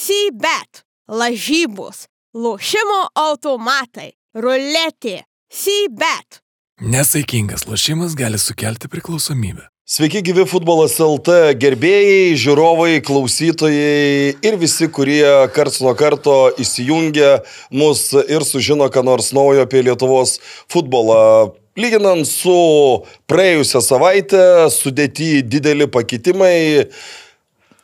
C-bet, lažybos, lošimo automatai, ruletė, C-bet. Nesaikingas lošimas gali sukelti priklausomybę. Sveiki gyvi futbolas LT gerbėjai, žiūrovai, klausytojai ir visi, kurie karts nuo karto įsijungia mus ir sužino, ką nors naujo apie Lietuvos futbolą. Lyginant su praėjusią savaitę, sudėti dideli pakitimai.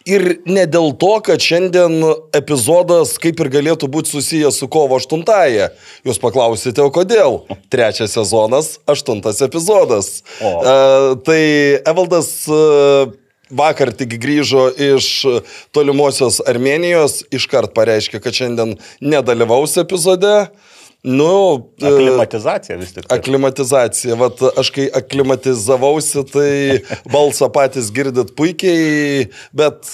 Ir ne dėl to, kad šiandien epizodas kaip ir galėtų būti susijęs su kovo 8-ąją. Jūs paklausite, o kodėl? Trečias sezonas, aštuntas epizodas. O. Uh, tai Evaldas uh, vakar tik grįžo iš tolimosios Armenijos, iškart pareiškė, kad šiandien nedalyvaus epizode. Nu, aklimatizacija vis tik. Aklimatizacija. Vat aš kai aklimatizavausi, tai balsą patys girdit puikiai, bet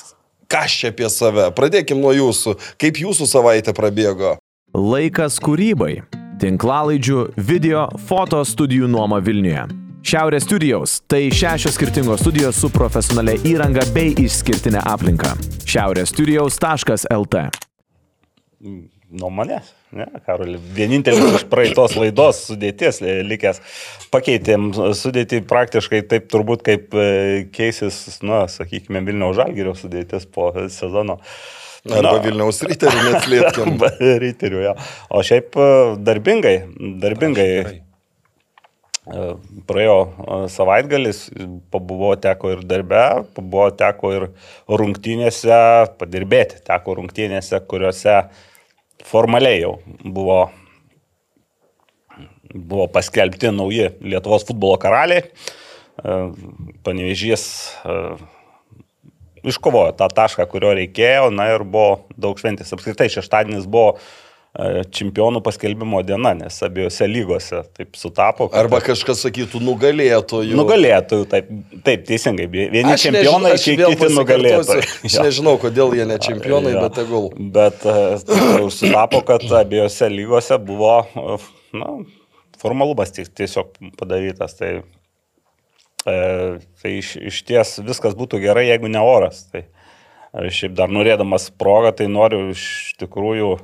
ką čia apie save? Pradėkim nuo jūsų. Kaip jūsų savaitė prabėgo? Laikas kūrybai. Tinklalaidžių, video, foto studijų nuoma Vilniuje. Šiaurės studijos - tai šešios skirtingos studijos su profesionalia įranga bei išskirtinė aplinka. Šiaurės studijos.lt nuo manęs. Ne, Karoli, vienintelis iš praeitos laidos sudėties likęs. Pakeitėm sudėtį praktiškai taip turbūt kaip e, keisis, na, sakykime, Vilniaus Žalgirio sudėtis po sezono. Arba na, Vilniaus ryterių neslėpkim. ryterių, jo. O šiaip e, darbingai, darbingai. E, praėjo savaitgalis, pabuvo teko ir darbe, pabuvo teko ir rungtynėse, padirbėti teko rungtynėse, kuriuose uh, formaliai jau buvo, buvo paskelbti nauji Lietuvos futbolo karaliai. E, Panevežys e, iškovojo tą tašką, kurio reikėjo, na ir buvo daug šventės. Apskritai šeštadienis buvo E, čempionų paskelbimo diena, nes abiejose lygose taip sutapo. Kad... Arba kažkas sakytų nugalėtojų. Nugalėtojų, taip, taip teisingai. Vieni aš čempionai, nežinau, kiti nugalėtojai. Aš nežinau, kodėl jie ne čempionai, bet tegul. Bet uh, sutapo, kad abiejose lygose buvo uh, na, formalumas tiesiog padarytas. Tai, uh, tai iš, iš ties viskas būtų gerai, jeigu ne oras. Tai šiaip dar norėdamas progą, tai noriu iš tikrųjų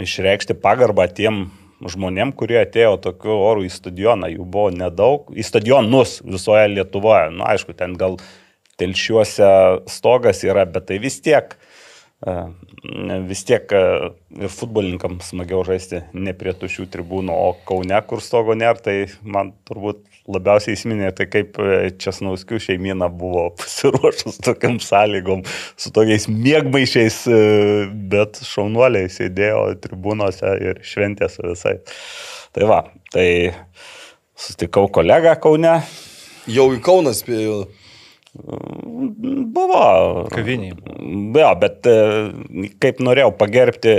išreikšti pagarbą tiem žmonėm, kurie atėjo tokiu oru į stadioną. Jų buvo nedaug. Į stadionus visoje Lietuvoje. Na, nu, aišku, ten gal telšiuose stogas yra, bet tai vis tiek e, vis tiek e, ir futbolininkams smagiau žaisti ne prie tušių tribūnų, o Kaune, kur stogo nėra, tai man turbūt labiausiai įsiminė tai, kaip e, Česnauskių šeimina buvo pasiruošus tokiam sąlygom, su tokiais mėgmaišiais, e, bet šaunuoliai sėdėjo tribūnose ir šventė su visai. Tai va, tai sustikau kolegą Kaune. Jau į Kauną spėjau. Buvo. Kaviniai. Jo, bet e, kaip norėjau pagerbti,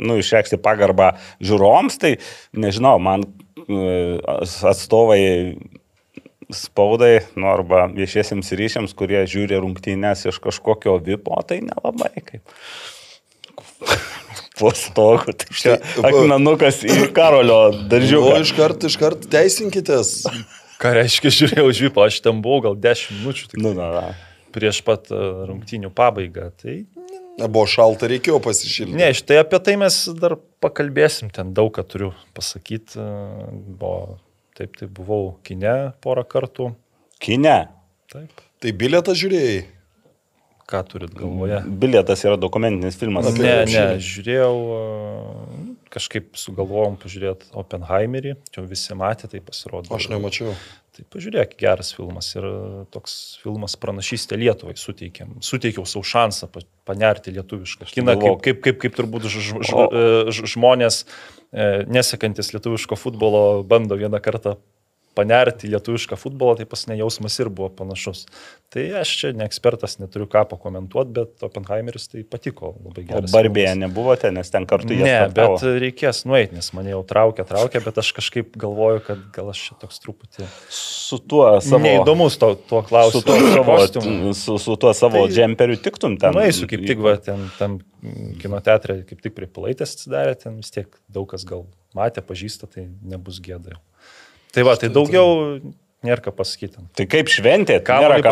nu, išreikšti pagarbą žiūroms, tai nežinau, man atstovai spaudai, nu, arba viešiesiems ryšiams, kurie žiūri rungtynės iš kažkokio vipo, tai nelabai kaip. Po stogu, tai čia akmenukas į karolio daržuką. O iškart, iškart teisinkitės. Ką reiškia žiūrėjau už vipo, aš ten buvau gal 10 minučių. Tik, nu, na, na. Prieš pat e, rungtynių pabaigą. Tai Buvo šalta, reikėjo pasišildyti. Ne, štai apie tai mes dar pakalbėsim, ten daug ką turiu pasakyti. Buvo, taip, tai buvau kine porą kartų. Kine? Taip. Tai bilietą žiūrėjai? Ką turit galvoje? Bilietas yra dokumentinis filmas. Ne, ne, žiūrėjau, kažkaip sugalvojom pažiūrėti Oppenheimerį, čia visi matė, tai pasirodė. Aš nemačiau. Tai pažiūrėk, geras filmas ir toks filmas pranašystė Lietuvai suteikėm. Suteikiau savo šansą panerti lietuvišką kiną, kaip, kaip, kaip, kaip turbūt ž, ž, ž, e, žmonės e, nesekantis lietuviško futbolo bando vieną kartą panerti lietuvišką futbolą, tai pas ne jausmas ir buvo panašus. Tai aš čia ne ekspertas, neturiu ką pakomentuoti, bet Oppenheimeris tai patiko labai gerai. O Barbėje nebuvote, nes ten kartu jie. Ne, startavo. bet reikės nueiti, nes mane jau traukia, traukia, bet aš kažkaip galvoju, kad gal aš čia toks truputį... Su tuo savo... Neįdomus to, tuo klausimu. Su tuo savo, su, su tuo savo tai, džemperiu tiktum ten. Na, eisiu kaip tik, va, ten tam kino teatre, kaip tik prie palaitės atsidarė, ten vis tiek daug kas gal matė, pažįsta, tai nebus gėda jau. Tai va, tai daugiau Nėra ką pasakyti. Tai kaip šventė,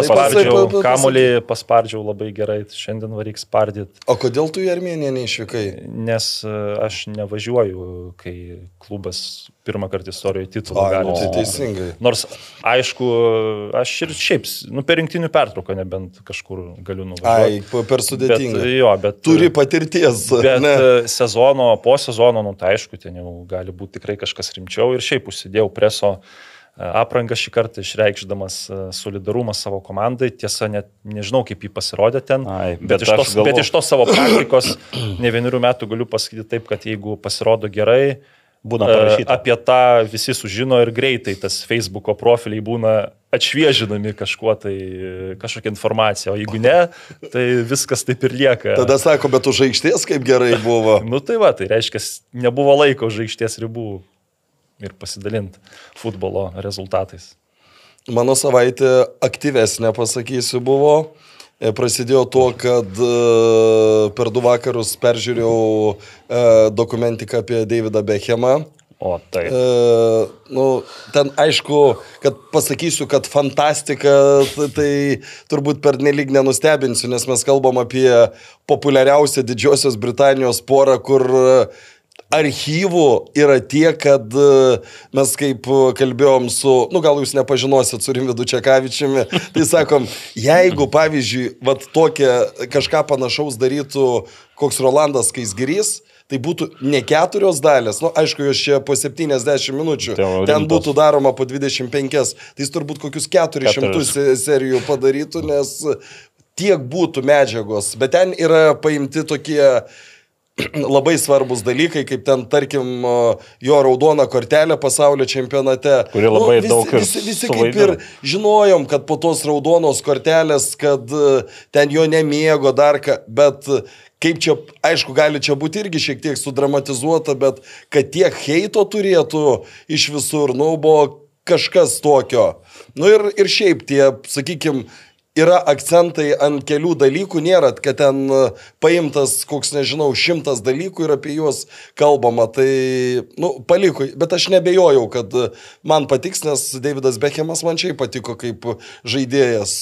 pasakyti. paspardžiau, Pa- pa- pa- kamolį paspardžiau labai gerai, šiandien varyk spardyti, O kodėl tu į Armėniją neišvykai? nes e, aš nevažiuoju, kai klubas pirmą kartą istorijoje titulą Ai, gali. nu, tai teisingai. Nors, aišku, aš ir šiaip, nu, per rinktinių pertrauką nebent kažkur galiu Ai, nuvažiuoti. pa- per sudėtinga. Bet, jo, bet, Turi patirties. Bet ne? ne. sezono, po sezono, nu, tai aišku, ten jau gali būti tikrai kažkas rimčiau ir šiaip užsidėjau preso e, aprangą šį kartą išreikšdamas e, solidarumą savo komandai. Tiesa, net nežinau, kaip jį pasirodė ten, Ai, bet, bet iš aš tos, galvo- bet iš tos savo praktikos ne vienerių metų galiu pasakyti taip, kad jeigu pasirodo gerai, Būna e, parašyta. apie tą visi sužino ir greitai tas Facebook'o profiliai būna atšviežinami kažkuo tai, e, kažkokia informacija, o jeigu ne, tai viskas taip ir lieka. Tada sako, bet už aikštės kaip gerai buvo. Nu tai va, tai reiškia, nebuvo laiko žaikšties ribų ir pasidalinti futbolo rezultatais. Mano savaitė aktyvesnė, pasakysiu, buvo. E, Prasidėjo tuo, kad e, per du vakarus peržiūrėjau e, dokumentiką apie Davidą Beckhamą. O tai. E, nu, ten aišku, kad pasakysiu, kad fantastika, tai, turbūt per nelik nenustebinsiu, nes mes kalbam apie populiariausią Didžiosios Britanijos porą, kur archyvų yra tiek, kad e, mes kaip e, kalbėjom su, nu gal jūs nepažinosit su Rimvidu Čekavičiumi, tai sakom, jeigu pavyzdžiui, vat tokia kažką panašaus darytų koks Rolandas Kaisgirys, tai būtų ne keturios dalės, nu aišku, jos čia po 70 minučių, ten rimtos. būtų daroma po 25, tai jis turbūt kokius 400 Keturis. se- serijų padarytų, nes tiek būtų medžiagos, bet ten yra paimti tokie labai svarbus dalykai, kaip ten, tarkim, jo raudona kortelė pasaulio čempionate. Nu, Kuri labai visi, daug ir visi, visi kaip ir žinojom, kad po tos raudonos kortelės, kad e, ten jo nemėgo dar ką, bet e, kaip čia, aišku, gali čia būti irgi šiek tiek sudramatizuota, bet kad tiek heito turėtų iš visur, nu, buvo kažkas tokio. Nu ir, ir šiaip tie, sakykime, yra akcentai ant kelių dalykų, nėra, kad ten e, paimtas koks, nežinau, šimtas dalykų ir apie juos kalbama. Tai, nu, paliko, bet aš nebejojau, kad e, man patiks, nes Davidas Beckhamas man čia patiko kaip žaidėjas,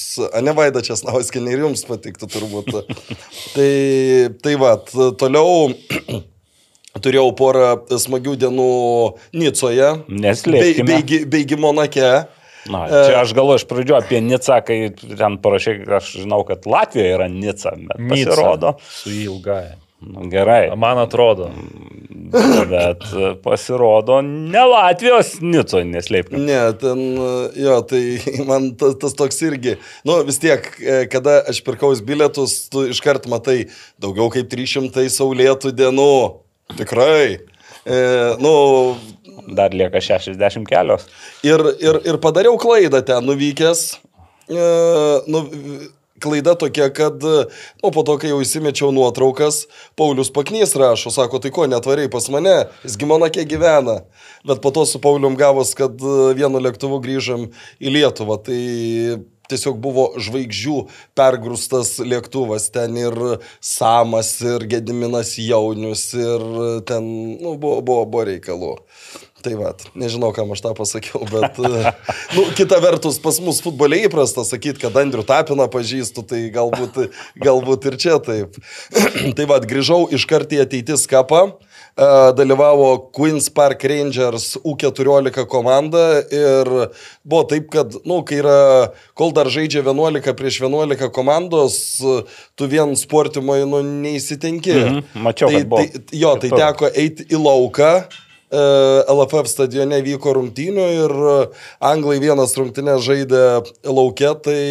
ne Vaida Česnauskinė ir jums patiktų turbūt. tai, tai va, toliau. Turėjau porą smagių dienų Nicoje. Neslėpkime. Bei, beigi, beigi Monake. Na, E, čia aš galvoju iš pradžių apie Nicą, kai ten parašai, aš žinau, kad Latvija yra Nica, bet Nica pasirodo. Su ilgai. Nu, gerai, Man atrodo. bet e, pasirodo ne Latvijos Nico, neslėpkime. Ne, ten, jo, tai man tas, tas toks irgi, nu vis tiek, e, kada aš pirkau bilietus, tu iškart matai daugiau kaip 300 saulėtų dienų. Tikrai. E, nu, Dar lieka 60 kelios. ir, ir, ir padariau klaidą ten nuvykęs. E, nu, klaida tokia, kad nu, po to, kai jau įsimečiau nuotraukas, Paulius Paknys rašo, sako, tai ko netvariai pas mane, jis gimonakė gyvena. Bet po to su Paulium gavos, kad e, vienu lėktuvu grįžom į Lietuvą. Tai tiesiog buvo žvaigždžių pergrūstas lėktuvas, ten ir Samas, ir Gediminas Jaunius, ir ten, nu, buvo, buvo, buvo reikalų. Tai va, nežinau, kam aš tą pasakiau, bet, e, nu, kita vertus, pas mus futboliai įprasta sakyti, kad Andrių Tapiną pažįstu, tai galbūt, galbūt ir čia taip. tai va, grįžau iš karto į ateitis kapą, e, dalyvavo Queen's Park Rangers U14 komanda ir buvo taip, kad, nu, kai yra, kol dar žaidžia 11 prieš 11 komandos, tu vien sportimoje, nu, neįsitenki. Mhm, mačiau, tai, tai, jo, tai teko eiti į lauką. E, LFF stadione vyko rungtynių ir e, anglai vienas rungtynės žaidė laukia, tai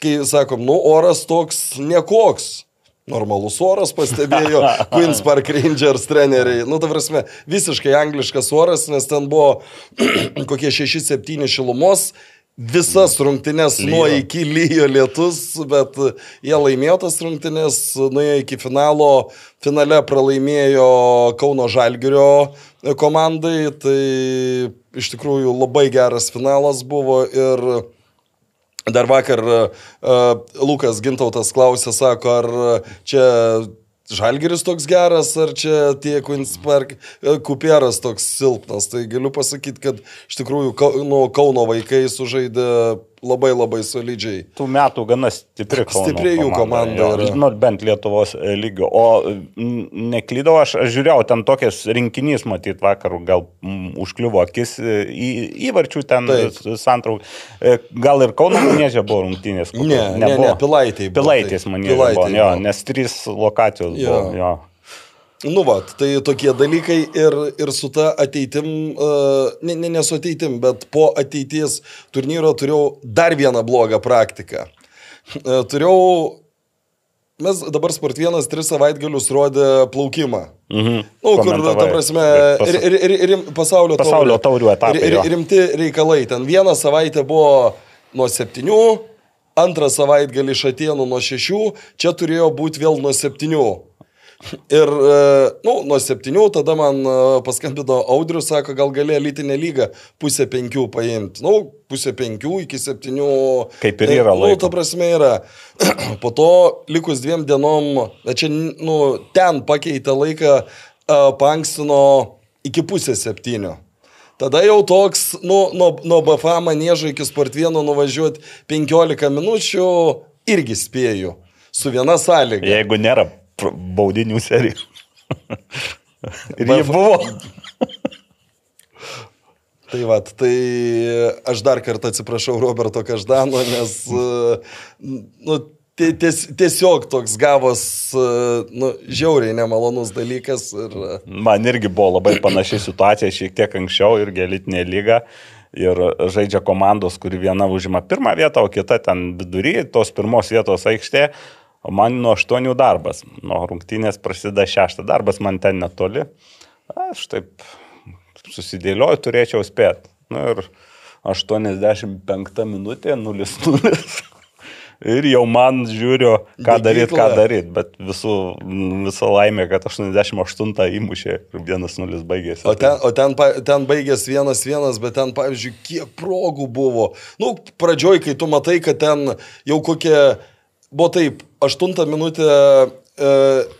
kai sakom, nu oras toks nekoks. Normalus oras pastebėjo Queen's Park Rangers treneriai. Nu, ta prasme, visiškai angliškas oras, nes ten buvo kokie 6-7 šilumos. Visas rungtynės nuo iki lyjo lietus, bet jie laimėjo tas rungtynės, nuėjo iki finalo, finale pralaimėjo Kauno Žalgirio komandai, tai iš tikrųjų labai geras finalas buvo ir Dar vakar uh, Lukas Gintautas klausė, sako, ar čia Žalgeris toks geras, ar čia tie Queen's Park e, Kuperas toks silpnas. Tai galiu pasakyti, kad iš tikrųjų nu, Kauno vaikai sužaidė labai labai solidžiai. Tų metų gana stipri Kauno Stipri jų komanda yra. Nu, bent Lietuvos e, lygio. O neklydau, aš, aš žiūrėjau, ten tokias rinkinys, matyt, vakarų gal m, užkliuvo akis e, į, įvarčių ten santrauk. E, Gal ir Kauno manėžė buvo rungtynės? Ne, ne, ne, Pilaitėj buvo, Pilaitės manėžė Pilaitėj buvo, jo, nes trys lokacijos Jo. buvo. Jo. Nu, va, tai tokie dalykai ir, ir su ta ateitim, uh, ne, ne, ne su ateitim, bet po ateities turnyro turėjau dar vieną blogą praktiką. Uh, turėjau, mes dabar Sport 1 tris savaitgalius rodė plaukimą. Mhm. Nu, kur, ta prasme, Pas- ri, ri, ri, rim, pasaulio, Pasaulio taurių etapai, Ri- ri- jo. Rimti reikalai. Ten vieną savaitę buvo nuo septynių, antrą savaitgalį iš Atenų nuo šešių, čia turėjo būti vėl nuo septynių. Ir, e, nu, nuo septynių tada man e, paskambino Audrius, sako, gal gali elitinę lygą pusę penkių paimti. Nu, pusę penkių iki septynių. Kaip ir yra E, Nu, ta prasme yra. Po to likus dviem dienom, čia, nu, ten pakeitė laiką, pankstino iki pusės septynių. Tada jau toks, nu, nuo, nuo BFA manėžo iki Sportvieno nuvažiuoti 15 minučių irgi spėju. Su viena sąlyga. Jeigu nėra baudinių serijų. Ir jie buvo. Tai va, tai aš dar kartą atsiprašau Roberto Každano, nes nu, tie- ties, tiesiog toks gavos nu, žiauriai nemalonus dalykas. Ir, Man irgi buvo labai panaši situacija, šiek tiek anksčiau irgi elitinė lyga. Ir žaidžia komandos, kuri viena užima pirmą vietą, o kita ten vidury, tos pirmos vietos aikštė. O man nuo aštuonių darbas. Nuo rungtynės prasideda šeštą darbas, man ten netoli. Aš taip susidėlioju, turėčiau spėti. Na ir 85 minutė, 0-0. Ir jau man žiūriu, ką daryti, ką daryti, bet visų, visą laimę, kad 88 įmušė ir 1-0 baigėsi. O ten, o ten, ten baigės vienas vienas, bet ten, pavyzdžiui, kiek progų buvo. Nu, pradžioj, kai tu matai, kad ten jau kokie, buvo taip, aštuntą minutę e,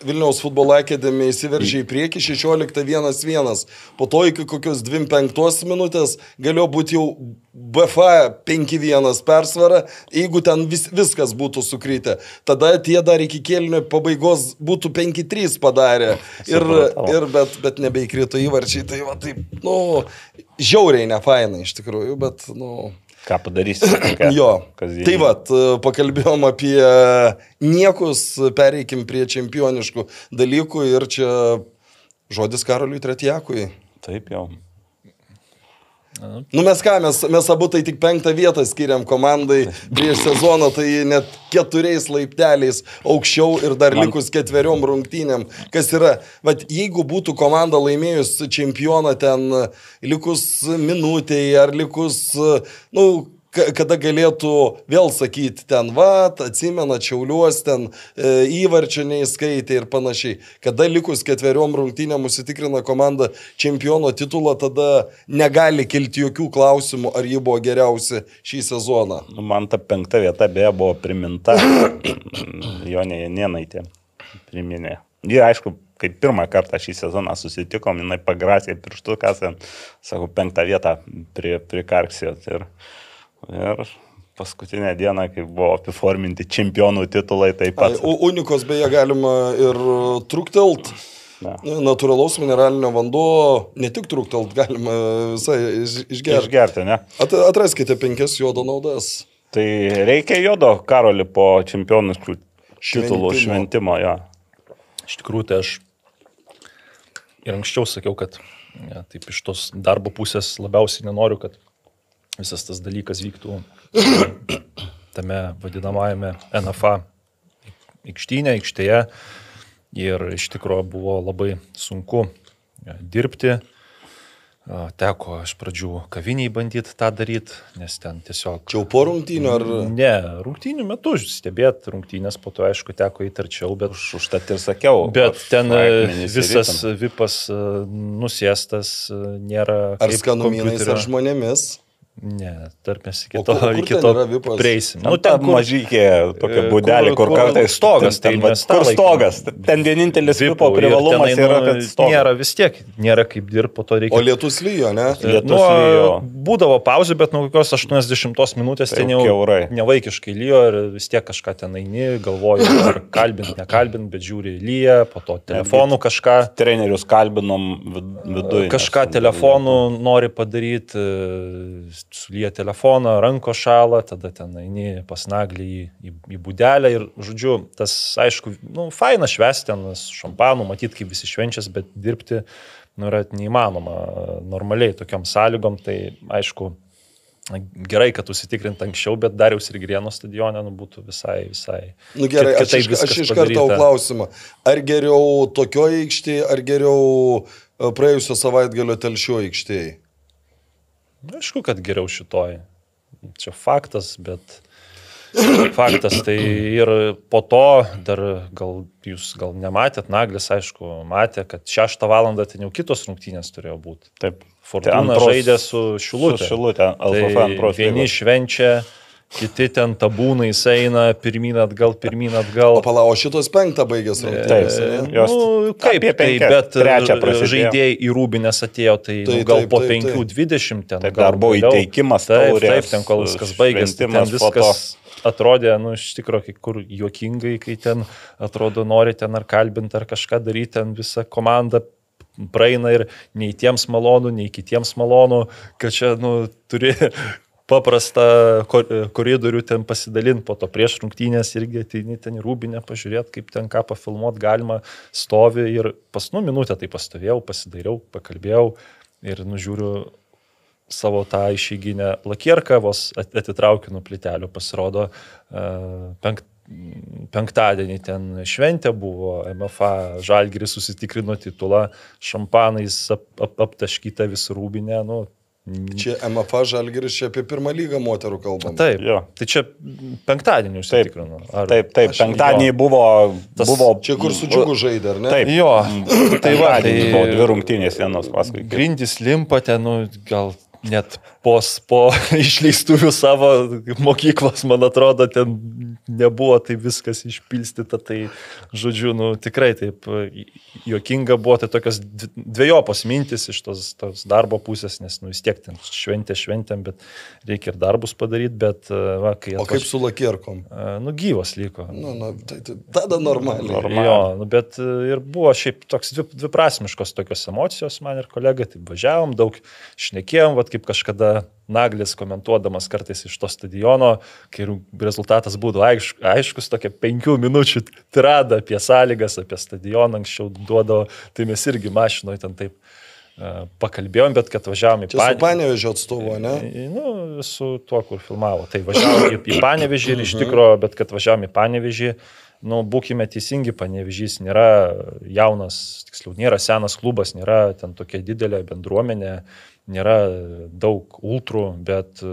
Vilniaus futbolo akademija įsiveržė į priekį 16-1-1. Po to iki kokios 25 minutės galėjo būti jau BFA 5-1 persvara, jeigu ten vis, viskas būtų sukrytę. Tada tie dar iki kėlinio pabaigos būtų 5-3 padarę. Ir, ir bet, bet nebeįkrito įvarčiai, tai va taip, nu, žiauriai nefainai iš tikrųjų, bet, nu. Ką padarysi? Jo. kasdienybė. Tai va, pakalbėjom apie niekus, pereikim prie čempioniškų dalykų ir čia žodis Karoliui Tretjakui. Taip jau. Nu mes ką, mes, mes abu tai tik penktą vietą skiriam komandai prieš sezoną, tai net keturiais laipteliais aukščiau ir dar Man- likus ketveriom rungtynėm. Kas yra, vad jeigu būtų komanda laimėjus čempioną ten likus minutėjai ar likus, nu, kada galėtų vėl sakyti ten, va, atsimena, čiauliuos ten e, įvarčio neįskaitė ir panašiai. Kada likus ketveriom rungtynėm užsitikrina komanda čempiono titulą, tada negali kilti jokių klausimų, ar ji buvo geriausia šį sezoną. Nu, man ta penkta vieta beje buvo priminta. Jonė Janienaitė priminė. Ji, aišku, kai pirmą kartą šį sezoną susitikom, jinai pagrasė pirštų, kas sakau, penktą vietą pri, prikarksijot. Ir, ir paskutinę dieną, kai buvo apiforminti čempionų titulai, taip pat. U- Unikos beje galima ir truktelt. Na. Natūralaus mineralinio vanduo, ne tik truktelt, galima visai iš- išgerti. Išgerti, ne? At, atraskite penkias jodo naudas. Tai reikia jodo karolį po čempionų titulų Šventimo. šventimo, jo. Iš tikrųjų, tai aš ir anksčiau sakiau, kad ja, taip iš tos darbo pusės labiausiai nenoriu, kad visas tas dalykas vyktų tame vadinamajame NFA aikštynė, aikštėje. Ir iš tikrųjų buvo labai sunku ja, dirbti. A, Teko iš pradžių kaviniai bandyti tą daryti, nes ten tiesiog... Čia jau po rungtynių ar... Ne, rungtynių metu stebėti rungtynės, po to aišku teko įtarčiau, bet Už, užtat ir sakiau. Bet ten e, visas vipas e, nusėstas, e, nėra. Ar skanumynais, ar žmonėmis. Ne, tarp mes iki to, kur- iki ten to prieisim. Nu, ten kur- mažykė tokia e, būdelė, kur, kur- kur kartais stogas, ten, ten, tai tą kur stogas. Ten vienintelis vipo privalumas tenai, yra, nu, kad stogas. nėra vis tiek, nėra kaip dirbti, po to reikia. O lietus lyjo, ne? Lietus nu, lijo. būdavo pauzė, bet nuo kokios 80 minutės Tai ten jau kiaurai. nevaikiškai lyjo ir vis tiek kažką ten eini, galvoju, ar kalbint, nekalbint, bet žiūri lyja, po to telefonu kažką. Trenerius kalbinom vid- viduje. Kažką telefonu nori padaryti, sulyja telefoną, ranko šalą, tada ten eini pas naglį į, į, į būdelę ir, žodžiu, tas, aišku, nu, faina švesti ten su šampanu, matyti, kaip visi švenčias, bet dirbti, nu, yra neįmanoma normaliai tokiam sąlygom, tai aišku, gerai, kad užsitikrint anksčiau, bet Dariaus ir Grieno stadione nu, būtų visai, visai. Nu gerai, aš, iš, aš iš karto tau klausimą. Ar geriau tokioje aikštėje, ar geriau e, praėjusio savaitgalio telšio aikštėje? Aišku, kad geriau šitoj. Čia faktas, bet faktas tai ir po to dar gal jūs gal nematėt, Naglis aišku matė, kad 6 val. ten jau kitos rungtynės turėjo būti. Taip. Fortuna antros- žaidė su Šilutė. Su Šilutė, LFF Tai vieni švenčia, kiti ten tabūnais eina, pirmin atgal, pirmin atgal. O pala, o šitos penktą baigęs rungtynės. Taip. nu, kaip, apie tai, penkias, bet trečią e, prasidėjo. žaidėjai į Rūbinės atėjo, tai, Tai tai nu, gal taip, po taip, taip. 5-20 ten. Taip, gal dar buvo įteikimas Taip, taurės, taip, ten kol viskas baigėsi, tai ten viskas atrodė, nu, iš tikrųjų, kai kur juokingai, kai ten atrodo, nori ten ar kalbinti, ar kažką daryti, ten visa komanda praeina ir nei tiems malonu, nei kitiems malonu, kad čia, nu, turi paprastą kor- koridorių ten pasidalinti, po to prieš rungtynės irgi ateini ten į rūbinę pažiūrėti, kaip ten ką pafilmuoti galima, stovi ir pas nu minutę tai pastovėjau, pasidairiau, pakalbėjau ir nužiūriu savo tą išeiginę lakierką, vos at- atitraukiu nuo plitelių, pasirodo e, penkt, penktadienį ten šventė buvo, MFA Žalgiris susitikrino titulą, šampanais ap, ap, aptaškyta visų rūbinė, nu, Čia MFA Žalgiris, čia apie pirmą lygą moterų kalbam. Taip, Jo. tai čia penktadienį užsitikrino. Ar... Taip, taip, Aš- penktadienį jo. buvo, Tas- buvo. Čia kur su džiugu žaidė, ar ne? Taip. Jo, tai va, tai Penktadienį buvo dvi rungtynės vienos paskui. grindys limpa ten, nu, gal net po, po išleistuvių savo mokyklos, man atrodo, ten nebuvo tai viskas išpilstyta, tai žodžiu, nu, tikrai taip juokinga buvo, tai tokios dv- dviejopos mintis iš tos, tos darbo pusės, nes, nu, vis tiek ten šventė šventėm, bet reikia ir darbus padaryti, bet, va, kai... O kaip su lakierkom? A, Nu, gyvas liko. Nu, nu, tai, tai, tada normaliai. Normaliai. Jo, nu, bet e, ir buvo šiaip toks dvi, dviprasmiškos tokios emocijos man ir kolega, tai važiavom, daug šnekėjom, vat kaip kažkada Naglis komentuodamas kartais iš to stadiono, kai rezultatas būtų aiškus, aiškus tokia penkių minučių tirada apie sąlygas, apie stadioną anksčiau duodavo, tai mes irgi mašinoje ten taip e, pakalbėjom, bet kad važiavom į Čia su Panevėžį. Panevežio atstovu, ne? Nu, su tuo, kur filmavo. Tai važiavom į, į Panevežį ir iš tikrųjų, bet kad važiavom į Panevežį, nu, būkime teisingi, Panevežys nėra jaunas, tiksliau, nėra senas klubas, nėra ten tokia didelė bendruomenė, nėra daug ultrų, bet e,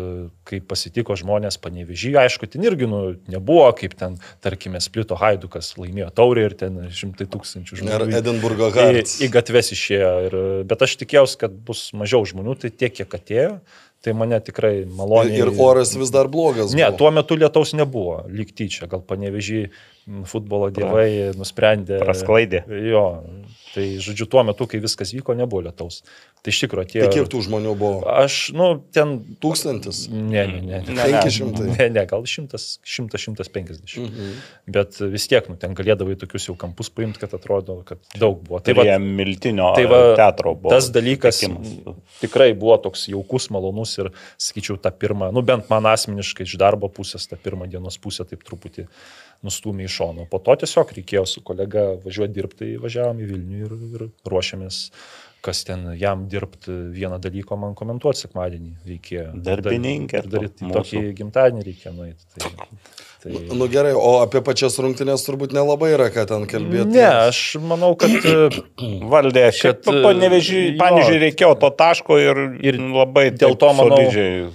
kai pasitiko žmonės Panevežį, aišku, ten irgi nu, nebuvo, kaip ten, tarkime, Splito Haidukas laimėjo taurį ir ten šimtai tūkstančių Ir žmonių. į- Edinburgo į, Hearts. į gatves išėjo. Ir, bet aš tikėjausi, kad bus mažiau žmonių, tai tiek, kiek atėjo, tai mane tikrai maloniai. Ir oras vis dar blogas. Ne, buvo. tuo metu lietaus nebuvo, lyg tyčia, gal panevežį futbolo dievai nusprendė. Prasklaidė. Jo, tai žodžiu, tuo metu, kai viskas vyko, nebuvo lietaus. Tai iš tikrųjų atėjo. Tai kiek tų žmonių buvo? Aš, nu, ten. Tūkstantis. Ne, ne, ne. Ne, ne. 500. Ne, ne, gal 100-150. Mhm. Bet vis tiek, nu, ten galėdavai tokius jau kampus paimti, kad atrodo, kad daug buvo. Tai va, prie Miltinio Tai va, teatro buvo. tas dalykas tekimas. m, tikrai buvo toks jaukus, malonus ir, sakyčiau, tą pirmą, nu bent man asmeniškai iš darbo pusės, tą pirmą dienos pusę taip truputį nustumė į šoną. Po to tiesiog reikėjo su kolega važiuoti dirbti, tai važiavom į Vilnių ir, ir ruošiamės, kas ten jam dirbti vieną dalyką man komentuoti sekmadienį reikėjo. Darbininkė Ir daryti mūsų. tokį gimtadienį reikėjo nueiti. Tai, tai... Nu gerai, o apie pačias rungtynės turbūt nelabai yra ką ten kalbėti. Ne, aš manau, kad e, Valdė, kad jo. panevežiai reikėjo to taško ir, Ir labai dėl to, manau,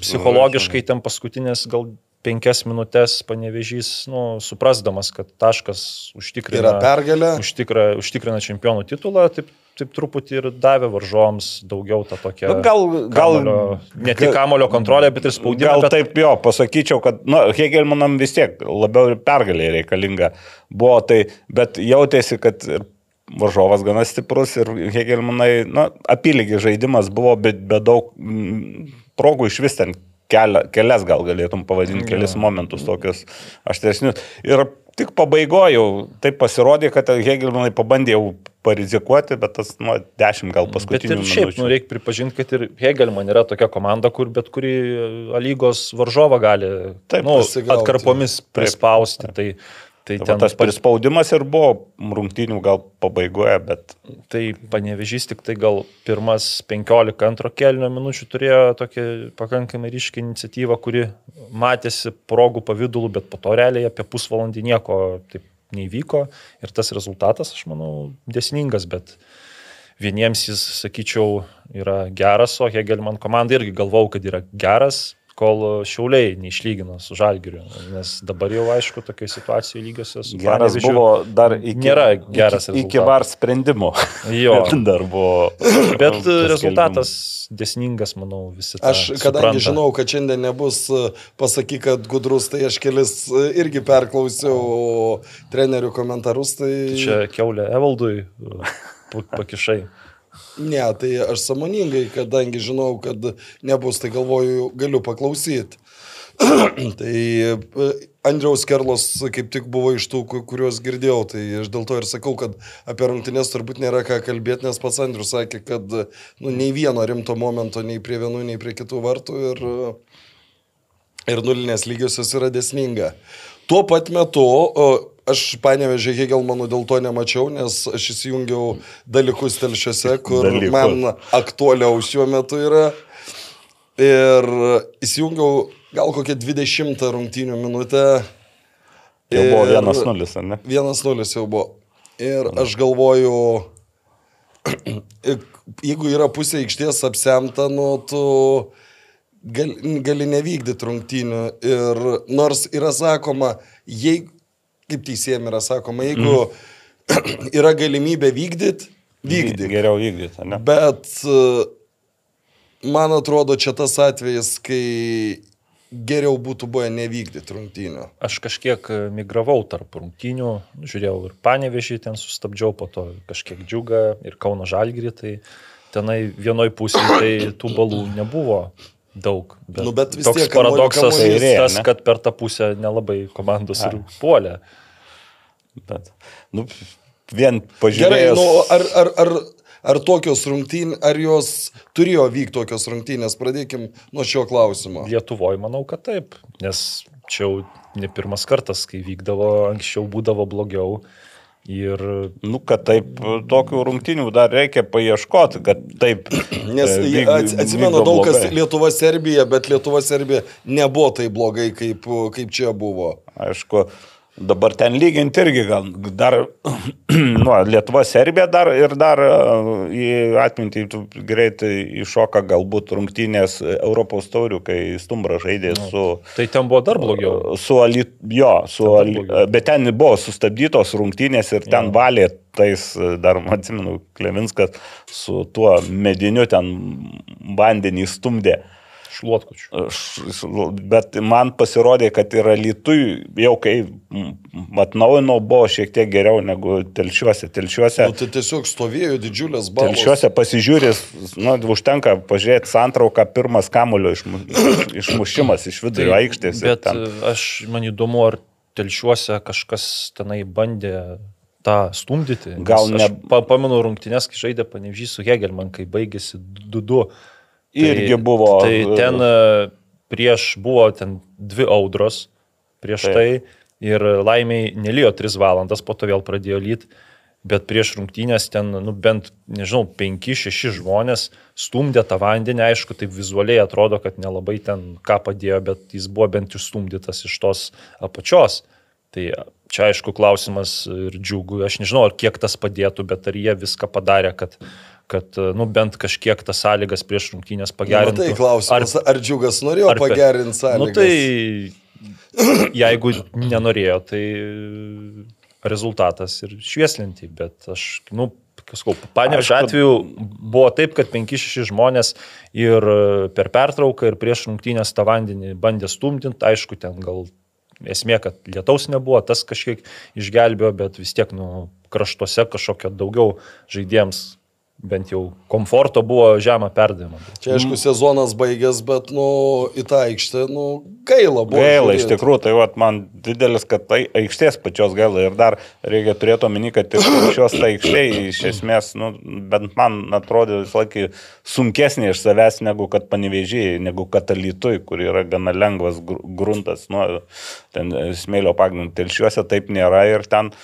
psichologiškai ten paskutinės gal penkias minutės panevežys, nu, suprasdamas, kad taškas užtikrina, Yra pergalė. užtikra, užtikrina čempionų titulą, taip, taip truputį ir davė varžoms daugiau tą tokią... Nu, gal, gal, kamulio, ne tik kamulio kontrolę, bet ir spaudimą. Gal bet, taip jo, pasakyčiau, kad nu, Hegelmanam vis tiek labiau ir pergalė reikalinga buvo, tai, bet jautėsi, kad ir varžovas gana stiprus ir Hegelmanai, nu, apylygiai žaidimas buvo, bet be daug progų iš vis ten kelia, kelias gal galėtum pavadinti, kelis momentus tokius aštresnius. Ir tik pabaigoju, taip pasirodė, kad Hegelmanai pabandė jau parizikuoti, bet tas, nu, dešimt gal Bet paskutinių ir šiaip, minučių. nu, reikia pripažinti, kad ir Hegelman yra tokia komanda, kur bet kurį A lygos varžovą gali Taip, nu, atkarpomis prispausti. Tai, tai Tai va, ten tas prispaudimas ir buvo rungtynių gal pabaigoje, bet Tai panevežys tik tai gal pirmas 15 antro kelnio minučių turėjo tokią pakankamai ryškę iniciatyvą, kuri matėsi progų pavydulų, bet po to realiai apie pusvalandį nieko taip neįvyko. Ir tas rezultatas, aš manau, desningas, bet vieniems jis, sakyčiau, yra geras, o Hegelman komanda irgi galvau, kad yra geras, kol šiauliai neišlygino su žalgiriu, nes dabar jau aišku, tokioje situacijoje lygiosios su geras Panevėžiu buvo dar iki, nėra geras iki, iki var sprendimo. Jo. dar buvo. Bet rezultatas desningas, manau, visi. Aš, kadangi supranta. žinau, kad šiandien nebus, pasakyk, kad gudrus, tai aš kelis e, irgi perklausiau trenerių komentarus, tai... Čia keulė Evaldui pa- pakišai. Ne, tai aš samoningai, kadangi žinau, kad nebus, tai galvoju, galiu paklausyti. tai e, Andriaus Kerlos kaip tik buvo iš tų, ku- kuriuos girdėjau, tai aš dėl to ir sakau, kad apie rungtynės turbūt nėra ką kalbėti, nes pats Andrius sakė, kad nu, nei vieno rimto momento nei prie vienų, nei prie kitų vartų ir, ir nulinės lygiosios yra desninga. Tuo pat metu aš panevežė Hegelmanų dėl to nemačiau, nes aš įsijungiau dalykus telšiuose, kur Dalykus. man aktualiau šiuo metu yra. Ir įsijungiau gal kokią 20 rungtynių minutę. Jau buvo Ir- vienas nulis, ar ne? Vienas nulis jau buvo. Ir aš galvoju, jeigu yra pusė aikštės apsemta, nu, tu gali, gali nevykdyti rungtynių. Ir nors yra sakoma, jeigu, kaip teisėjim yra sakoma, jeigu mm. yra galimybė vykdyti, vykdyk. Geriau vykdyti, ne? Bet e, man atrodo, čia tas atvejis, kai geriau būtų buvę nevykdyti rungtynių. Aš kažkiek e, migravau tarp rungtynių, žiūrėjau ir panevežį ten sustabdžiau, po to kažkiek džiugą ir Kauno žalgirį, tai tenai vienoj pusėje tai tų balų nebuvo daug. Bet, Nu, bet vis toks tiek kamuolį- paradoksas Kairė, tas, kad per tą pusę nelabai komandos ir puolė. Bet, nu, vien Gerai, pažiūrėjus. nu, ar, ar, ar, ar tokios rungtynės, ar jos turėjo vykti tokios rungtynės, pradėkim nuo šio klausimo. Lietuvoje manau, kad taip, nes čia jau ne pirmas kartas, kai vykdavo, anksčiau būdavo blogiau. Ir Nu, kad taip, tokių rungtinių dar reikia paieškoti, kad taip. Nes e, vyk- ats- atsimenu daug kas blogai. Lietuva Serbija, bet Lietuva Serbija nebuvo taip blogai, kaip, kaip čia buvo. Aišku, dabar ten lyginti irgi gal dar, nu, Lietuva, Serbija dar ir dar e, į atmintį greitai iššoka galbūt rungtynės Europos taurių, kai Stumbra žaidė su... tai ten buvo dar blogiau. Su Alit, jo, su Ten Ali, bet ten buvo sustabdytos rungtynės ir ten valė tais, dar atsimenu, Klevinskas su tuo mediniu ten vandenį stumdė. Šluotkučių. Aš- Bet man pasirodė, kad yra Lietuvai jau kai atnaujino, buvo šiek tiek geriau negu telšiuose. Telšiuose, Nu, tai tiesiog stovėjo didžiulės balos. telšiuose pasižiūrės, nu, užtenka pažiūrėti santrauką, pirmas kamulio išmu, išmušimas iš vidurio aikštės. ir Bet ten- aš man įdomu, ar telšiuose kažkas tenai bandė tą stumdyti. Gal ne- aš Pa, pamenu rungtynės, kai žaidė Panevyžys su Hegelman, kai baigėsi 2-2. Irgi buvo, Tai e, ten e, prieš buvo ten dvi audros prieš Taip. tai ir laimiai nelijo 3 valandas, po to vėl pradėjo lyt. Bet prieš rungtynės ten, nu, bent, nežinau, 5-6 žmonės stumdė tą vandenį, aišku, taip vizualiai atrodo, kad nelabai ten ką padėjo, bet jis buvo bent išstumdytas iš tos apačios. Tai čia aišku klausimas ir džiugu, aš nežinau, ar kiek tas padėtų, bet ar jie viską padarė, kad, kad nu, bent kažkiek tas sąlygas prieš rungtynės Nu, pagerintų. tai klausimas, ar, ar džiugas norėjo ar pagerinti sąlygas? Nu, tai jeigu nenorėjo, tai rezultatas ir švieslinti, bet aš, nu, Kažkau, Panevežio atveju buvo taip, kad 5-6 žmonės ir per pertrauką, ir prieš rungtynės tą vandenį bandė stumdinti, aišku, ten gal esmė, kad lietaus nebuvo, tas kažkiek išgelbėjo, bet vis tiek, nu, kraštuose kažkokio daugiau žaidėjams bent jau komforto buvo žemą perdavimą. Čia aišku, sezonas baigęs, bet, nu, į tą aikštę, nu, gaila buvo. Gaila, žiūrėti. iš tikrųjų, tai vat, man didelis, kad tai aikštės pačios gaila ir dar reikia turėti omeny, kad ir šios tai aikštė iš esmės, nu, bent man atrodė vis laikai sunkesnė iš savęs negu kad panevežėjai, negu katalytui, kur yra gana lengvas gruntas, nu, ten smėlio pagrindų. Telšiuose taip nėra ir ten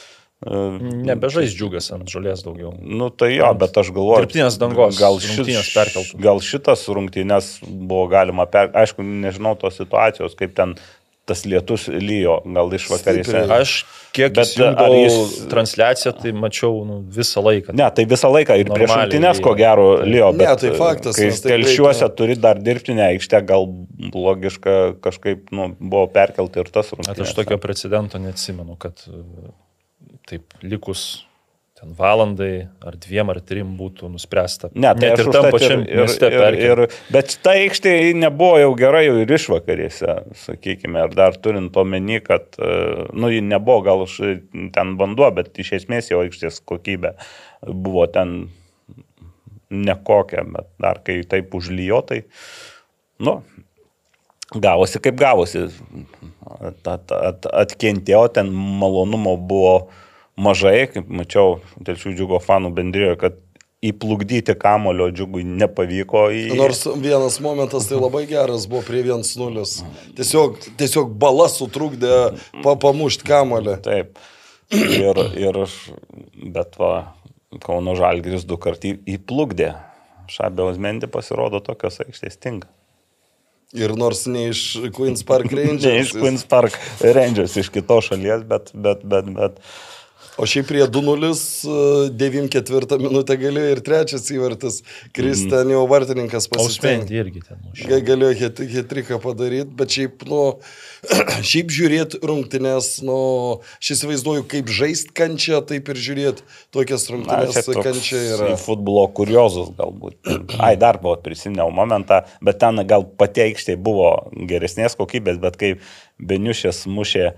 Nebežais džiugas ant žolės daugiau. Nu tai jo, bet aš galvoju. Dirbtinės dangos. Gal, šit, gal šitas rungtynės buvo galima per... Aišku, nežinau tos situacijos, kaip ten tas lietus lyjo, gal iš vakarėse. Aš kiek bet jis transliaciją, tai mačiau nu, visą laiką. Ne, tai visą laiką ir prieš rungtynės, ko gero, lyjo. Bet, ne, tai faktas. Kai telšiuose turi dar dirbtinę aikštę, gal logiška kažkaip nu, buvo perkelti ir tas rungtynės. Aš tokio precedento neatsimenu, kad taip likus ten valandai ar dviem ar trim būtų nuspręsta. Ne, tai Net ir tam pačiam ir, mieste ir, ir, Bet ta aikštė nebuvo jau gerai jau ir išvakarėse, sakykime, ir dar turint omeny, kad, e, nu, ji nebuvo gal ten vanduo, bet iš esmės jau aikštės kokybė buvo ten nekokia, bet dar kai taip užlyjo, tai, nu, gavosi kaip gavosi. At, at, at, atkentėjo, ten malonumo buvo mažai, kaip mačiau, dėl šių džiugo fanų bendrijoje, kad įplukdyti kamulio džiugui nepavyko. Į... Nors vienas momentas tai labai geras buvo prie 1-0. Tiesiog, tiesiog balas sutrukdė pa, pamušti kamulio. Taip. Ir, ir, bet va, Kauno Žalgiris du kartų įplukdė. Šabėos Mendi pasirodo tokios aikštės tinka. Ir nors ne iš Queen's Park Rangers. ne iš Queen's Park Rangers, iš kitos šalies, bet, bet, bet, bet O šiaip prie 2-0, 94 minutę galėjo ir trečias įvartis. Kristan jau vartininkas pasistengė. irgi ten mušė. Galėjo hetriką padaryti, bet šiaip, nu, šiaip žiūrėti rungtynės, nu, aš įsivaizduoju, kaip žaist kančią, taip ir žiūrėti tokias rungtynės Na, kančią yra. Futbolo kuriozus galbūt. Ai, dar buvo prisiminiau momentą, bet ten gal pati aikštė buvo geresnės kokybės, bet kai Beniušės mušė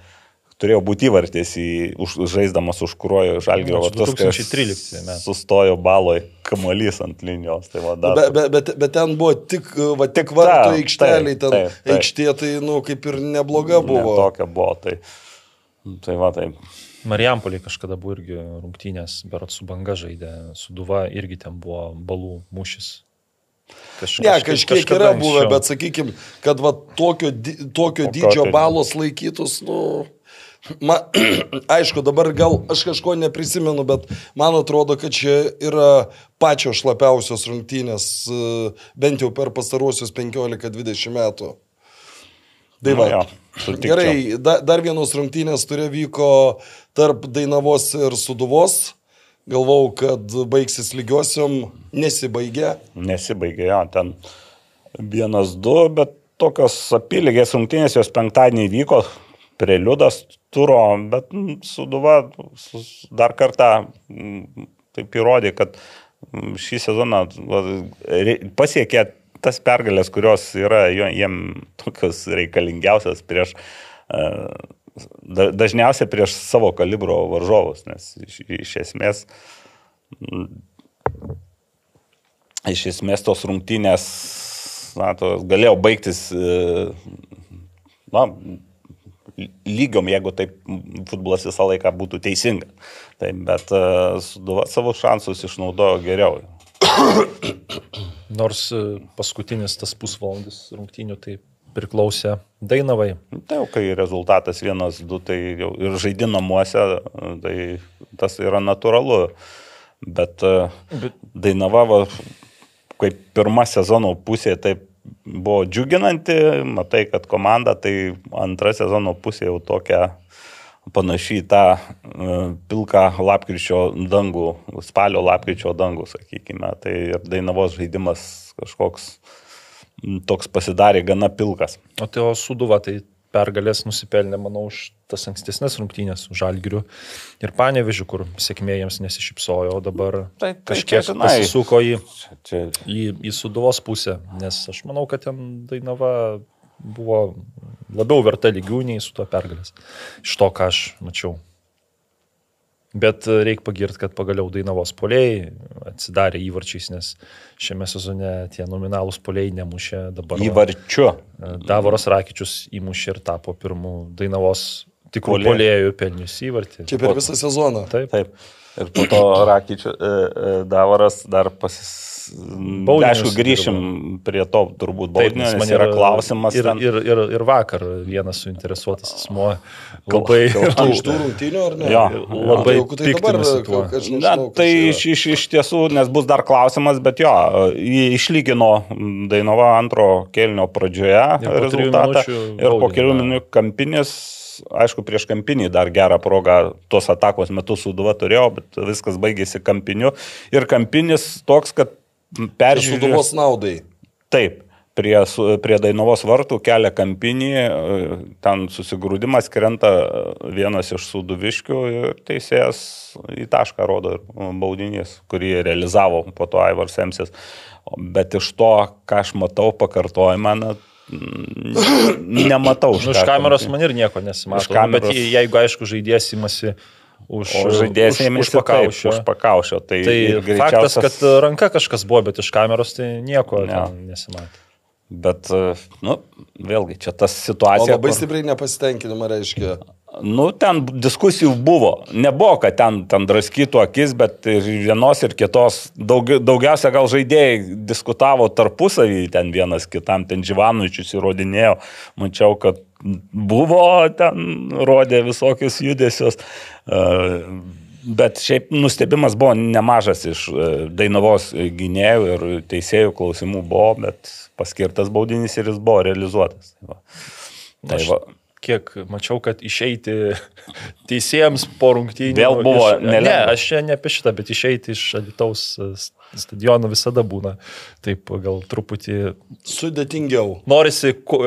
turėjo būti įvartis į už, žaisdamas už kruojo žalgio vartus. 2013 metų. Sustojo baloj kamuolys ant linijos. Tai va, dar... bet, bet, bet, bet ten buvo tik, va, tik vartų aikšteliai, ten taip, taip. aikštė tai, nu, kaip ir nebloga buvo. Ne, tokia buvo, tai, tai va, taip. Marijampolė kažkada buvo irgi rungtynės, berot su banga žaidė, su duva irgi ten buvo balų mūšis. Kaž, ne, kažkiek, kažkiek yra buvę, bet sakykime, kad va, tokio, tokio dydžio balos laikytus, nu... Ma, aišku, dabar gal aš kažko neprisimenu, bet man atrodo, kad čia yra pačios šlapiausios rungtynės, e, bent jau per pastaruosius 15-20 metų. Tai va, ja, gerai, da, dar vienos rungtynės turėjo vyko tarp Dainavos ir Suduvos. Galvau, kad baigsis lygiosiom, nesibaigė. Nesibaigė, jo, ten vienas du, bet tokios apylygės rungtynės jos penktadienį vyko, preliudas turo, bet Suduva dar kartą taip įrodė, kad šį sezoną pasiekė tas pergalės, kurios yra jiem tokios reikalingiausias prieš dažniausiai prieš savo kalibro varžovus, nes iš, iš esmės iš esmės tos rungtynės na, tos galėjo baigtis na, lygiom, jeigu taip futbolas visą laiką būtų teisinga. Taip, bet uh, Suduva savo šansus išnaudojo geriau. Nors e, paskutinis tas pusvalandis rungtynių tai priklausė Dainavai. Tai jau kai rezultatas vienas, du, tai jau ir žaidži namuose, tai tas yra natūralu. Bet, e, Bet... Dainava, va, kaip pirma sezono pusė, taip buvo džiuginanti, matai, kad komanda tai antra sezono pusė jau tokia panašiai tą e, pilką lapkričio dangų, spalio lapkričio dangų, sakykime. Tai ir Dainavos žaidimas kažkoks toks pasidarė gana pilkas. O tai o suduva, tai pergalės nusipelnė, manau, už tas ankstesnės rungtynės, už Algirių ir Panevežių, kur sėkmė jiems nesišypsojo, o dabar Tai- tai kažkiek čia, žinai, pasisuko į, Čia į, į suduvos pusę, nes aš manau, kad ten Dainava buvo labiau verta lygių nei su tuo pergalės. Iš to, ką aš mačiau. Bet reikia pagirti, kad pagaliau Dainavos poliai atsidarė įvarčiais, nes šiame sezone tie nominalūs poliai nemušė dabar. va, įvarčiu. Davoras Rakičius įmušė ir tapo pirmų Dainavos tikrų polėjų pelnius įvartį. Čia per visą sezoną. Taip. Taip. Ir po to Rakyčių e, e, Davaras dar pasis... Baudinius Aišku, grįšim prie to turbūt baudinio, nes nes yra klausimas. Ir, ten- ir, ir, ir vakar vienas suinteresuotas asmo labai... Gal- Iš tų rungtynių ar ne? Jo. Labai Tai jau- tai dabar, piktinosi tuo. ka- aš Na, tai iš, iš, iš tiesų, nes bus dar klausimas, bet jo, jį išlygino Dainava antro kelnio pradžioje Ir po rezultatą minučių ir po kelių minučių kampinis, aišku, prieš kampinį dar gerą progą tos atakos metu suduva turėjo, bet viskas baigėsi kampiniu. Ir kampinis toks, kad Čia peržiūrėjus. Suduvos naudai. Taip, prie, prie Dainavos vartų kelia kampinį, ten susigrūdimas krenta vienas iš suduviškių ir teisėjas į tašką rodo ir baudinys, kurį realizavo po to Aivar Semsis. O- Bet iš to, ką aš matau pakartojimą, na, nematau. Nu, iš kameros man ir nieko nesimato. Nu, kameros- Bet jeigu, aišku, žaidėjas imasi už, O žaidėjas už, už pakaušio. Už pakaušio. Tai, Tai greičiausias- faktas, kad ranka kažkas buvo, bet iš kameros tai nieko Ne. ten nesimatė. Bet, e, nu, vėlgi, čia tas O situacija. labai kur- stipriai nepasitenkinimą reiškia. Nu, ten diskusijų buvo. Nebuvo, kad ten, ten draskytų akis, bet ir vienos ir kitos. Daug, daugiausia gal žaidėjai diskutavo tarpusavį, ten vienas kitam, ten Žyvanučius įrodinėjo. Mačiau, kad buvo ten, rodė visokius judesius. E, Bet šiaip nustebimas buvo nemažas iš e, Dainavos gynėjų ir teisėjų klausimų buvo, bet paskirtas baudinys ir jis buvo realizuotas. Tai va. Tai va. Kiek mačiau, kad išeiti teisėjams po rungtynių. Vėl buvo iš, Ne, nelengva. aš čia ne apie šitą, bet išeiti iš Alitaus stadiono visada būna. Taip, gal truputį Sudėtingiau. norisi kuo,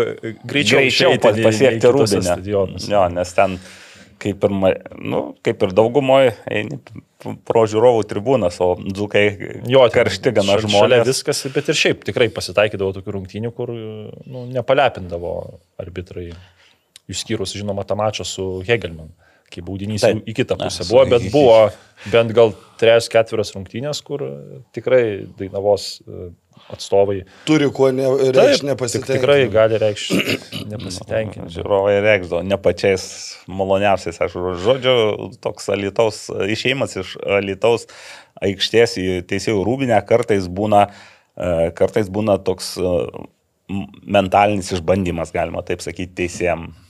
greičiau, greičiau pasiekti rūbinę. stadionuose. Jo, nes ten kaip ir, nu, kaip ir daugumoje eini pro žiūrovų tribūnas, o dzukai Jo, karšti gana žmonės. viskas, bet ir šiaip tikrai pasitaikydavo tokių rungtynių, kur nu, nepalepindavo arbitrai. Išskyrus, žinoma, tą mačą su Hegelman, kai baudinys Taip. į kitą Na, pusę su- buvo, bet buvo bent gal 3-4 rungtynės, kur tikrai Dainavos e, atstovai Turi kuo ne, reikšti Taip, tik, nepasitenkinimą. tikrai gali reikšti nepasitenkinimą. Žiūrovai reikšdavo ne pačiais maloniausiais, aš žodžiu, toks alitaus, išeimas iš alitaus aikštės į teisėjų rūbinę kartais būna, e, kartais būna toks e, mentalinis išbandymas, galima taip sakyti, teisėjams.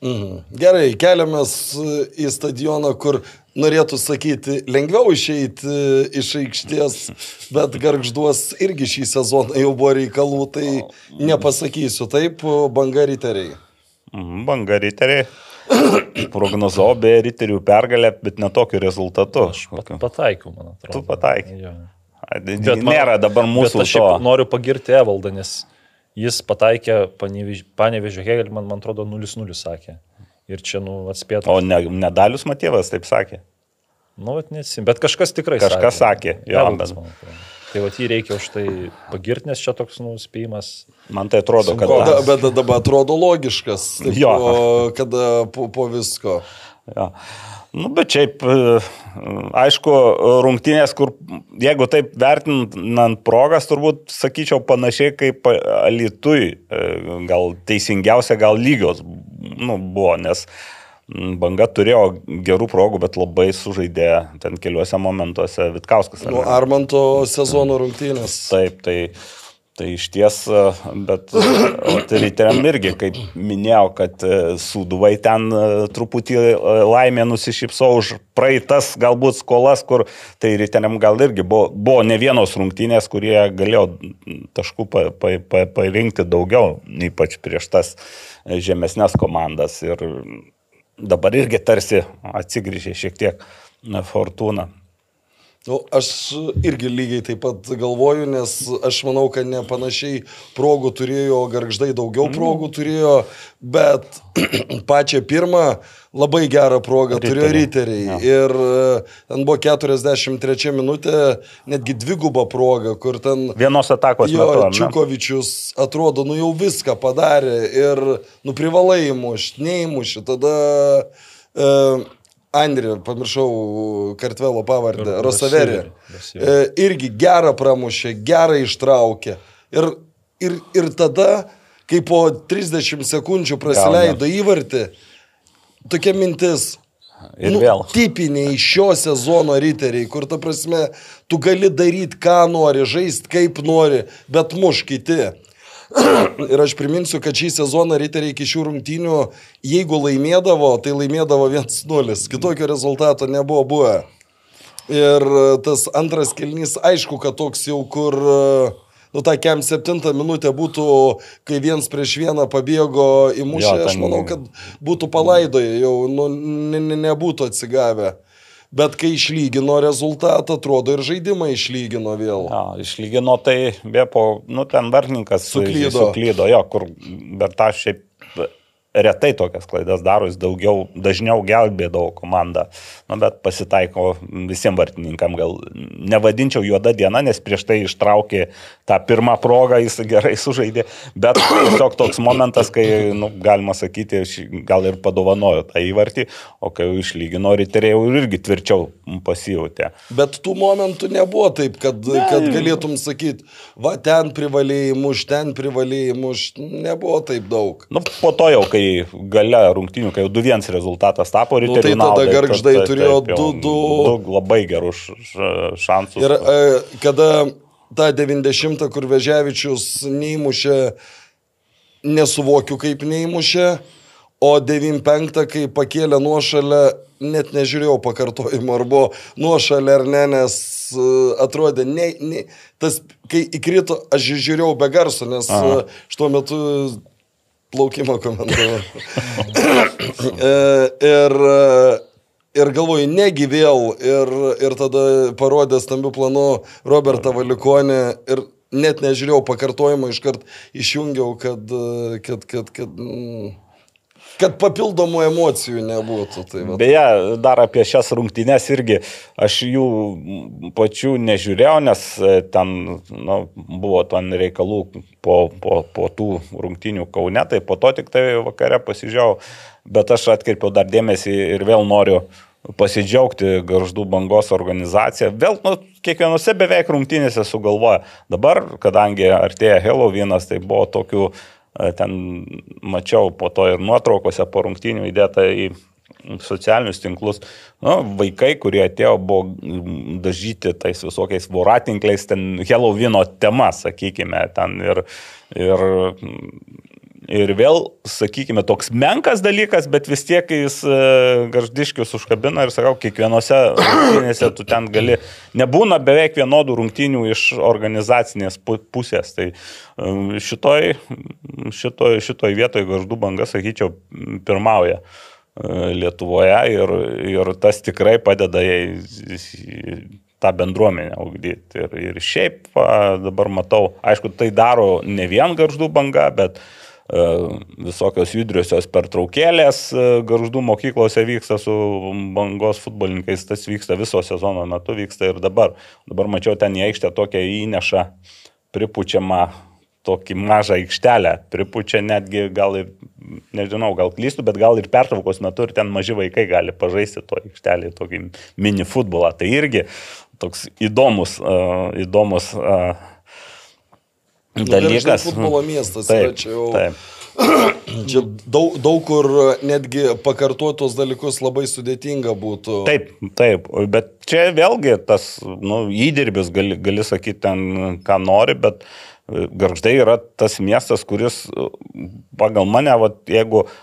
Mhm. Gerai, keliamės e, į stadioną, kur norėtų sakyti, lengviau išeiti e, iš aikštės, bet garžduos irgi šį sezoną jau buvo reikalų, tai nepasakysiu taip, banga riteriai. Mhm, Banga riteriai. Prognozavau be riterių pergalę, bet netokiu rezultatu. Aš pat, pataikiau, man atrodo. Tu pataikai. Nėra dabar mūsų aš to. noriu pagirti Evaldą, nes jis pataikė Panevežio Hegel, man, man atrodo, 0-0 sakė. Ir čia, nu, atspėtų. O ne, nedalius Matyvas taip sakė. Nu, vat nesim, bet kažkas tikrai Kažkas sakė, jo, Evaldas, bet-. Tai va, jį reikia už tai pagirti, nes čia toks nuspėjimas. Man tai atrodo, kad... O, da, bet dabar atrodo logiškas, taip, Jo. po, kada po, po visko. Jo. Nu, bet šiaip, e, aišku, rungtynės, kur, jeigu taip vertinant progas, turbūt sakyčiau panašiai kaip Alitui, e, gal teisingiausia, gal lygios nu, buvo, nes banga turėjo gerų progų, bet labai sužaidė ten keliuose momentuose Vitkauskas. Nu? Armanto sezono rungtynės. Taip, tai, tai iš ties, bet riteriam irgi, kaip minėjau, kad e, sūduvai ten e, truputį e, laimė nusišypso už praeitas galbūt skolas, kur tai riteriam gal irgi buvo, buvo ne vienos rungtynės, kurie galėjo taškų pa, pa, pa, parinkti daugiau, ypač prieš tas žemesnės komandas. Ir dabar irgi tarsi atsigrįžė šiek tiek na, fortūna. Nu, aš irgi lygiai taip pat galvoju, nes aš manau, kad ne panašiai progų turėjo, garždai daugiau progų turėjo, bet pačią pirmą labai gerą progą riteriai. turėjo riteriai. Ja. Ir e, ten buvo 43 minutė, netgi dviguba proga, kur ten... Vienos atakos jo, metu. Čiukovičius atrodo, nu jau viską padarė ir nu privalai įmušti, neįmušti. Tada... Uh, Andrė, pamiršau Kartvelo pavardę, Rosaverį. E, irgi gerą pramušė, gerą ištraukė. Ir, ir, ir tada, kai po 30 sekundžių praleido įvartį, tokia mintis. Ir nu, vėl. Tipiniai šio sezono riteriai, kur ta prasme, tu gali daryti, ką nori, žaisti kaip nori, bet muš kiti. Ir aš priminsiu, kad šį sezoną riteriai iki šių rungtynių, jeigu laimėdavo, tai laimėdavo 1-0. Kitokio rezultato nebuvo buvę. Ir tas antras kelnys, aišku, kad toks jau kur, nu, ta kem septintą minutę būtų, kai viens prieš vieną pabėgo į mušę, aš manau, kad būtų palaidoję, jau nu, ne, ne, nebūtų atsigavę. Bet kai išlygino rezultatą, atrodo ir žaidimą išlygino vėl. Ja, išlygino tai, be po, nu ten varninkas suklydo. suklydo, jo, kur Berta šiaip retai tokias klaidas daro, jis daugiau, dažniau gelbėdavo komandą. Nu, bet pasitaiko visiems vartininkam, gal nevadinčiau juoda diena, nes prieš tai ištraukė tą pirmą progą, jis gerai sužaidė, bet tiesiog toks momentas, kai, nu, galima sakyti, gal ir padovanojo tą įvartį, o kai jau išlygino riteriai, jau irgi tvirčiau pasijutė. Bet tų momentų nebuvo taip, kad, ne. kad galėtum sakyti, va ten privalėjai muš, ten privalėjai muš, nebuvo taip daug. Nu, po to jau, kai kai gale rungtinių, kai jau 2-1 rezultatas tapo ryte. Nu, tai tada garždai turėjo 2-2. Du labai gerus šansus. Ir e, kada tą 90, kur Veževičius neįmušė, nesuvokiu kaip neįmušė, o 95, kai pakėlė nuošalę, net nežiūrėjau pakartojimo, ar buvo nuošalė ar ne, nes uh, atrodė, ne, ne, tas, kai įkrito, aš žiūrėjau be garso, nes uh, tuo metu plaukimą komentavau. E, ir, ir galvoju, negi vėl. Ir, ir tada parodė stambių planų Robertą Valikonį. Ir net nežiūrėjau pakartojimo, iškart išjungiau, kad, kad, kad, kad mm, kad papildomų emocijų nebūtų. Tai va. Beje, dar apie šias rungtynes irgi aš jų pačių nežiūrėjau, nes e, ten nu, buvo ten reikalų po, po, po tų rungtynių kaune, tai po to tik tai vakare pasižiūrėjau, bet aš atkreipiau dar dėmesį ir vėl noriu pasidžiaugti garždų bangos organizacija. Vėl nu, kiekvienose beveik rungtynėse sugalvoja. Dabar, kadangi artėja Helovynas, tai buvo tokių uh, ten mačiau po to ir nuotraukose po rungtynių įdėta į socialinius tinklus. Nu, vaikai, kurie atėjo, buvo dažyti tais visokiais voratinkliais, ten Helovino tema, sakykime, ten ir, ir Ir vėl, sakykime, toks menkas dalykas, bet vis tiek jis e, garždiškius užkabina ir sakau, kiekvienose rungtynėse tu ten gali, nebūna beveik vienodų rungtynių iš organizacinės pusės. Tai e, šitoj, šitoj, šitoj vietoje garždų banga, sakyčiau, pirmauja. E, Lietuvoje ir, ir tas tikrai padeda jai tą bendruomenę augdyti. Ir, ir šiaip dabar matau, aišku, tai daro ne vien garždų banga, bet uh, visokios judriosios pertraukėlės e, garždų mokyklose vyksta su bangos futbolininkais, tas vyksta viso sezono metu, vyksta ir dabar. Dabar mačiau ten į aikštę tokią įneša pripučiamą tokį mažą aikštelę, pripučia netgi gal ir, nežinau, gal klystų, bet gal ir pertraukos metu ir ten maži vaikai gali pažaisti to aikštelį, tokį mini futbolą. Tai irgi toks įdomus, uh, įdomus uh, dalykas. Futbolo miestas taip, yra čia jau. Taip. Čia daug, daug kur netgi pakartotos dalykus labai sudėtinga būtų. Taip, taip, bet čia vėlgi tas nu, įdirbis, gali, gali sakyti ten, ką nori, bet garždai yra tas miestas, kuris pagal mane, vat, jeigu uh,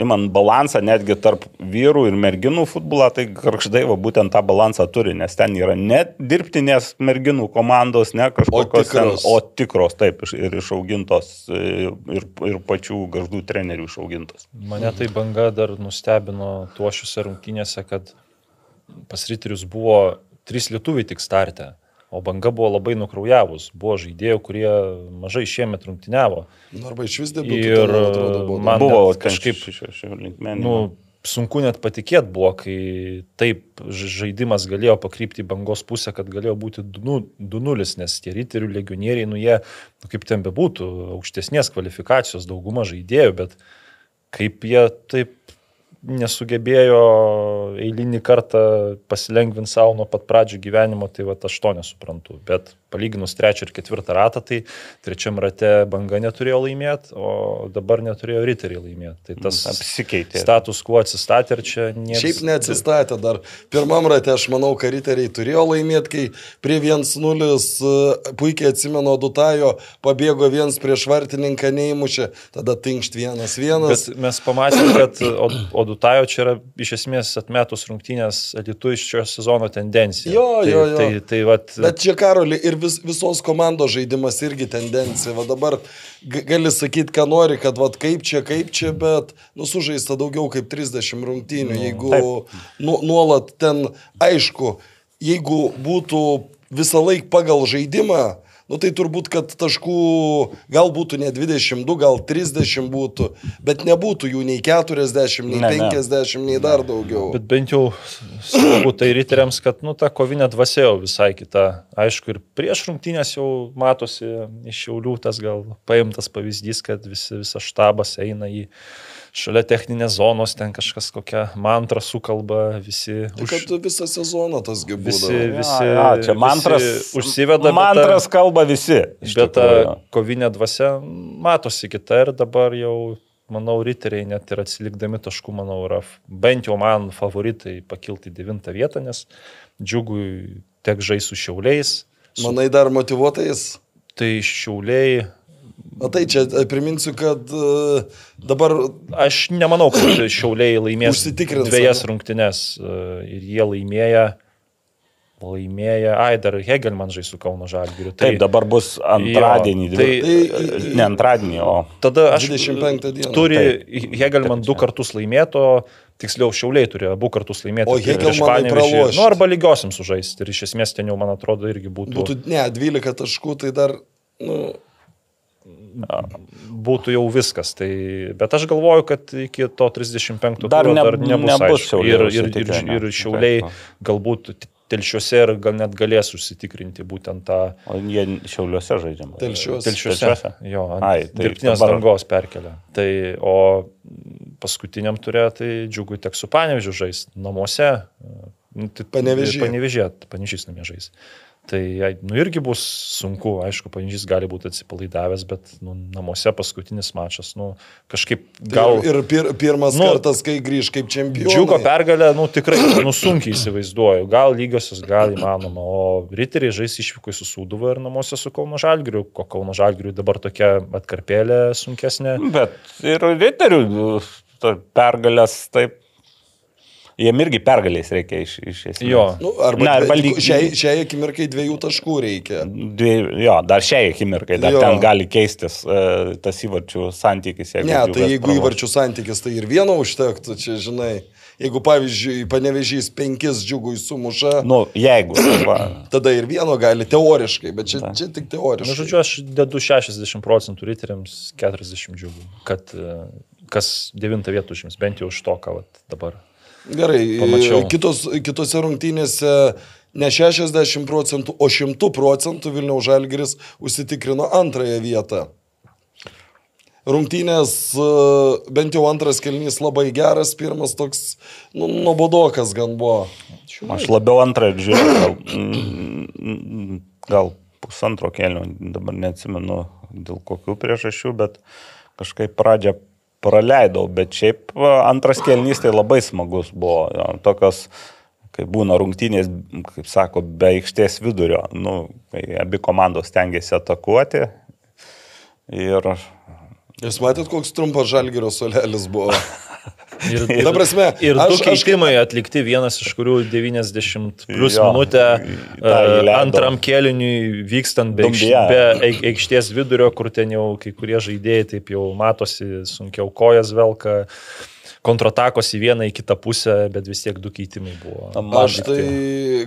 imant balansą netgi tarp vyrų ir merginų futbolą, tai Karkšdai va būtent tą balansą turi, nes ten yra ne dirbtinės merginų komandos, ne kažkokios, o tikros, ten, o tikros taip, ir išaugintos, ir, ir pačių garždų trenerių išaugintos. Mane tai banga dar nustebino tuo šiuose rungtynėse, kad pas ryterius buvo trys lietuviai tik startė. O banga buvo labai nukraujavus. Buvo žaidėjų, kurie mažai šiemet rungtyniavo. Nu, arba iš vis debiutų. Ir man atrodo, buvo man. Buvo kažkaip, kažkaip linkmenį. nu, sunku net patikėti buvo, kai taip žaidimas galėjo pakrypti į bangos pusę, kad galėjo būti 2-0, nes tie riterių legionieriai, nu jie, nu, kaip ten bebūtų, aukštesnės kvalifikacijos dauguma žaidėjų, bet kaip jie taip nesugebėjo eilinį kartą pasilengvinti savo nuo pat pradžių gyvenimo, tai va aš to nesuprantu. Bet palyginus trečią ir ketvirtą ratą, tai trečiam rate banga neturėjo laimėti, o dabar neturėjo riteriai laimėti. Tai tas Apsikeitė. status quo atsistatė ir čia niekas. Šiaip neatsistatė dar. Pirmam rate aš manau, kad riteriai turėjo laimėti, kai prie 1-0 e, puikiai atsimenu, Dutajo pabėgo viens prieš vartininką neįmušė, tada tinkšt 1-1. Bet mes pamatėme, kad Od- Odutajo čia yra iš esmės atmetus rungtynės elitų iš šio sezono tendencija. Jo, tai, jo, jo. Tai, tai, vat, Bet čia karoli ir vis, visos komandos žaidimas irgi tendencija. Va dabar gali sakyti, ką nori, kad va kaip čia, kaip čia, bet nusužaista daugiau kaip 30 rungtynių. Jeigu nu, nuolat ten, aišku, jeigu būtų visą laiką pagal žaidimą, nu tai turbūt, kad taškų gal būtų ne 22, gal 30 būtų, bet nebūtų jų nei 40, nei Ne, ne. 50, nei dar daugiau. Bet bent jau svarbu tai riteriams, kad nu, ta kovinė dvasia jau visai kita. Aišku, ir prieš rungtynės jau matosi iš jaulių tas gal paimtas pavyzdys, kad visi, visas štabas eina į šalia techninės zonos, ten kažkas kokią mantrą sukalba, visi, Tai už, kad visą sezoną tasgi visi, būdavo. visi, Ja, ja, čia mantras. visi užsiveda. bet ta- Mantras kalba visi. Bet ta kovinė dvasia matosi kita ir dabar jau, manau, riteriai net ir atsilikdami taškų, manau, yra bent jau man favoritai pakilti į devintą vietą, nes džiugui tek žais su šiauliais. Su, Manai dar motivuotais? tai šiauliai, Na tai čia e, priminsiu, kad e, dabar aš nemanau, kad šiauliai laimės dviejas rungtynes e, ir jie laimėja. Laimėja, ai, dar Hegelman žais su Kauno Žalgiriu. Taip, dabar bus antradienį. Jo, tai- Tai- ne antradienį, o Tada aš 25 dieną. Turi Taip. Hegelman du kartus laimėto, tiksliau Šiauliai turėjo abu kartus laimėti. O Hegelmanui Panevėžį. pralošt. Nu, arba lygiosiam sužaisti. Ir iš esmės ten jau, man atrodo, irgi būtų, būtų... būtų, ne, 12 taškų, tai dar, nu, būtų jau viskas. Tai... Bet aš galvoju, kad iki to 35 Dar ne- dar nebus. nebus. Šiauliai ir, ir, ir, ir Šiauliai galbūt telšiuose ir gal net galės užsitikrinti būtent tą o jie šiauliuose žaidžiama. Telšiuose. Telšiuose. Telšiuose? Jo, Ai, tai dirbtinės dabar- dangos perkelia. Tai, o paskutiniam turė, tai džiugu tek su panevežiu žais namuose. Nu, tai, Panevėžyje. Panevežė, panevežys namie žais. Tai jai, nu, irgi bus sunku, aišku, panevežys gali būti atsipalaidavęs, bet nu, namuose paskutinis mačas, nu, kažkaip gal... ir, ir pir, pirmas Nu, nu, kartas, kai grįž kaip čempionas. Džiugo pergalę, nu tikrai, nu sunkiai įsivaizduoju. Gal lygiosios, gal įmanoma. O riteriai žais išvykui su Sūduva ir namuose su Kauno Žalgiriu. Ko Kauno Žalgiriu dabar tokia atkarpėlė sunkesnė. Bet ir riterių to pergalės taip. Jiem irgi pergalės reikia iš, iš esmės. Jo. Nu, arba Na, arba lyg- šiai, šiai akimirkai dviejų taškų reikia. Dviejų, jo, dar šiai akimirkai, dar Jo. ten gali keistis uh, tas įvarčių santykis. Ne, tai jeigu įvarčių santykis, tai ir vieno užtektų, čia žinai. Jeigu, pavyzdžiui, panevežys penkis džiugui sumuša, Nu, jeigu. tada ir vieno gali teoriškai, bet čia, čia tik Na, teoriškai. žodžiu, aš dedu 60 procentų riteriams, 40 džiugų, kad e, kas 9 vietų užims, bent jau iš to, ką vat, dabar. Gerai, Pamačiau. kitos, kitose rungtynėse ne 60 procentų, o 100 procentų Vilniaus Žalgiris užsitikrino antrąją vietą. Rungtynės, e, bent jau antras kelnys labai geras, pirmas toks, nu, nuobodokas gan buvo. aš labiau antrą žiūriu, gal, mm, gal pusantro kelio, dabar neatsimenu dėl kokių priežasčių, bet kažkaip pradžią praleidau, bet šiaip antras kelnys tai labai smagus buvo. Tokios, kai būna rungtynės, kaip sako, be aikštės vidurio, nu, kai abi komandos tengiasi atakuoti. Ir Jūs matėt, koks trumpas Žalgirio solelis buvo. Ir, Ta prasme, ir aš- du aš- keitimai atlikti, vienas iš kurių 90 plus Jo, minutę e, antram keliniui vykstant be, Dumbia. be aikštės vidurio, kur ten jau kai kurie žaidėjai taip jau matosi, sunkiau kojas velka, kontratakos į vieną, į kitą pusę, bet vis tiek du keitimai buvo. Aš tai,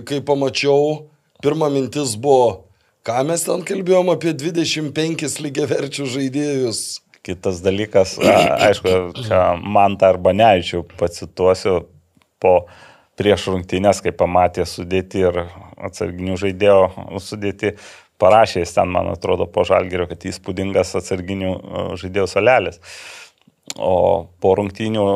kai pamačiau, pirma mintis buvo, ką mes ten kalbėjom apie 25 lygiaverčių žaidėjus. Kitas dalykas, aišku, man tą arba neaičiau, pacituosiu po prieš rungtynės, kai pamatė sudėti ir atsarginių žaidėjo sudėti, parašė jis ten, man atrodo, po žalgerio, kad įspūdingas atsarginių žaidėjų salelės. O po rungtynių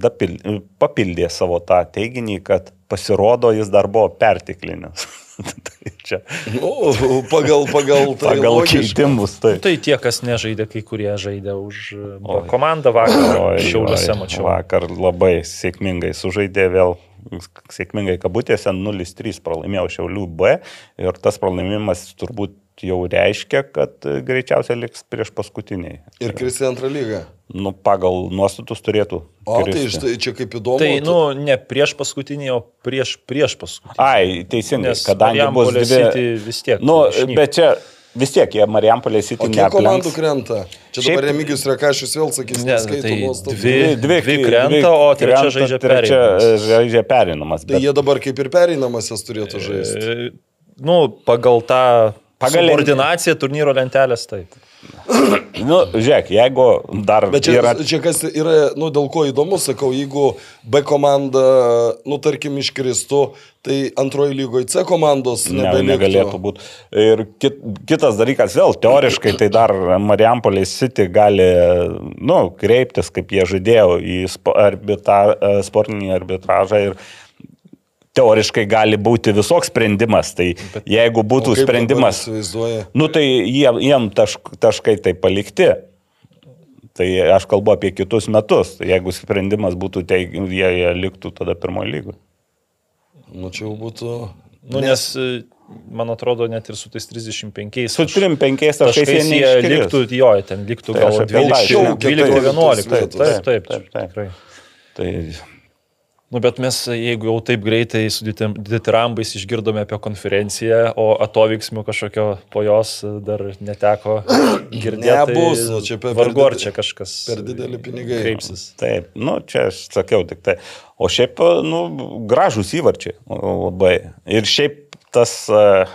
dapil, papildė savo tą teiginį, kad pasirodo jis dar buvo pertiklinis. čia Nu, pagal, pagal, tai pagal logiška. keitimus. Tai. Tai tie, kas nežaidė, kai kurie žaidė už e, komandą vakar, šiauliuose mačiau. Vakar labai sėkmingai sužaidė vėl, sėkmingai kabutėse 0-3 pralaimėjo Šiaulių B ir tas pralaimimas turbūt jau reiškia, kad greičiausiai liks prieš paskutiniai. Ir kristi antrą lygą. Nu, pagal nuostatus turėtų. O, tai kristi. štai čia kaip įdomu. Tai, nu, ne prieš paskutinį, o prieš, prieš paskutinį. Ai, teisingai, Nes kadangi bus dvi... Vis tiek Nu, išnyks. bet čia vis tiek jie Marijampolės O City kiek komandų neaplenks. krenta? Čia Šiaip- dabar Remigijus Rekašius vėl sakys, Ne, neskaito tai nuostatų. dvi- dvi krenta, o trečia žaidžia trečia pereinamas. žaidžia perinamas. Tai jie dabar kaip ir pereinamasis turėtų žaisti. E, Nu, pagal tą Pagal- koordinaciją turnyro lentelės taip. Nu, žiūrėk, jeigu dar Bet čia, yra... čia kas yra, nu, dėl ko įdomu, sakau, jeigu B komanda, nu, tarkim, iškristų, tai antroji lygoje C komandos Ne, negalėtų būti. Ir kit, kitas dalykas, vėl teoriškai tai dar Marijampolės City gali, nu, kreiptis, kaip jie žaidėjo į spo, arbitra, sportinį arbitražą ir teoriškai gali būti visoks sprendimas. Tai jeigu O būtų sprendimas, nu tai jie, jiem tašk, taškai tai palikti. Tai aš kalbu apie kitus metus. Tai jeigu sprendimas būtų, teig, jie, jie liktų tada pirmojo lygoje. Nu, čia jau būtų. Nu, nes, e, man atrodo, net ir su tais 35 Su trim penkiais taškais taškais jie jie neiškris. liktų, jo, ten liktų Tai gal aš apie 12, tą- 12-11. Taip, Taip, taip, taip, taip, taip. tikrai. Tai Nu, bet mes, jeigu jau taip greitai su ditirambais išgirdome apie konferenciją, o atovyksmių kažkokio po jos dar neteko girdėti. Nebus, nu, čia per- vargu per čia kažkas per dideli pinigai. kreipsis. Taip, nu čia aš sakiau tik tai. O šiaip, nu, gražus įvarčiai labai. Ir šiaip tas uh,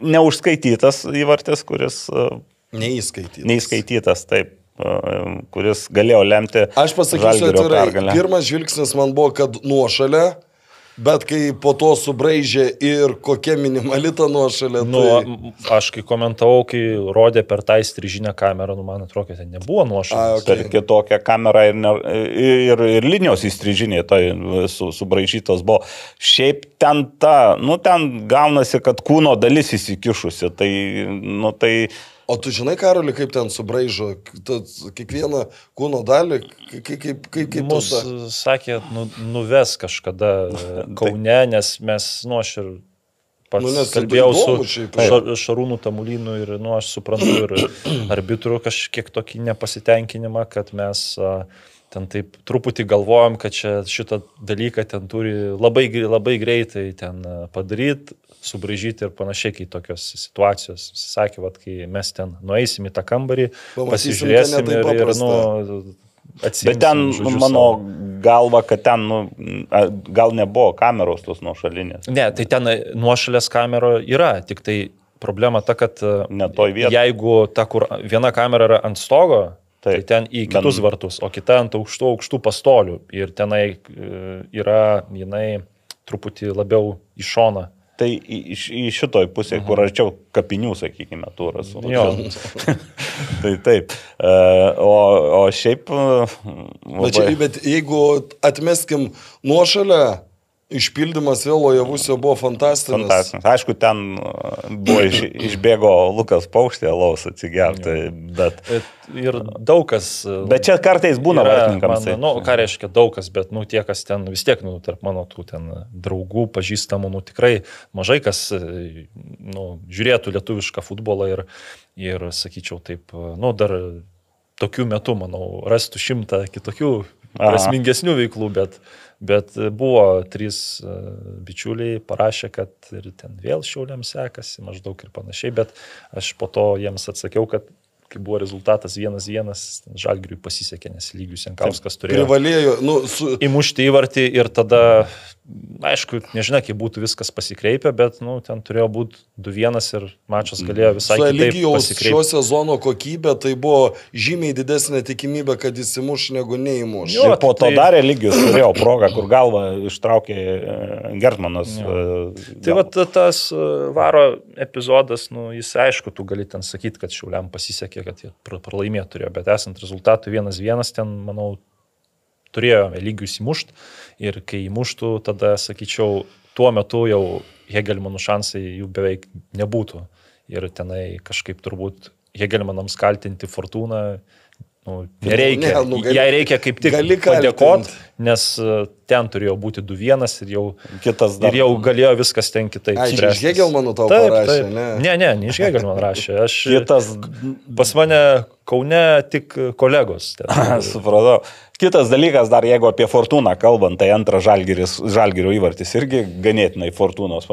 neužskaitytas įvartis, kuris uh, Neįskaityti. neįskaitytas, taip, kuris galėjo lemti. Aš pasakysiu atvirai, pergalę. pirmas žvilgsnis man buvo, kad nuošalė, bet kai po to subraižė ir kokia minimali ta nuošalė, Nu, tai... aš kai komentavau, kai rodė per tą įstrižinę kamerą, nu, man atrodo, kad ten nebuvo A, nuošalės. okay. Per kitokią kamerą ir, ne, ir, ir linijos įstrižiniai tai su, subraižytos buvo. Šiaip ten ta, nu ten gaunasi, kad kūno dalis įsikišusi. Tai, nu tai, O tu žinai, Karoli, kaip ten subraižo kiekvieną kūno dalį, kaip, kaip, kaip, kaip Mus tada? sakė, nu, nuves kažkada e, Kaune, nes mes, nu, aš ir pats Nu, tai kalbėjau su įdomu šiaip. šar, Šarūnu Tamulynu ir, nu, aš suprantu ir arbitrų kažkiek tokį nepasitenkinimą, kad mes a, ten taip truputį galvojam, kad čia šitą dalyką ten turi labai, labai greitai ten padaryti, subražyti ir panašiai, kai tokios situacijos. Sakė, vat, kai mes ten nueisim į tą kambarį, Pamatysim, pasižiūrėsim ir, ir nu, atsiimsim bet ten, žodžiu mano savo. galva, kad ten, nu, gal nebuvo kameros tos nuošalinės. Ne, tai ten nuošalės kamera yra, tik tai problema ta, kad e, jeigu ta, kur viena kamera yra ant stogo, tai Taip. ten į kitus Ben- vartus, o kita ant aukštų, aukštų pastolių ir tenai e, yra jinai truputį labiau į šoną. Tai į, į, į šitoj pusėje, kur arčiau kapinių, sakykime, turas. Jo. tai taip. E, O, o šiaip... e, Bet, čia, Labai... bet jeigu atmeskim nuošalę, išpildymas vėl Ojavusio buvo fantastinis. Fantastinis. Aišku, ten e, buvo iš, išbėgo Lukas Paukštė, laus atsigerti, bet, Ir daug kas. e, bet čia kartais būna vartininkams. Man, nu, ką reiškia daug kas, bet, nu, tie, kas ten vis tiek, nu, tarp mano tų ten draugų, pažįstamų, nu, tikrai mažai kas, e, nu, žiūrėtų lietuvišką futbolą ir, ir sakyčiau, taip, nu, dar tokiu metu, manau, rastų šimtą kitokių prasmingesnių veiklų, bet, bet buvo trys e, bičiuliai parašę, kad ir ten vėl šiauliam sekasi maždaug ir panašiai, bet aš po to jiems atsakiau, kad kai buvo rezultatas 1-1, Žalgiriui pasisekė, nes lygius Jankauskas turėjo. Privalėjo, nu, su... Įmušti įvartį ir tada, aišku, nežinia, kaip būtų viskas pasikreipę, bet, nu, ten turėjo būti 2-1 ir mačas galėjo visai Su kitaip Eligijaus šio pasikreipti. sezono kokybė tai buvo žymiai didesnė tikimybė, kad jis įmuš negu neįmuš. Jo, Ir po to tai- dar lygius turėjo progą, kur galvą ištraukė e, Gertmanas. Jo. e, Tai va tas e, varo epizodas, nu, jis aišku, tu gali ten sakyti, kad šiuliam pasisekė, kad jie pra- pralaimėjo turėjo, bet esant rezultatui 1-1, ten, manau, turėjo lygius įmušt ir kai įmuštų, tada, sakyčiau, tuo metu jau Hegelmanų šansai jų beveik nebūtų. Ir tenai kažkaip turbūt Hegelmanams kaltinti fortūną. Nu, nereikia. Ne, nu, gali- Jai reikia kaip tik padėkoti, nes e, ten turėjo būti 2-1 ir jau Kitas dar. Ir jau galėjo viskas ten kitaip. Ai, iš spręstis. Hegelmanų tau Taip, parašė, taip. ne? Ne, ne, ne iš Hegelmanų rašė. Aš, Kitas, pas mane Kaune tik kolegos. Ten. supratau. Kitas dalykas, dar jeigu apie Fortūną kalbant, tai antras žalgiris, žalgirio įvartis irgi ganėtinai Fortūnos,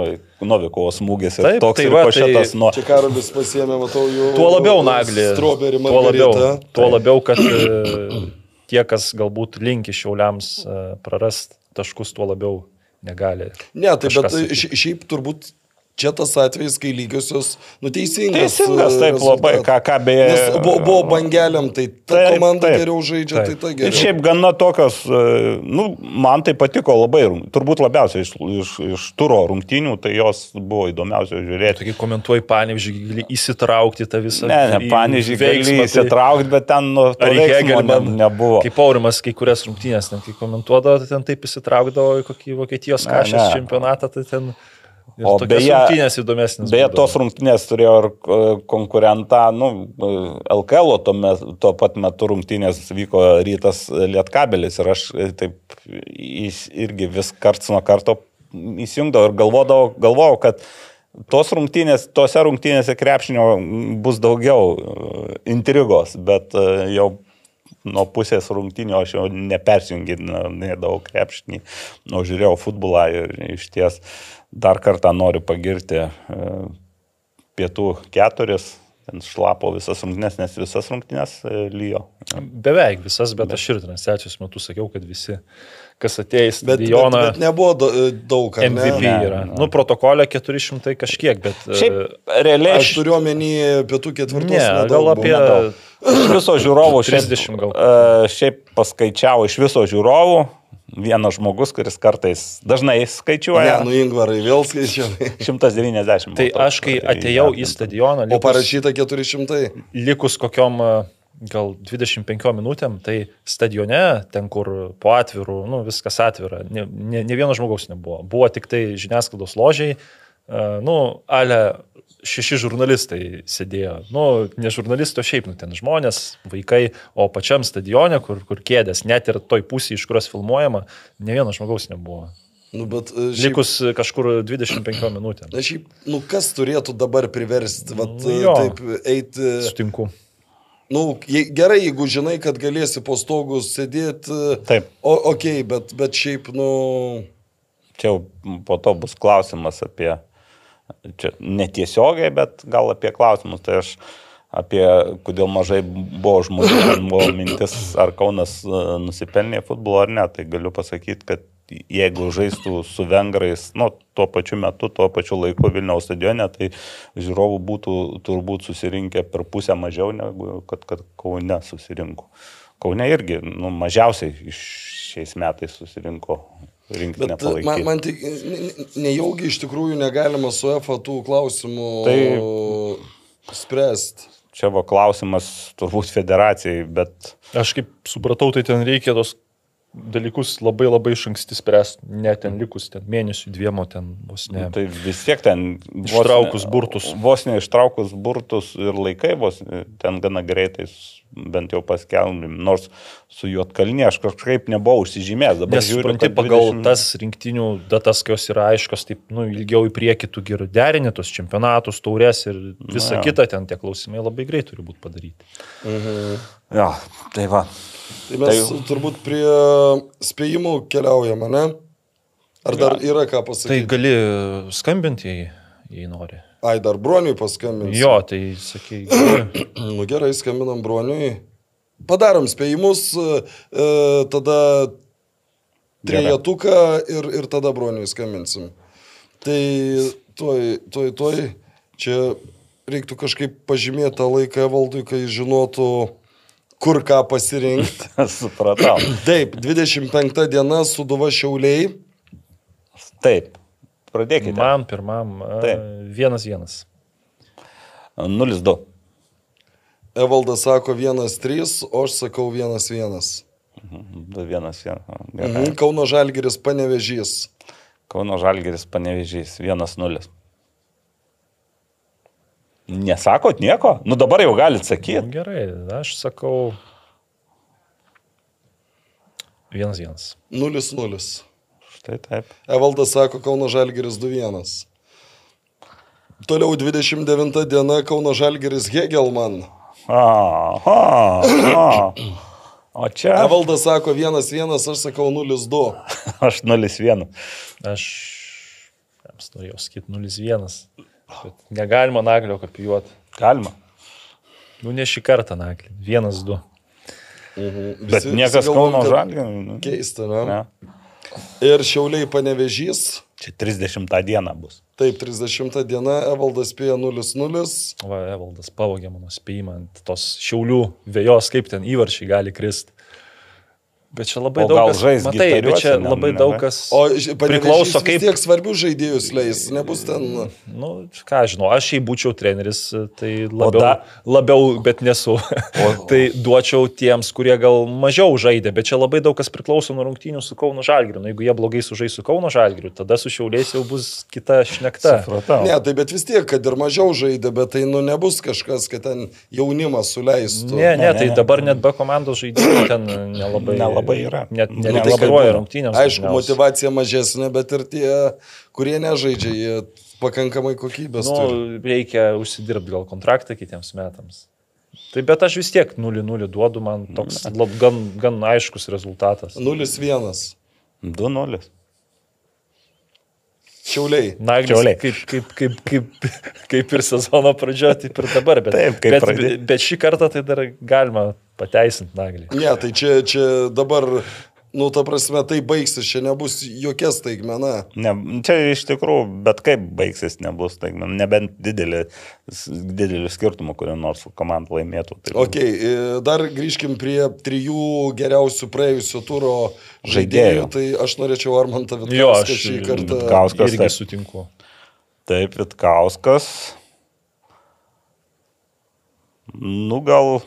Novikovo smūgis ir Taip, toks tai ir va, pašėtas tai- nuo... Čia Karolis pasiemė, matau, jau. Tuo labiau naglį. Strawberry Tuo labiau, tuo labiau, kad e, tie, kas galbūt linki šiauliams e, prarast taškus, tuo labiau negali. Ne, tai bet kažką sakyt. ši- šiaip turbūt čia tas atvejis, kai lygiosios, nu teisingas. Teisingas, e, taip labai, rezultatas. ką, ką beje. Nes buvo, buvo bangeliam, tai ta Taip, komanda taip. geriau žaidžia, Taip. tai ta Ir geriau. šiaip gana tokios, e, nu, man tai patiko labai, turbūt labiausiai iš, iš, iš turo rungtynių, tai jos buvo įdomiausia žiūrėti. Tokie komentuoji, panevižiai, gali įsitraukti tą visą Ne, ne, į panežiai gali veiksmą, tai- įsitraukti, bet ten nu, Ar Hegelman ne, nebuvo. Kaip Aurimas kai kurias rungtynės, net kai komentuodavo, tai ten taip įsitraukdavo į kokį Vokietijos ne. čempionatą, tai ten... O beje- rungtynės įdomesnės. Beje, tos rungtynės turėjo ir e, konkurentą, nu, LKL, tuo, met, tuo pat metu rungtynės vyko rytas Lietkabelis ir aš e, taip irgi vis karts nuo karto įsijungdavau ir galvodavau, galvojau, kad tos rungtynės, tose rungtynėse krepšinio bus daugiau e, intrigos, bet e, jau nuo pusės rungtynio aš jau nepersijunginėdavau krepšinį, o žiūrėjau futbolą ir iš ties dar kartą noriu pagirti e, pietų keturis, ten šlapo visas rungtynės, nes visas rungtynės e, lyjo. Beveik visas, bet aš ir transliacijos metu sakiau, kad visi, kas į Bet, bet, stadioną, bet nebuvo da- daug, ar ne? MVP Ne, yra. ne. Nu, protokolė 400 kažkiek, bet... Šiaip e, realiai Aš turiu omeny pietų ketvirtos. Ne, gal apie... nedaug. iš viso žiūrovų šiaip, 30 gal. e, šiaip paskaičiavo iš viso žiūrovų. Vienas žmogus, kuris kartais dažnai Ne, skaičiuoja. nu Ingvarai vėl skaičiavai. 190. Tai toks, aš, kai atėjau į stadioną, O likus, parašyta 400. likus kokiom e, gal 25 minutėm, tai stadione, ten kur po atvirų, nu, viskas atvira, ne, ne, ne vieno žmogaus nebuvo. Buvo tik tai žiniasklaidos ložiai, e, nu, ale šeši žurnalistai sėdėjo. Nu, ne žurnalistai, o šiaip, nu, ten žmonės, vaikai, o pačiam stadione, kur, kur kėdės, net ir toj pusėje, iš kurios filmuojama, ne vieno žmogaus nebuvo. Nu, bet e, šiaip, Likus kažkur 25 minutėm. na, šiaip, nu, kas turėtų dabar priversti, vat, Nu, jo. taip, eiti. Sutinku. Nu, jei, gerai, jeigu žinai, kad galėsi po stogus sėdėti. Taip. O, ok, bet, bet šiaip, nu. Čia jau po to bus klausimas apie, čia netiesiogiai, bet gal apie klausimus. Tai aš apie, kodėl mažai buvo žmonių, buvo mintis, ar Kaunas e, nusipelnė futbolo ar ne, tai galiu pasakyti, kad jeigu žaistų su vengrais, nu, tuo pačiu metu, tuo pačiu laiku Vilniaus stadione, tai žiūrovų būtų turbūt susirinkę per pusę mažiau negu kad, kad Kaune susirinko. Kaune irgi, nu, mažiausiai šiais metais susirinko rinktinę e, man, palaikyti. man tik ne- ne- nejaugi iš tikrųjų negalima su EFA tų klausimų Tai- spręsti. Čia buvo klausimas turbūt federacijai, bet Aš kaip supratau, tai ten reikia tos dalykus labai labai iš anksti spręsti, ne ten likus ten mėnesių dviemo ten vos ne. tai vis tiek ten... vos Ištraukus ne- burtus. Vos ne ištraukus burtus ir laikai, vos ten gana greitai bent jau paskelbim, nors su Juotkalnie aš kažkaip nebuvau užsižymėjęs. Dabar Nes supranti, pagal 20... tas rinktinių datas, jos yra aiškios, taip, nu, ilgiau į priekį tu geriau derini tos čempionatus, taurės ir visa Na, kita ten tie klausimai labai greit turi būti padaryti. Mhm. Ja, tai va. Tai mes tai... turbūt prie spėjimų keliaujame, ne? Ar dar ja. yra ką pasakyti? Tai gali skambinti, jei, jei nori. Ai, dar broniui paskambinti. Jo, tai sakai. nu gerai, skambinam broniui. Padarom spėjimus, e, e tada trejetuką ir, ir tada broniui skambinsim. Tai toj, toj, toj, čia reiktų kažkaip pažymėti tą laiką valdui, kai žinotų, kur ką pasirinkti. Supratau. Taip, 25 diena, Suduva Šiauliai. Taip, pradėkite. Man pirmam. Taip. Vienas vienas. 0-2. Evaldas sako 1-3, o aš sakau 1-1. 2-1-1. Mhm. Kauno Žalgeris panevežys. Kauno Žalgeris panevežys. 1-0. Nesakot nieko? Nu dabar jau galit sakyti. Nu, gerai, aš sakau 1-1. 0-0. Štai taip. Evaldas sako Kauno Žalgeris 2-1. Toliau 29 diena Kauno Žalgeris Hegelman. Aha, aha. O čia. Evaldas sako 1-1, aš sakau 0-2. aš 0-1. Aš jiems norėjau sakyti 0-1. Negalima naglio kopijuoti. Galima. Nu, ne šį kartą naglį. 1-2. Mhm. Bet Visi, niekas Kauno Žalgerio. Nu. Keista, ne? ne. Ir Šiauliai panevežys. Čia 30 diena bus. Taip, 30 diena, Evaldas spėja 0-0. Va, Evaldas pavogė mano spėjimą ant tos Šiaulių vėjos, kaip ten įvarčiai gali kristi. Bet čia labai o daug kas žais. Matai, bet čia ne, labai ne, daug kas. O priklauso kaip. Tiek svarbių žaidėjus leis, nebus ten. Nu, ką žinau, aš jei būčiau treneris, tai labiau, da... labiau bet nesu. O... tai duočiau tiems, kurie gal mažiau žaidė, bet čia labai daug kas priklauso nuo rungtynių su Kauno Žalgiriu. Nu, jeigu jie blogai sužais su Kauno Žalgiriu, tada su Šiaulės jau bus kita šnekta. Supratau. Ne, tai bet vis tiek, kad ir mažiau žaidė, bet tai nu nebus kažkas, kad ten jaunimas suleistų. Ne, ne, tai dabar net be komandos žaidėjų ten nelabai. nelabai labai yra. Net nelabai rungtynėms. Aišku, dažniausiai. motivacija mažesnė, bet ir tie, kurie nežaidžia, jie pakankamai kokybės. Nu, turi. reikia užsidirbti gal kontraktą kitiems metams. Tai bet aš vis tiek 0-0 duodu, man toks lab, gan, gan aiškus rezultatas. 0-1. 2-0. Šiauliai. Naglis, Šiauliai. Kaip, kaip, kaip, kaip, kaip ir sezono pradžioje, taip ir dabar. Bet, taip, bet, pradė. bet šį kartą tai dar galima pateisinti Naglį. Ne, tai čia, čia dabar Nu, ta prasme, tai baigsis, čia nebus jokia staigmena. Ne, čia iš tikrųjų, bet kaip baigsis, nebus staigmena, nebent didelį, didelį skirtumą, kurį nors komanda laimėtų. Tai ok, dar grįžkim prie trijų geriausių praėjusio turo žaidėjų. žaidėjų. Tai aš norėčiau Armantą Vitkauską šį kartą. Vitkauskas, irgi taip. sutinku. Taip, Vitkauskas. Nu, gal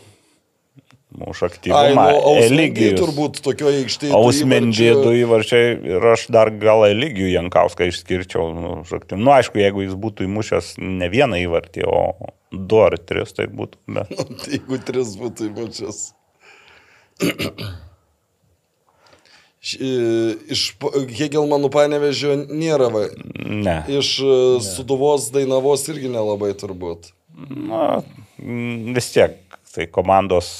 už aktyvumą. Nu, Eligijus. Turbūt tokioje aikštėje. Ausmendė du įvarčiai ir aš dar gal Eligijų Jankauską išskirčiau. Nu, nu, aišku, jeigu jis būtų įmušęs ne vieną įvartį, o du ar tris, tai būtų. Bet... Nu, tai jeigu tris būtų įmušęs. Iš Hegelmanų panevežio nėra. Va. Ne. Iš e, ne. Suduvos Dainavos irgi nelabai turbūt. Na, vis tiek. Tai komandos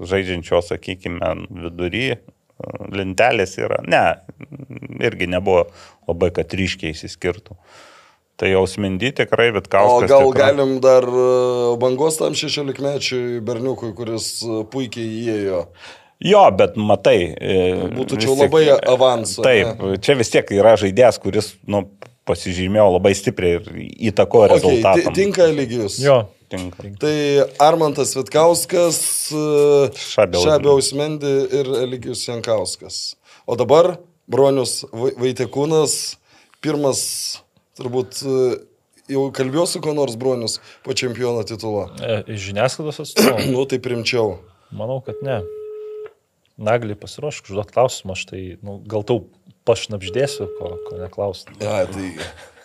žaidžiančios, sakykime, vidury lentelės yra. Ne, irgi nebuvo labai, kad ryškiai įsiskirtų. Tai jau smindy tikrai, bet ką. O gal tikrai... galim dar e, bangos tam 16-mečiui berniukui, kuris e, puikiai įėjo. Jo, bet matai. E, Būtų čia labai avansas. Taip, ne? čia vis tiek yra žaidėjas, kuris nu, pasižymėjo labai stipriai ir įtakojo okay, rezultatą. Tinka lygijus. Jo. Tinka. Tai Armantas Vitkauskas, Šabiaus Mendi ir Eligijus Jankauskas. O dabar Bronius Vaitekūnas, pirmas, turbūt jau kalbėjau su kuo nors Bronius po čempiono titulo. E, žiniasklaidos atstovas. nu, tai primčiau. Manau, kad ne. Naglį pasiruošk užduoti klausimą, aš tai nu, gal tau pašnapždėsiu, ko, ko neklausti. Ja, tai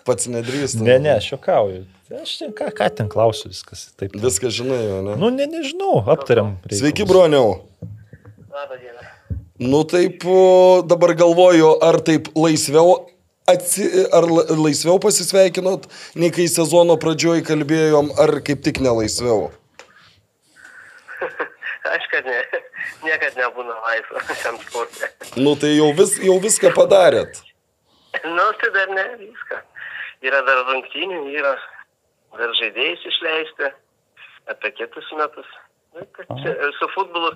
Pats nedrįstu. Ne, ne, aš juokauju. Aš ten ką, ką ten klausiu, viskas. Taip. Viską žinai, jo, ne? Nu, ne, nežinau, aptariam. reikalus. Sveiki, broniau. Labą dieną. Nu taip, dabar galvoju, ar taip laisviau, atsi, ar la- laisviau pasisveikinot, nei kai sezono pradžioj kalbėjom, ar kaip tik nelaisviau. Aš kad ne, niekad nebūna laisvo šiam sportui. Nu tai jau, vis, jau viską padarėt. Nu, tai dar ne viską. Yra dar rungtynių, yra dar žaidėjus išleisti apie kitus metus. Čia, su futbolu,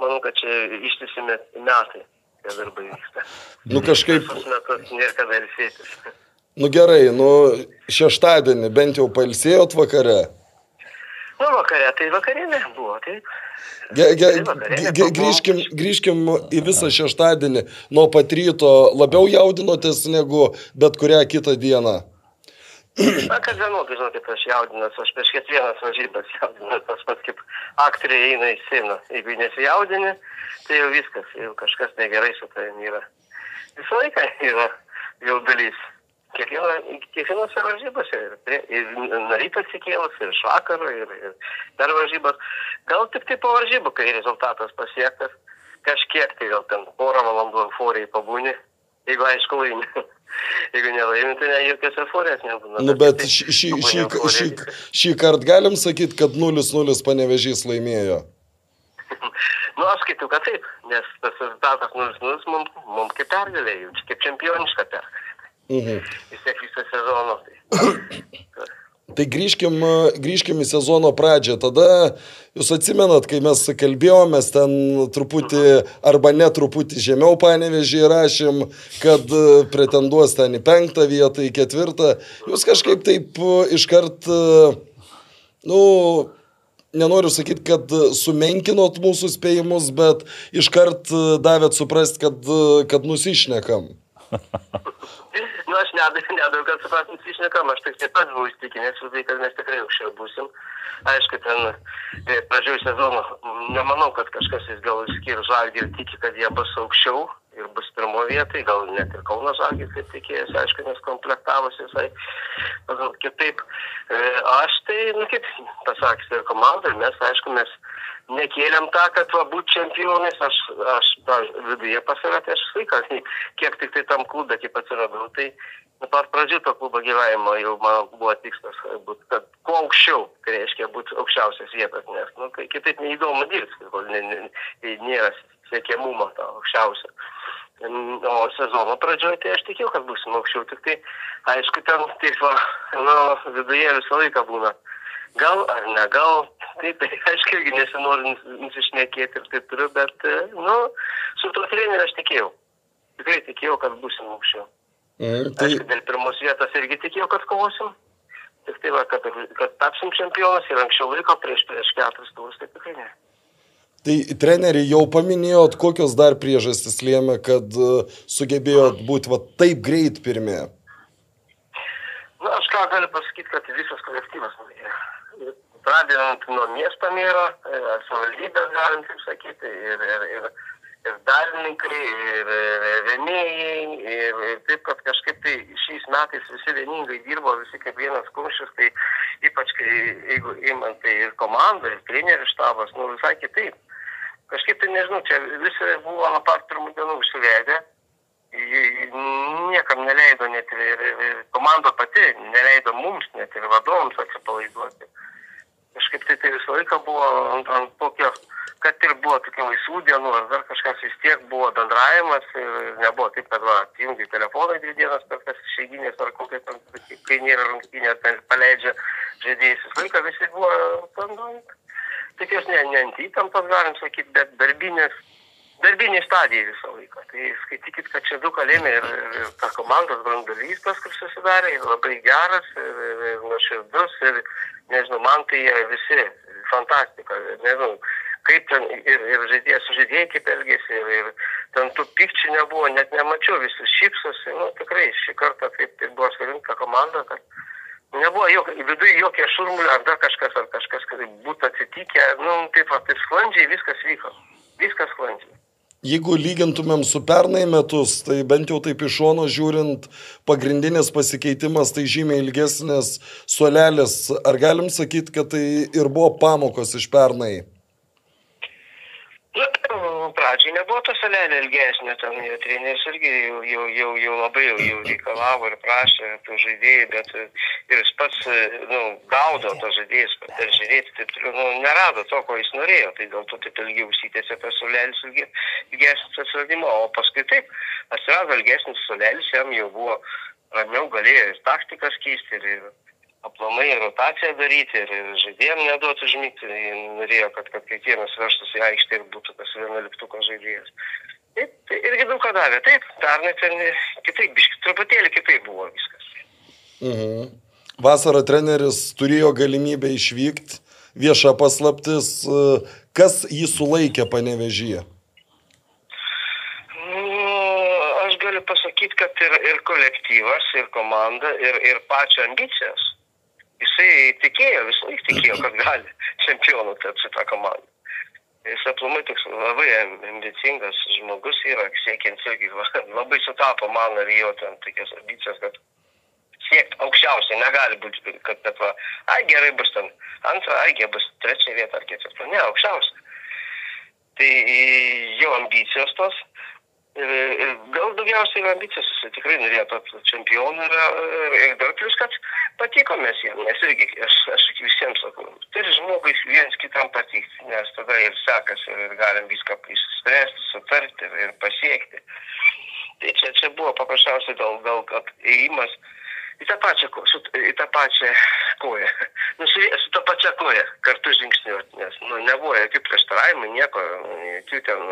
manau, kad čia ištisi met- metai, tie darbai vyksta. Nu kažkaip, Visus metus nėra kada ilsėtis. nu gerai, nu šeštadienį bent jau pailsėjot vakare. Nu, vakare, tai vakarinė buvo, taip. Ge, ge, Tai ge, grįžkim, grįžkim į visą šeštadienį. Nuo pat ryto labiau jaudinotės negu bet kurią kitą dieną. Na, kad vienodai, žinokit, aš jaudinas, aš prieš kiekvienas varžybas jaudinas, tas pats kaip aktoriai eina į sceną. Jeigu nesijaudini, tai jau viskas, jau kažkas negerai su tavimi yra. Visą laiką yra jaudulys. Kiekvienose varžybose. Ir, prie- ir nuo ryto atsikėlus, ir iš vakaro, ir, ir dar varžybos. Gal tik tai po varžybų, kai rezultatas pasiektas, kažkiek tai gal ten porą valandų euforijai pabūni, jeigu aišku laimi. Jeigu nelaimi, tai ne, jokios euforijos nebūna. Nu, bet Taip, šį, šį, šį, šį, šį kartą galim sakyti, kad 0-0 panevežys laimėjo. Nu, aš skaitau, kad taip, nes tas rezultatas 0-0 mums, mums kaip pergalė, kaip čempioniška pergalė. Mhm. Vis tiek visą sezoną. Tai. Tai grįžkim, grįžkim į sezono pradžią. Tada jūs atsimenat, kai mes kalbėjomės ten truputį arba netruputį žemiau panevežį rašėm, kad e, pretenduos ten į penktą vietą, į ketvirtą. Jūs kažkaip taip e, iškart, e, nu, nenoriu sakyti, kad sumenkinot mūsų spėjimus, bet iškart davėt suprasti, kad, kad nusišnekam. Nu, aš nedaug, kad supras, nusišnekam, aš tik taip pat buvau įstikinęs, visai, kad mes tikrai aukščiau būsim. Aišku, ten e, pradžioj sezono, nemanau, kad kažkas jis gal išskyrus žalgį ir tiki, kad jie bus aukščiau ir bus pirmo vietai, gal net ir Kauno žalgį taip tikėjęs, aišku, nes komplektavosi visai kitaip. E, Aš tai, nu kaip pasakys ir komanda, ir mes, aišku, mes nekėlėm tą, kad va būt čempionais, aš, aš tą viduje pas save, tai aš sveikas, kiek tik tai tam klube, kaip atsiradau, tai nuo pat pradžių to klubo gyvenimo jau man buvo tikslas, būt, kad kuo aukščiau, tai reiškia būti aukščiausias vietas, nes nu, kai kitaip neįdomu dirbti, kol ne, ne, ne, nėra siekiamumo to aukščiausio. O sezono pradžioje tai aš tikėjau, kad būsim aukščiau, tik tai aišku, ten taip va, nu, viduje visą laiką būna. Gal ar ne, gal, taip, tai aišku, irgi nesinori nus- nusišnekėti ir taip turiu, bet, e, nu, su tuo treneriu aš tikėjau. Tikrai tikėjau, kad būsim aukščiau. Mm, tai, Aišku, dėl pirmos vietos irgi tikėjau, kad kovosim. Tik tai va, kad, kad tapsim čempionas ir anksčiau laiko prieš, prieš keturis turus, tai tikrai ne. Tai treneriai jau paminėjot, kokios dar priežastys lėmė, kad e, sugebėjot būti va taip greit pirmie. Na, aš ką galiu pasakyti, kad visas kolektyvas norėjo. Pradedant nuo miesto mėro, e, savivaldybės, galim taip sakyti, ir, ir, ir, ir dalininkai, ir, ir rėmėjai, ir, ir taip, kad kažkaip tai šiais metais visi vieningai dirbo, visi kaip vienas kumštis, tai ypač kai, jeigu įmant tai ir komanda, ir trenerių štabas, nu visai kitaip. Kažkaip tai nežinau, čia visi buvo nuo pat pirmų dienų užsivedę, niekam neleido net ir, ir, ir komanda pati, neleido mums net ir vadovams atsipalaiduoti. Kažkaip tai tai visą laiką buvo ant, ant tokio, kad ir buvo tokių laisvų dienų, ar dar kažkas vis tiek buvo bendravimas ir nebuvo taip, kad va, atjungi telefoną dvi dienas per tas išeiginės ar kokia ten, kai nėra rungtynė, ten paleidžia žaidėjus. Visą laiką visi buvo, ten, nu, tokios ne, ne ant įtampos, galim sakyti, bet darbinės darbiniai stadijai visą laiką. Tai skaitykit, kad čia du kalėjimai ir, ir, ta komandos brandulys tas, kur susidarė, ir labai geras, ir, ir, ir nuoširdus, ir nežinau, man tai jie visi fantastika, nežinau, kaip ten ir, ir žaidėjas su žaidėjai kaip elgėsi, ir, ir ten tų pykčių nebuvo, net nemačiau, visi šypsosi, nu tikrai šį kartą taip tai buvo surinkta komanda, kad Nebuvo jokio, viduje jokio šurmulio ar dar kažkas, ar kažkas, kad būtų atsitikę, nu, taip, taip sklandžiai viskas vyko. Viskas sklandžiai. Jeigu lygintumėm su pernai metus, tai bent jau taip iš šono žiūrint, pagrindinis pasikeitimas tai žymiai ilgesnės suolelis. Ar galim sakyti, kad tai ir buvo pamokos iš pernai? Nu, pradžiai nebuvo ta salelė ilgesnė, ten jau treneris irgi jau, jau, jau, jau labai jau, jau reikalavo ir prašė tų žaidėjų, bet ir jis pats nu, gaudo tos žaidėjus, per žiūrėti, taip nu, nerado to, ko jis norėjo, tai dėl to taip ilgiau užsitęsė tas sulelis ilgesnis atsiradimo, o paskui taip atsirado ilgesnis sulelis, jam jau buvo ramiau galėjo ir taktikas keisti, ir, ir aplamai rotaciją daryti ir, ir žaidėjim neduoti užmygti. Norėjo, kad, kad kiekvienas vežtųsi į aikštę ir būtų tas vienuoliktuko žaidėjas. Taip, tai irgi daug ką davė. Taip, pernai ten kitaip, biški, truputėlį kitaip buvo viskas. Mhm. Vasarą treneris turėjo galimybę išvykti, vieša paslaptis, kas jį sulaikė panevežyje. Nu, aš galiu pasakyti, kad ir, ir kolektyvas, ir komanda, ir, ir pačio ambicijos jisai tikėjo, visą laiką tikėjo, kad gali čempionu tapti šitą komandą. Jis aplamai toks labai ambicingas žmogus yra, siekiant irgi labai sutapo man ir jo ten tokias ambicijas, kad siekti aukščiausiai negali būti, kad bet va, ai gerai bus ten antrą, ai gerai bus trečia vieta ar ketvirta, ne, aukščiausia. Tai jo ambicijos tos Gal daugiausiai yra ambicijos, jis tikrai norėjo tapti čempionu ir, ir dar plus, kad patiko mes jam, nes irgi aš, aš visiems sakau, turi žmogui viens kitam patikti, nes tada ir sekasi ir galim viską išspręsti, sutarti ir, ir pasiekti. Tai čia, čia buvo paprasčiausiai gal, gal įėjimas į tą pačią, su, į tą pačią koją. Nu, su, su tą pačią koją kartu žingsniuoti, nes nu, nebuvo jokių prieštaravimų, nieko, jokių ten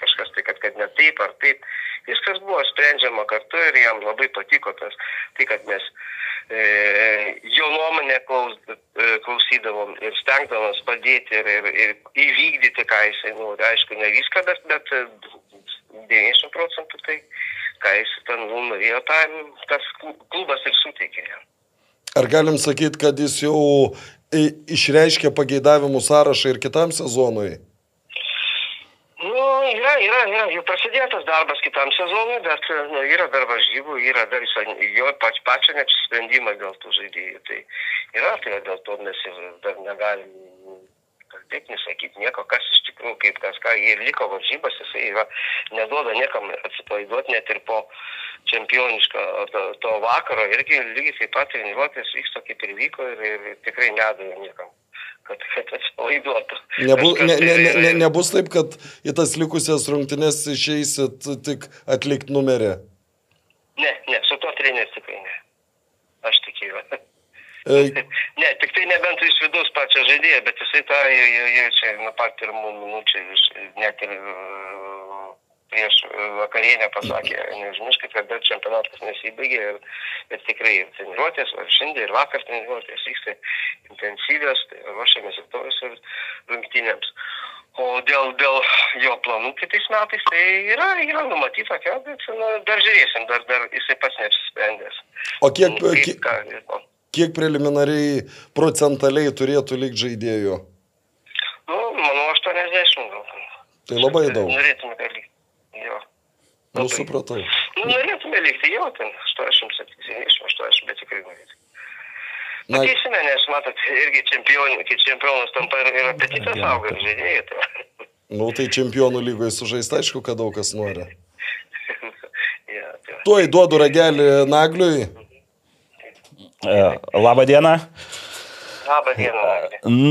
kažkas tai, kad, kad ne taip ar taip. Viskas buvo sprendžiama kartu ir jam labai patiko tas, tai kad mes e, jo nuomonę klaus, e, klausydavom ir stengdavom padėti ir, ir, ir įvykdyti, ką jisai, nu, aišku, ne viską, bet, bet 90 procentų tai ką jis ten norėjo, tas klubas ir suteikė jam. Ar galim sakyti, kad jis jau išreiškė pageidavimų sąrašą ir kitam sezonui? Nu, yra, yra, yra, jau prasidėjo tas darbas kitam sezonui, bet nu, yra dar varžybų, yra dar jo pač, pačio neapsisprendimą dėl tų žaidėjų. Tai yra, tai dėl to mes ir dar negalim kalbėti, nesakyti nieko, kas iš tikrųjų, kaip kas ką, jie liko varžybas, jisai yra, neduoda niekam atsipalaiduoti net ir po čempioniško to, to vakaro, irgi lygiai taip pat treniruotės vyksta kaip ir vyko ir, ir tikrai nedavė niekam. Kad, kad atsipalaiduotų. Nebu, ne, ne, ne, ne, nebus taip, kad į tas likusias rungtynes išeisit tik atlikti numerį. Ne, ne, su to treneris tikrai ne. Aš tikiuosi. Ne, tik tai nebent iš vidaus pačią žaidėją, bet jisai tą jaučia nuo pat pirmų minučių, net ir prieš vakarienę pasakė, neužmirškit, kad dar čempionatas nesibaigė, ir, bet tikrai ir treniruotės, ir šiandien, ir vakar treniruotės vyksta intensyvios, tai ruošiamės ir tos ir rungtynėms. O dėl, dėl jo planų kitais metais, tai yra, yra numatyta, kad, bet nu, dar žiūrėsim, dar, dar jisai pats neapsisprendęs. O kiek, kaip, kiek, ką, kiek preliminariai procentaliai turėtų likti žaidėjų? Nu, manau, 80 gal. Tai labai daug. Norėtume, kad likti. Jo. Nu, supratau. Nu, norėtume likti jau ten 80, 70, 80, bet tikrai norėtume. Na, Matysime, nes matot, irgi čempionų, kai čempionas tampa ir, ir apetitas auga ir žaidėjai. Tai. Nu, tai čempionų lygoje sužaista, aišku, kad daug kas nori. ja, tai. Tuoj duodu ragelį Nagliui. E, Labą dieną. Labą dieną.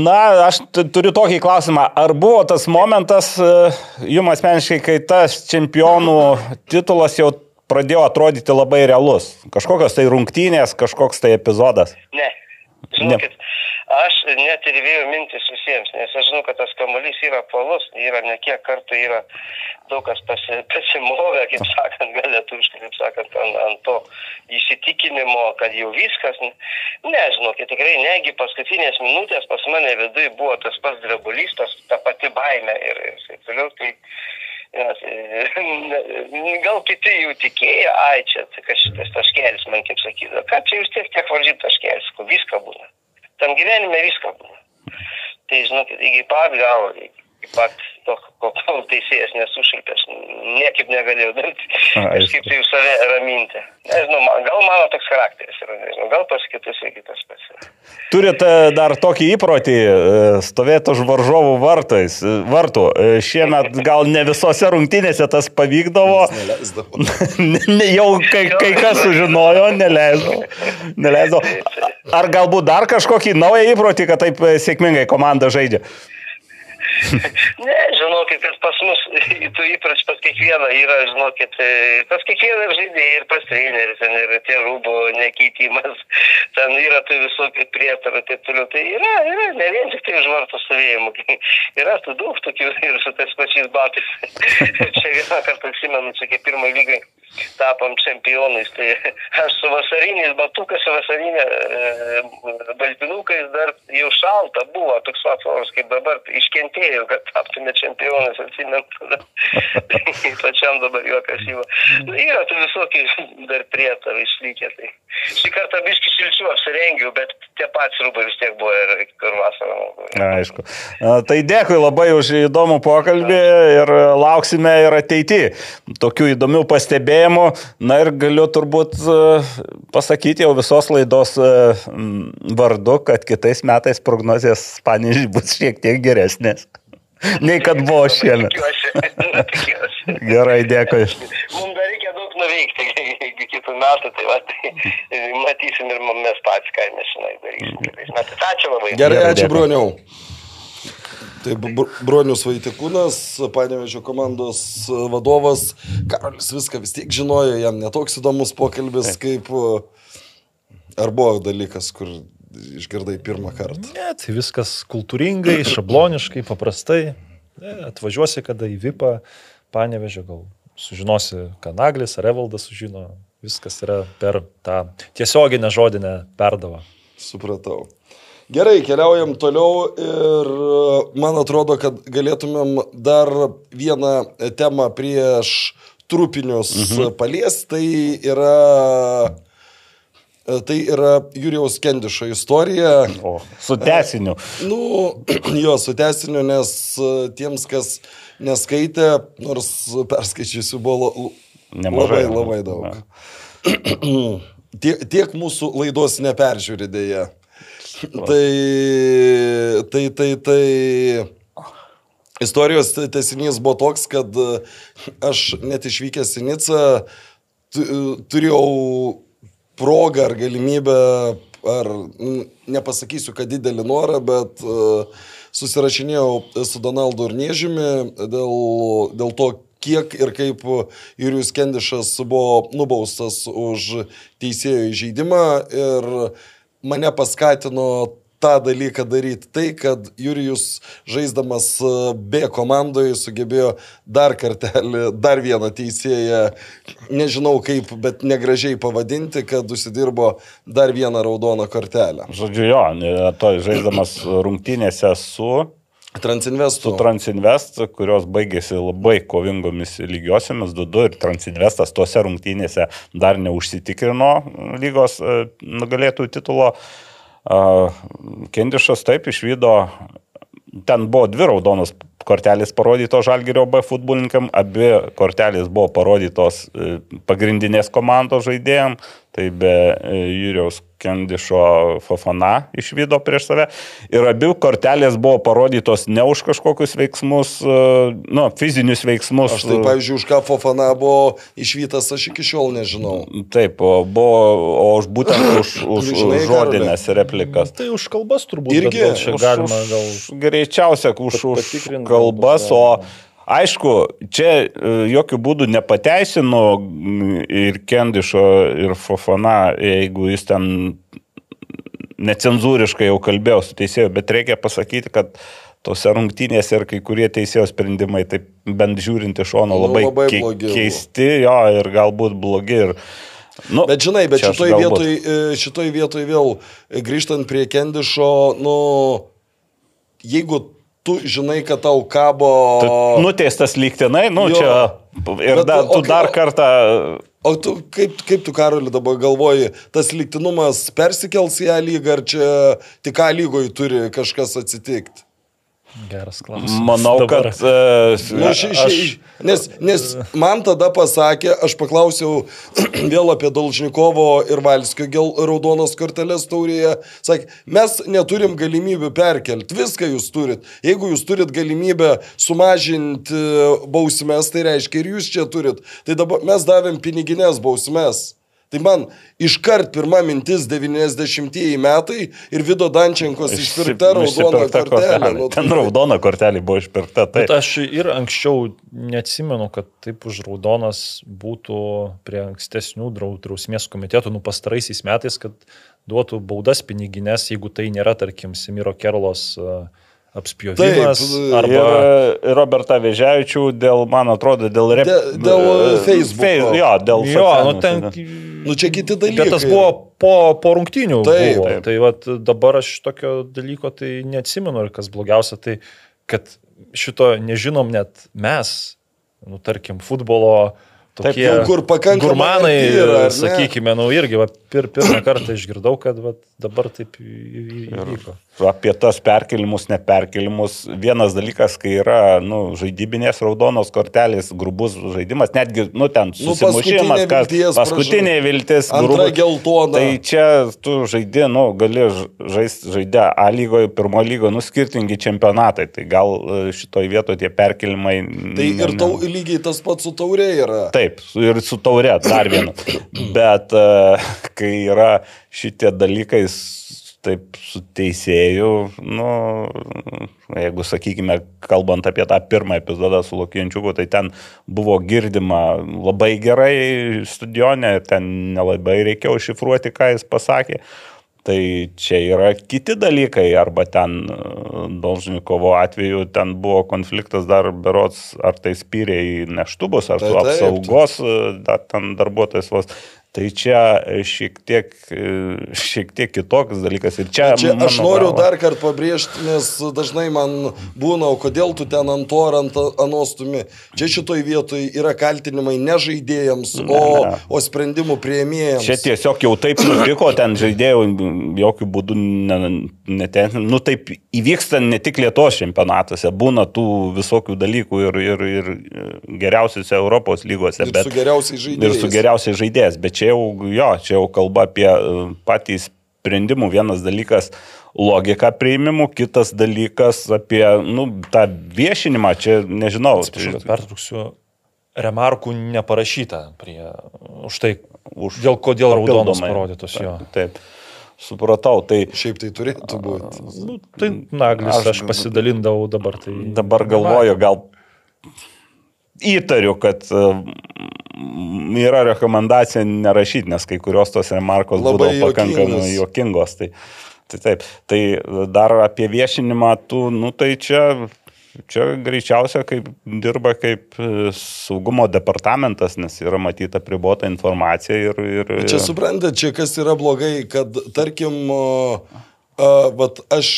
Na, aš turiu tokį klausimą. Ar buvo tas momentas e, jums asmeniškai, kai tas čempionų titulas jau pradėjo atrodyti labai realus? Kažkokios tai rungtynės, kažkoks tai epizodas? Ne. Žinokit, ne. Aš net ir vėjau mintis visiems, nes aš žinau, kad tas kamuolys yra palus, yra ne kiek kartų yra daug kas pasi, pasimovę, kaip sakant, gal lietuviškai, kaip sakant, ant, ant to įsitikinimo, kad jau viskas, ne, žinokit, tikrai negi paskutinės minutės pas mane viduje buvo tas pats drebulys, tas, ta pati baime ir, ir taip toliau. Tai, Nes, gal kiti jų tikėjo, ai čia, tai kas šitas taškelis, man kaip sakydavo, ką čia jūs tiek tiek varžyt taškelis, ko visko būna. Tam gyvenime visko būna. Tai, žinokit, iki pat galo, iki pat to, kol teisėjas nesušilpė, aš niekaip negalėjau daryti, kažkaip tai save raminti. Nežinau, man, gal mano toks charakteris yra, nežinau, gal pas kitus ir kitas pats. Turite dar tokį įprotį e, stovėti už varžovų vartais, e, vartų. E, šiemet gal ne visose rungtynėse tas pavykdavo. Jau kai, kai kas sužinojo, neleisdavo. neleisdavo. Ar galbūt dar kažkokį naują įprotį, kad taip sėkmingai komanda žaidžia? ne, žinokit, kad pas mus, tu ypač pas kiekvieną yra, žinokit, pas kiekvieną žaidėją ir pas treneris, ir tie rūbų nekeitimas, ten yra tų visokių prietarų, taip toliau. Tai yra, yra, ne vien tik tai už vartų stovėjimų, yra tų daug tokių ir su tais pačiais batais. čia vieną kartą atsimenu, čia kaip pirmą lygą tapom čempionais, tai aš su vasariniais batukais, su vasarinė e, baltinukais dar jau šalta buvo, toks pats oras kaip dabar, iškentėjau kad taptume čempionais, atsimenu. Pačiam dabar juokas jau. Nu, yra tų visokių dar prietarų išlikę. Tai. Šį kartą biški šilčiu apsirengiau, bet tie patys rūbai vis tiek buvo ir per vasarą. Aišku. Tai dėkui labai už įdomų pokalbį ir lauksime ir ateityje tokių įdomių pastebėjimų. Na ir galiu turbūt e, pasakyti jau visos laidos e, vardu, kad kitais metais prognozijas Spanijai bus šiek tiek geresnės. Nei kad buvo šiemet. Gerai, dėkui. Mums dar reikia daug nuveikti iki kitų metų, tai, va, tai matysim ir mes patys, ką mes žinai darysim. Ačiū labai. Gerai, ačiū broniau. Tai Bronius Vaitikūnas, Panevežio komandos vadovas, Karolis viską vis tiek žinojo, jam netoks įdomus pokalbis, kaip ar buvo dalykas, kur išgirdai pirmą kartą? Ne, tai viskas kultūringai, šabloniškai, paprastai. Atvažiuosi kada į Vipą, panevežė, gal sužinosi, ką Naglis ar Evaldas sužino. Viskas yra per tą tiesioginę žodinę perdavą. Supratau. Gerai, keliaujam toliau ir man atrodo, kad galėtumėm dar vieną temą prieš trupinius mhm. paliesti. Tai yra E, tai yra Jurijaus Kendišo istorija. O, su tesiniu. Nu, jo, su tesiniu, nes e, tiems, kas neskaitė, nors perskaičiusių buvo Nemažai, labai, labai daug. tiek, tiek mūsų laidos neperžiūri dėja. Tai, tai, tai, tai istorijos tesinys buvo toks, kad aš net išvykęs į Nicą turėjau progą ar galimybę, ar nepasakysiu, kad didelį norą, bet uh, susirašinėjau su Donaldu Urniežimi dėl, dėl to, kiek ir kaip Jurijus Kendišas buvo nubaustas už teisėjo įžeidimą ir mane paskatino tą dalyką daryti. Tai, kad Jurijus žaisdamas e, B komandoje sugebėjo dar kartelį, dar vieną teisėją, nežinau kaip, bet negražiai pavadinti, kad užsidirbo dar vieną raudoną kortelę. Žodžiu, jo, to žaisdamas rungtynėse su Transinvest. Su Transinvest, kurios baigėsi labai kovingomis lygiosiamis 2-2 ir Transinvestas tose rungtynėse dar neužsitikrino lygos e, nugalėtojų titulo. Kendišas taip išvydo, ten buvo dvi raudonos kortelės parodytos Žalgirio B futbolininkam, abi kortelės buvo parodytos e, pagrindinės komandos žaidėjams, tai be e, Jūriaus Kendišo Fofana išvydo prieš save. Ir abi kortelės buvo parodytos ne už kažkokius veiksmus, e, nu, fizinius veiksmus. Aš tai, pavyzdžiui, už ką Fofana buvo išvytas, aš iki šiol nežinau. Taip, o, buvo, o už būtent už, už, už žodinės replikas. Tai už kalbas turbūt. Irgi gal galima gal. Už, greičiausia, už, už kalbas, o Aišku, čia e, jokių būdų nepateisinu ir Kendišo, ir Fofana, jeigu jis ten necenzūriškai jau kalbėjo su teisėju, bet reikia pasakyti, kad tose rungtynėse ir kai kurie teisėjo sprendimai, taip bent žiūrint iš šono, labai, nu, labai blogi, keisti, jo, ir galbūt blogi. Ir, Nu, bet žinai, bet šitoj vietoj, e, šitoj vietoj vėl grįžtant prie Kendišo, nu, jeigu tu žinai, kad tau kabo... Nuteistas lygtinai, nu jo. čia. Ir da, tu okay, dar kartą. O tu, kaip, kaip tu, Karoli, dabar galvoji, tas lygtinumas persikels į A lygą, ar čia tik A lygoje turi kažkas atsitikti? Geras klausimas. Manau, Dabar. kad... Uh, Nu, ši, ši, nes, nes man tada pasakė, aš paklausiau vėl apie Dolžnikovo ir Valskio gel, raudonos kortelės taurėje, sakė, mes neturim galimybių perkelti, viską jūs turit. Jeigu jūs turit galimybę sumažinti e, bausmes, tai reiškia ir jūs čia turit. Tai dabar mes davėm piniginės bausmes. Tai man iškart pirma mintis 90-ieji metai ir Vido Dančenkos išpirkta raudona kortelė. Nu, Ten tai- raudona kortelė buvo išpirkta. Bet Tai aš ir anksčiau neatsimenu, kad taip už raudonas būtų prie ankstesnių drau- drausmės komitetų, nu pastaraisiais metais, kad duotų baudas piniginės, jeigu tai nėra, tarkim, Simiro Kerlos uh, apspjovimas Taip, arba... Ir Robertą Vežiavičių dėl, man atrodo, dėl rep... Dėl- dėl Facebooko. Face- jo, dėl Jo, nu ten... Nu čia kiti dalykai. Bet tas buvo po, po rungtynių. Taip, buvo. taip. Tai vat, dabar aš tokio dalyko tai neatsimenu ir kas blogiausia, tai kad šito nežinom net mes, nu tarkim, futbolo tokie nu, kur pakankamai gurmanai, yra, sakykime, nu irgi va, pir, pirmą kartą išgirdau, kad va, dabar taip įvyko. Apie tas perkelimus, neperkelimus. Vienas dalykas, kai yra nu, žaidybinės raudonos kortelės, grubus žaidimas, netgi, nu, ten Nu, susimušimas, paskutinė kas vilties, paskutinė viltis, Antra grubus. geltona. Tai čia tu žaidži, nu, gali žaisti žaidę A lygoje, pirmo lygoje, nu, skirtingi čempionatai. Tai gal e, šitoje vietoje tie perkelimai. Tai ir tau, lygiai tas pats su taurė yra. Taip, ir su taure dar vienu. Bet e, kai yra šitie dalykai taip su teisėju, nu, jeigu, sakykime, kalbant apie tą pirmą epizodą su Lokienčiuku, tai ten buvo girdima labai gerai stadione, ten nelabai reikėjo šifruoti, ką jis pasakė. Tai čia yra kiti dalykai, arba ten e, Dolžnikovo atveju ten buvo konfliktas dar berots, ar tai spyrė į neštubus, ar Tai su apsaugos e, dar ten darbuotojas vos. Tai čia šiek tiek, e, šiek tiek kitoks dalykas. Ir čia, Čia aš noriu galva- dar kartą pabrėžti, nes dažnai man būna, o kodėl tu ten ant to ar ant anostumi. Čia šitoj vietoj yra kaltinimai ne žaidėjams, o, ne. o sprendimų prieimėjams. Čia tiesiog jau taip nutiko, ten žaidėjų jokių būdų netenkina. Nu taip įvyksta ne tik Lietuvos čempionatuose, būna tų visokių dalykų ir, ir, ir geriausiuose Europos lygose. Ir su geriausiais žaidėjais. Ir su geriausiais žaidėjais. Bet čia jau, jo, čia jau kalba apie e, patį sprendimų. Vienas dalykas logika priimimų, kitas dalykas apie nu, tą viešinimą. Čia nežinau. Atsiprašau, kad pertrauksiu. Remarkų neparašyta prie už tai, Už dėl kodėl raudonos papildomai. parodytos jo. Taip. Supratau, tai Šiaip tai turėtų būti. Nu, tai naglis, Aš aš, aš pasidalindavau dabar. Tai... dabar galvoju, gal įtariu, kad e, yra rekomendacija nerašyti, nes kai kurios tos remarkos Labai būdavo pakankamai juokingos. Tai, tai taip, tai dar apie viešinimą, tu, nu tai čia, čia greičiausia, kaip dirba kaip e, saugumo departamentas, nes yra matyta pribota informacija ir... ir Čia suprantat, čia kas yra blogai, kad tarkim, a, vat aš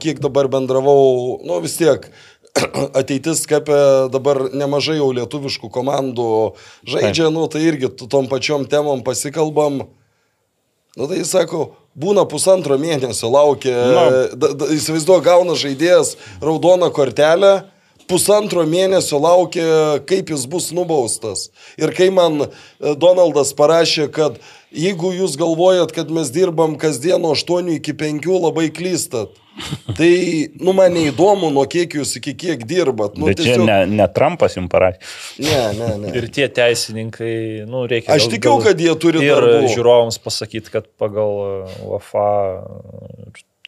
kiek dabar bendravau, nu vis tiek. Ateitis kapė dabar nemažai jau lietuviškų komandų žaidžia, nu tai irgi tom pačiom temom pasikalbam. Nu tai sako, būna pusantro mėnesio laukia, da, įsivaizduoju, gauna žaidėjas raudoną kortelę, pusantro mėnesio laukia, kaip jis bus nubaustas. Ir kai man e, Donaldas parašė, kad jeigu jūs galvojat, kad mes dirbam kasdien nuo 8 iki 5, labai klystat. Tai, nu, man neįdomu, nuo kiek jūs iki kiek dirbat. Nu, Bet čia ne, ne Trumpas jums parašė. Ne, ne, ne. Ir tie teisininkai, nu, reikia. Aš tikiu, kad jie turi Ir darbų. žiūrovams pasakyti, kad pagal UFA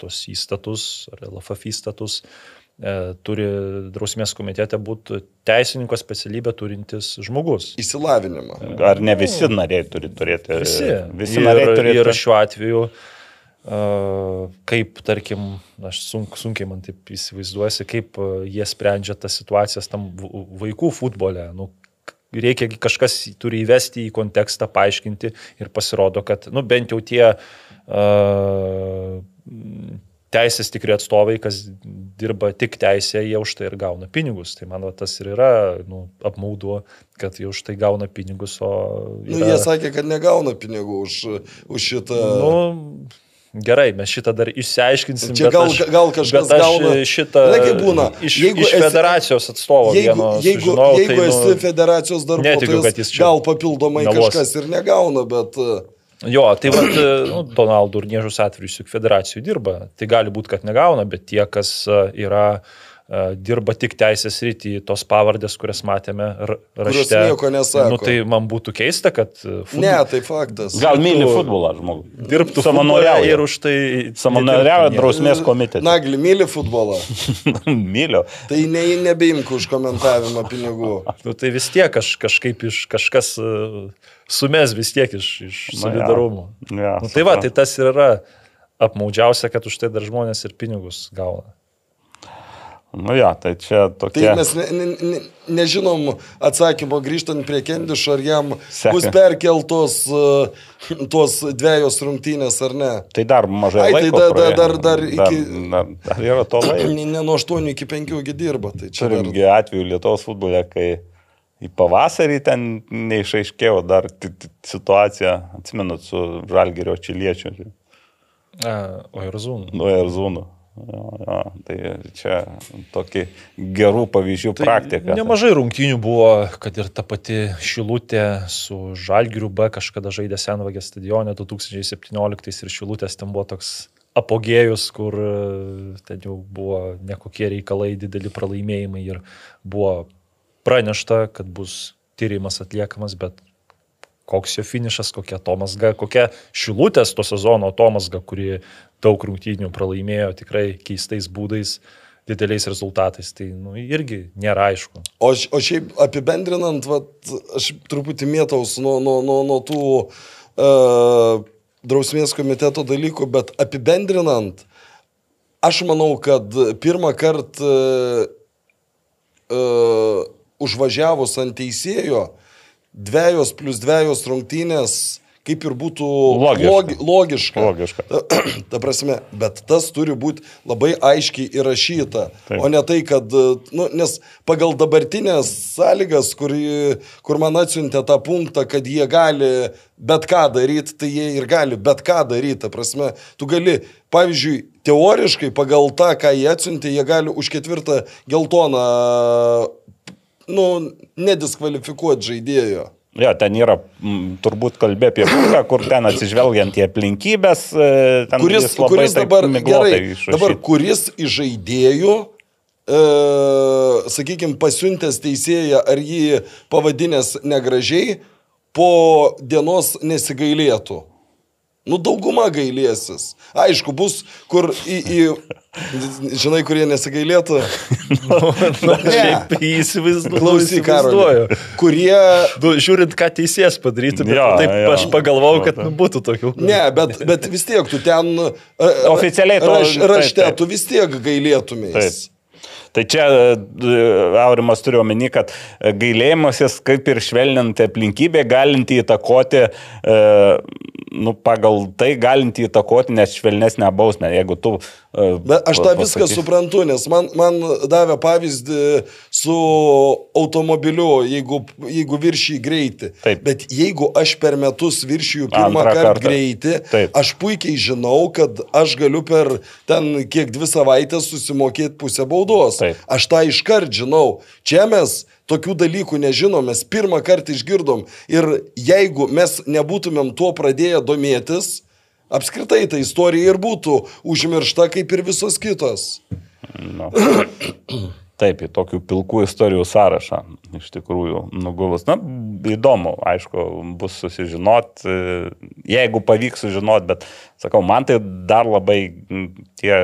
tos įstatus, ar LFF įstatus, e, turi drausmės komitete būti teisininko specialybę turintis žmogus. Įsilavinimą. Ar ne visi nariai turi turėti? Visi. Visi ir, nariai turi ir šiuo atveju, uh, kaip, tarkim, aš sunk, sunkiai man taip įsivaizduosi, kaip jie sprendžia tas situacijas tam vaikų futbole. Nu, reikia kažkas turi įvesti į kontekstą, paaiškinti ir pasirodo, kad, nu, bent jau tie uh, teisės tikri atstovai, kas dirba tik teisėje, jie už tai ir gauna pinigus. Tai man va, tas ir yra nu, apmaudu, kad jie už tai gauna pinigus, o... Nu, yra- jie sakė, kad negauna pinigų už, už šitą. Nu, Gerai, mes šitą dar išsiaiškinsim. Čia gal- aš, gal kažkas aš gauna- šitą kaip būna, iš, jeigu iš federacijos atstovo Jeigu, vieno jeigu, sužinojau, jeigu tai, esi nu, federacijos netikiu, darbuotojas, čia gal papildomai meluos. kažkas ir negauna, bet uh, Jo, tai vad, nu, Donaldų ir Niežus atveju juk federacijų dirba. Tai gali būti, kad negauna, bet tie, kas e, yra, e, dirba tik teisės rytį, tos pavardės, kurias matėme rašte. nieko nesako. Nu, tai man būtų keista, kad e, futbol- ne, tai faktas. Gal myli futbolą žmogus. dirbtų savanoriauja. futbole ir už tai... Savanoriauja nedirbtų drausmės komitete. Nagli, myli futbolą. Myliu. Tai ne, nebeimk už komentavimą pinigų. Nu, tai vis tiek kaž, kažkaip iš kažkas e, sumes vis tiek iš, iš solidarumo. jo. Jo, nu, tai va, tai tas ir yra apmaudžiausia, kad už tai dar žmonės ir pinigus gauna. Nu jo, tai čia Tai tokie. mes ne, ne, ne, nežinom atsakymo grįžtant prie Kendišo, ar jam Seka. bus perkeltos uh, tos dviejos rungtynės ar ne. Tai dar mažai Ai, tai laiko. dar- praėjo. dar- dar iki- Dar, dar yra to laiko. Ne, nuo 8 iki 5 dirba. Tai čia dar... Turimgi atveju Lietuvos futbole, kai į pavasarį ten neišaiškėjo dar situacija, atsimenat, su Žalgerio Čiliečiu, A, o ir zūnų. nuo Erzūnų. Jo, jo, tai čia tokį gerų pavyzdžių tai praktika. Nemažai rungtynių buvo, kad ir ta pati Šilutė su Žalgiriu B kažkada žaidė Senvagės stadione 2017 ir Šilutės ten buvo toks apogėjus, kur e, ten jau buvo nekokie reikalai, dideli pralaimėjimai ir buvo pranešta, kad bus tyrimas atliekamas, bet koks jo finišas, kokia Tomasga, kokia Šilutės to sezono Tomasga, kuri daug rungtynių pralaimėjo tikrai keistais būdais, dideliais rezultatais. Tai nu, irgi nėra aišku. O, o šiaip apibendrinant, vat, aš truputį mėtaus nuo, nuo, nuo, nuo tų uh, drausmės komiteto dalykų, bet apibendrinant, aš manau, kad pirmą kartą uh, uh, užvažiavus ant teisėjo, dviejos plus dviejos rungtynės kaip ir būtų Logiška. logi, logiška. Logiška. Ta, ta prasme, bet tas turi būti labai aiškiai įrašyta, Taip. o ne tai, kad, nu, nes pagal dabartinės sąlygas, kur, kur man atsiuntė tą punktą, kad jie gali bet ką daryti, tai jie ir gali bet ką daryti. Ta prasme, tu gali, pavyzdžiui, teoriškai pagal tą, ką jie atsiuntė, jie gali už ketvirtą geltoną, nu, nediskvalifikuoti žaidėjo. Jo, ten yra, m, turbūt kalbė apie būdą, kur ten atsižvelgiant į aplinkybės, e, ten kuris, kuris dabar, gerai, išrašytas. dabar kuris iš žaidėjų, e, sakykime, pasiuntęs teisėją ar jį pavadinęs negražiai, po dienos nesigailėtų. Nu, dauguma gailėsis. Aišku, bus, kur į... į žinai, kurie nesigailėtų. Na, šiaip įsivaizduoju. Klausyk, Karoli. Kurie... Nu, žiūrint, ką teisėjas padarytų, bet Jo, taip jo. aš pagalvojau, kad nu, būtų tokių. Ne, bet, bet vis tiek tu ten... e, Oficialiai to- raš, rašte taip. tu vis tiek gailėtumės. Taip. Tai čia e, Aurimas turiu omeny, kad e, gailėjimasis kaip ir švelninti aplinkybė galinti įtakoti, e, nu, pagal tai galinti įtakoti net švelnesnę bausmę. Jeigu tu... Bet aš tą viską suprantu, nes man, man davė pavyzdį su automobiliu, jeigu, jeigu viršy greitį. Taip. Bet jeigu aš per metus viršyju pirmą Antrą kartą kartą. greitį, Taip. aš puikiai žinau, kad aš galiu per ten kiek dvi savaitės susimokėti pusę baudos. Taip. Aš tą iškart žinau. Čia mes tokių dalykų nežinom, mes pirmą kartą išgirdom. Ir jeigu mes nebūtumėm tuo pradėję domėtis, apskritai ta istorija ir būtų užmiršta kaip ir visos kitos. Nu. Taip, į tokių pilkų istorijų sąrašą iš tikrųjų nugulus. Na, įdomu, aišku, bus susižinot, jeigu pavyks sužinot, bet sakau, man tai dar labai tie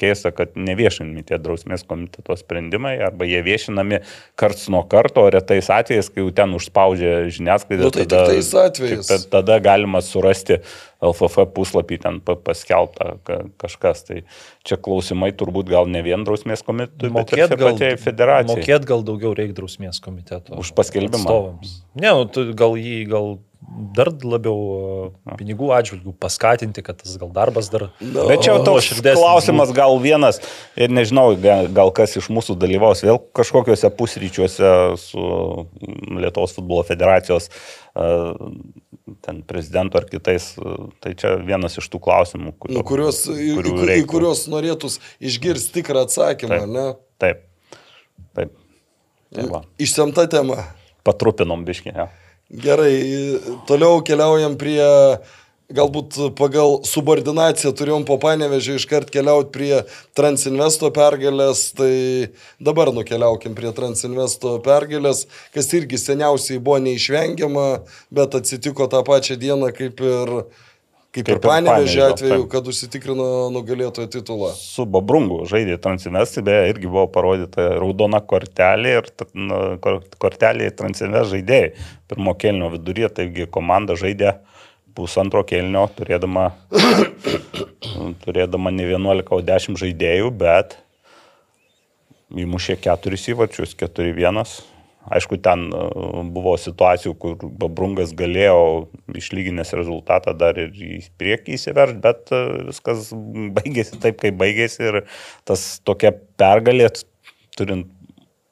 keista, kad neviešinami tie drausmės komiteto sprendimai, arba jie viešinami karts nuo karto, retais atvejais, kai jau ten užspaudžia žiniasklaidą, Nu, tai tik tais atvejais. tada galima surasti LFF puslapį ten pa- paskelbta ka- kažkas. Tai čia klausimai turbūt gal ne vien drausmės komitetui, bet ir pačiai federacijai. mokėt gal daugiau reikia drausmės komiteto. Už paskelbimą. atstovams. Ne, nu, gal jį gal dar labiau uh, pinigų atžvilgių paskatinti, kad tas gal darbas dar... Bet čia toks klausimas gal vienas ir nežinau, ga- gal kas iš mūsų dalyvaus vėl kažkokiuose pusryčiuose su Lietuvos futbolo federacijos uh, ten prezidentu ar kitais, tai čia vienas iš tų klausimų, kurių, Nu, kurios, į, į, į, kuriuos norėtus išgirsti tikrą atsakymą, Taip. ne? Taip. Taip. Tai va, Išsemta tema. patrupinom biškį. Ja. Gerai, toliau keliaujam prie, galbūt pagal subordinaciją turėjom po panevežį iškart keliauti prie Transinvesto pergalės, tai dabar nukeliaukim prie Transinvesto pergalės, kas irgi seniausiai buvo neišvengiama, bet atsitiko tą pačią dieną kaip ir, kaip Kaip ir Panevėžio, atveju, kad užsitikrino nugalėtojo titulą. Su Babrungu žaidė Transinvestai, beje, irgi buvo parodyta raudona kortelė ir kortelė Transinvest žaidėjai. Pirmo kelnio viduryje, taigi komanda žaidė pusantro kelnio, turėdama, turėdama ne 11, o 10 žaidėjų, bet įmušė keturis įvačius, 4-1. Aišku, ten e, buvo situacijų, kur Babrungas galėjo išlyginęs rezultatą dar ir į priekį įsiverti, bet e, viskas baigėsi taip, kaip baigėsi ir tas tokia pergalė, turint,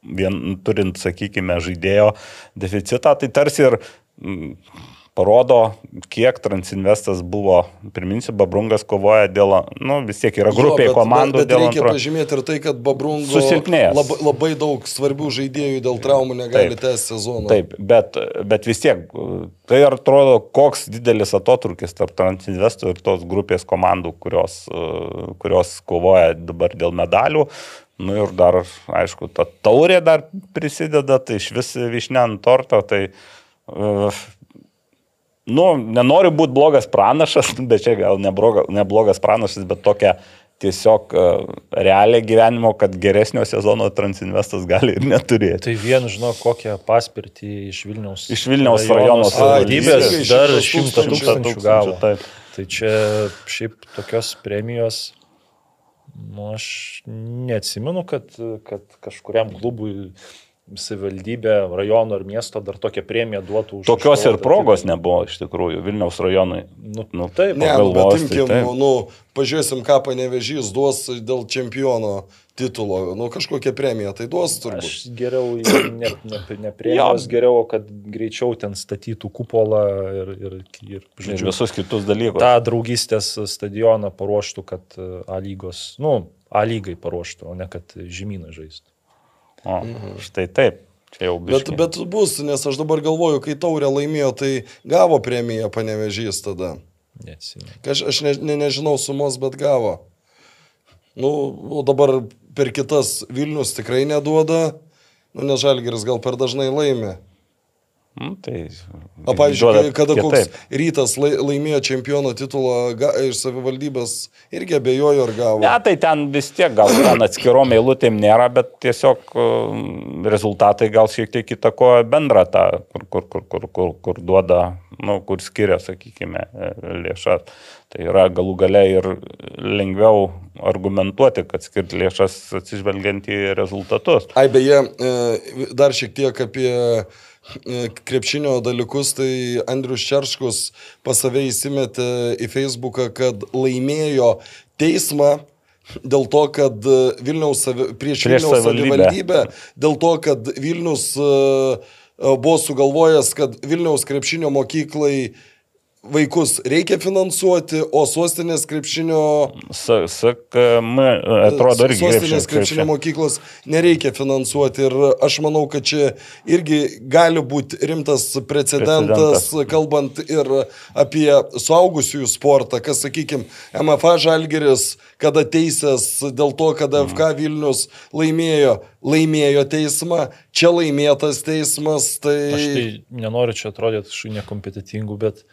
vien, turint sakykime, žaidėjo deficitą, tai tarsi ir parodo, kiek Transinvestas buvo, priminsiu, Babrungas kovoja dėl, nu vis tiek yra grupė Jo, bet- komandų Bet, bet reikia antro. pažymėti ir tai, kad Babrungo Susilpnėjęs. labai, labai daug svarbių žaidėjų dėl traumų negali tęsti sezoną. Taip, bet, bet vis tiek, tai atrodo, koks didelis atotrukis tarp Transinvesto ir tos grupės komandų, kurios, kurios kovoja dabar dėl medalių. Nu ir dar, aišku, ta taurė dar prisideda, tai iš vis višne ant torto, tai, uh, nu, nenoriu būti blogas pranašas, bet čia gal nebloga, neblogas pranašas, bet tokia tiesiog uh, realią gyvenimo, kad geresnio sezono Transinvestas gali ir neturėti. Tai vien žinau, kokią paspirtį iš Vilniaus, Iš Vilniaus rajono savivaldybės dar šimtą tūkstančių gavo. Taip. Tai čia šiaip tokios premijos, nu aš neatsimenu, kad, kad kažkuriam klubui savivaldybė, rajono ar miesto dar tokią premiją duotų už Tokios ir progos titulą. nebuvo iš tikrųjų Vilniaus rajonui. Nu, Nu, taip, Ne, nu, bet pagalvos, tai imkim, taip. nu, pažiūrėsim, ką panevežys duos dėl čempiono titulo. Nu, kažkokią premiją tai duos turbūt. Aš geriau ne, ne, ne premijos, geriau, kad greičiau ten statytų kupolą ir, ir, ir Ir žodžiu, visus kitus dalykus. tą draugystės stadioną paruoštų, kad e, A lygos, nu, A lygai paruoštų, o ne kad žemynai žaistų. O, štai taip. Čia jau Bet, bet bus, nes aš dabar galvoju, kai taurė laimėjo, tai gavo premiją panevežys tada. Neatsimenu. Aš, aš ne, ne, nežinau sumos, bet gavo. Nu, o dabar per kitas Vilnius tikrai neduoda, nu, nes Žalgeris gal per dažnai laimė. Mm, tai, O pavyzdžiui, kada koks rytas lai, laimėjo čempiono titulą iš savivaldybės, irgi abejoju, ar gavo. Ne, tai ten vis tiek gal ten atskirom eilutėm nėra, bet tiesiog um, rezultatai gal šiek tiek įtakoja bendrą tą, kur, kur, kur, kur, kur, kur duoda, nu, kur skiria, sakykime, lėšas. Tai yra galų gale ir lengviau argumentuoti, kad skirti lėšas atsižvelgiant į rezultatus. Ai, beje, e, dar šiek tiek apie krepšinio dalykus, tai Andrius Čerškus pas save įsimetė į Facebooką, kad laimėjo teismą dėl to, kad e, Vilniaus, prieš, Prieš Vilniaus savivaldybę. dėl to, kad Vilnius e, e, buvo sugalvojęs, kad Vilniaus krepšinio mokyklai vaikus reikia finansuoti, o sostinės krepšinio SKM atrodo irgi Sostinės krepšinio mokyklos nereikia finansuoti ir aš manau, kad čia irgi gali būti rimtas precedentas, Precedentas. kalbant ir apie suaugusiųjų sportą, kas, sakykime, MFA Žalgeris, kada teisės dėl to, kad FK Vilnius laimėjo, laimėjo teismą, čia laimėtas teismas, tai... Aš tai nenoriu čia atrodyti kažkokiu nekompetitingu, bet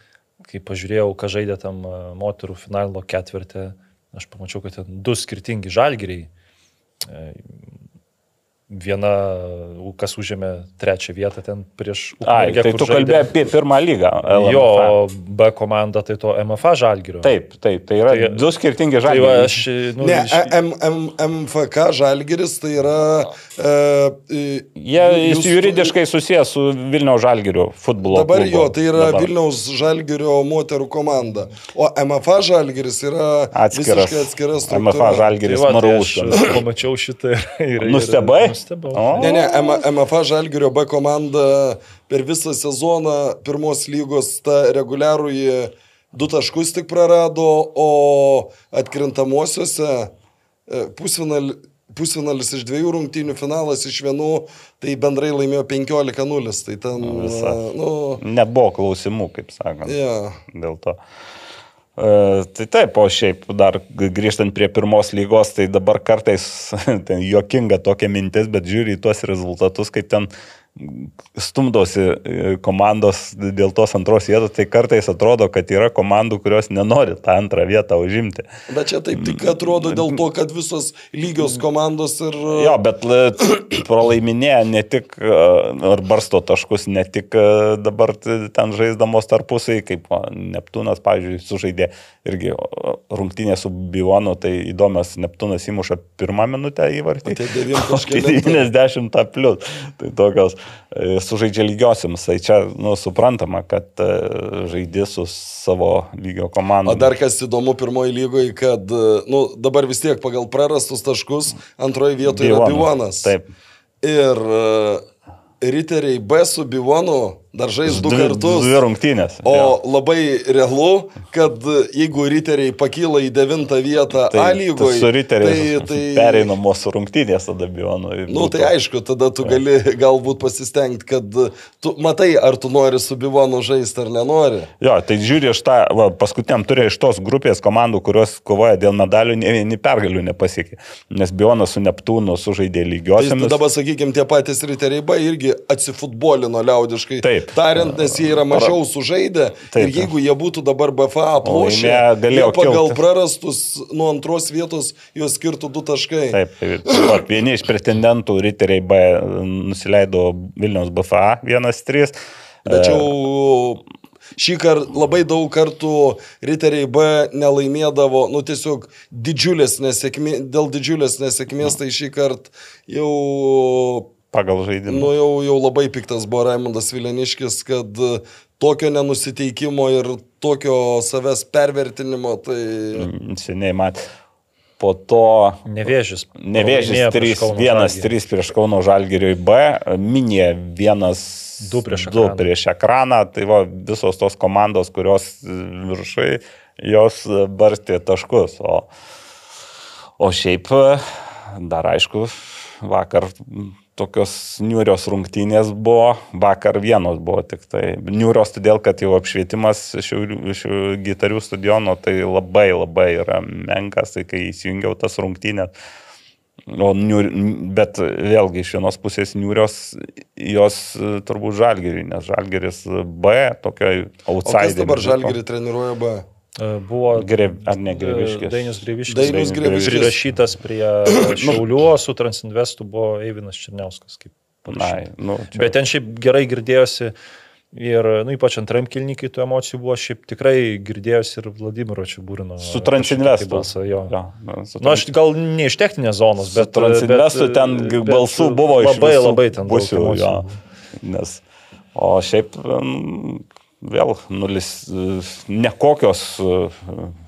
kai pažiūrėjau, ką žaidė tam e, moterų finalo ketvirtį, aš pamačiau, kad ten du skirtingi žalgeriai. E, Viena, kas užėmė trečią vietą ten prieš Ai, Ukmergę, tai tu žaidė- kalbėjai apie pirmą lygą. Jo, LMFA. o B komanda tai to MFA žalgerio. Taip, taip, tai yra Tai- du skirtingi Tai va, žalgiai. aš, nu, Ne, iš- M, M, MFK Žalgeris tai yra... E, Jie jūs- juridiškai susijęs su Vilniaus žalgiriu futbolo. Dabar klubu. jo, tai yra Dabar. Vilniaus Žalgirio moterų komanda. O MFA Žalgiris yra atskiras. visiškai atskiras MFA žalgiris tai va, tai Maraus. aš pamačiau šitą ir... ir Nustebai? Nenustebau. O. Ne, ne, M MFA Žalgirio B komanda per visą sezoną pirmos lygos tą reguliarųjį du taškus tik prarado, o atkrintamosiose pusfinal, pusfinalis iš dviejų rungtynių, finalas iš vienų, tai bendrai laimėjo 15-0. Tai ten, Visa. nu, Nebuvo klausimų, kaip sakant. ja. Dėl to. E, tai taip, o šiaip dar grįžtant prie pirmos lygos, tai dabar kartais ten juokinga tokia mintis, bet žiūri į tuos rezultatus, kaip ten stumdosi e, komandos dėl tos antros vietos, tai kartais atrodo, kad yra komandų, kurios nenori tą antrą vietą užimti. Bet čia taip tik atrodo dėl to, kad visos lygios komandos ir... Jo, bet e, pralaiminėja ne tik, e, ar barsto taškus, ne tik e, dabar ten žaisdamos tarpusai, kaip Neptūnas, pavyzdžiui, sužaidė irgi o, rungtynė su Bionu, tai įdomios, Neptūnas įmuša pirmą minutę įvartį. Tai devym O kažkelintą. 90 plus. Tai tokios e, sužaidžia lygiosiams. Tai čia, nu, suprantama, kad e, žaidži su savo lygio komanda. O dar kas įdomu pirmoji lygoje, kad, nu, dabar vis tiek pagal prarastus taškus antroji vietoje yra Bivonas. Taip. Ir riteriai B su Bivonu dar žais du Dvi- kartus. Dvi rungtynės. O jo. labai realu, kad jeigu riteriai pakyla į devintą vietą A lygoje, riteriais tai, tai, pereinamos rungtynės tada Bionų. Nu, tai aišku, tada tu gali galbūt pasistengti, kad tu matai, ar tu nori su Bivonu žaisti ar nenori. Jo, tai žiūri iš tą, va, paskutiniam turė iš tos grupės komandų, kurios kovoja dėl medalių, ne vieni pergalių nepasiekė. Nes Bionas su Neptūnu sužaidė Tai lygiosiamis. dabar, sakykime, tie patys riteriai irgi atsifutbolino liaudiškai. Taip. Tariant, nes jie yra mažiau sužaidę. Taip. Ir jeigu jie būtų dabar BFA aplošę, jie pagal kilt. prarastus nuo antros vietos juos skirtų du taškai. Taip, tai, va, vieni iš pretendentų riteriai B nusileido Vilniaus BFA 1-3. Tačiau šį kartą labai daug kartų riteriai B nelaimėdavo, nu tiesiog didžiulės nesėkmės, dėl didžiulės nesėkmės, tai šį kartą jau Pagal žaidimą. Nu jau, jau labai piktas buvo Raimondas Vileniškis, kad e, tokio nenusiteikimo ir tokio savęs pervertinimo, tai... Mm, Seniai mat. Po to Nevėžis. Nevėžis pralaimėjo prieš Kauno 1-1 Žalgirį. prieš Kauno Žalgiriui B, Minė 1 Du prieš 2 ekraną. prieš ekraną. Tai va, visos tos komandos, kurios viršai, jos barstė taškus. O, o šiaip dar aišku, vakar tokios niūrios rungtynės buvo, vakar vienos buvo tik tai. Niūrios todėl, kad jau apšvietimas iš gitarių stadiono tai labai labai yra menkas, tai kai įsijungiau tas rungtynės. O niur, bet vėlgi iš vienos pusės niūrios jos e, turbūt žalgeriui, nes žalgeris B, tokioj O kas outsider. dabar Žalgirį treniruoja B? E, Buvo Greb, ar ne Greviškis? Dainius Greviškis. Dainius Greviškis. Prirašytas prie Šiaulių, o su Transinvestu buvo Eivinas Černiauskas. Kaip Na, parašyta. nu, čia, Bet ten šiaip gerai girdėjosi ir, nu, ypač antram kilnikai tų emocijų buvo, šiaip tikrai girdėjosi ir Vladimiro Čiabūrino. su Transinvestu. balsą, jo. Jo, nu, su Nu, aš gal ne iš techninės zonos, Su bet... Transinvestu bet- ten bet balsų buvo iš labai, labai ten daug pusių. Jo, nes, o šiaip mm, vėl nulis, e, nekokios e,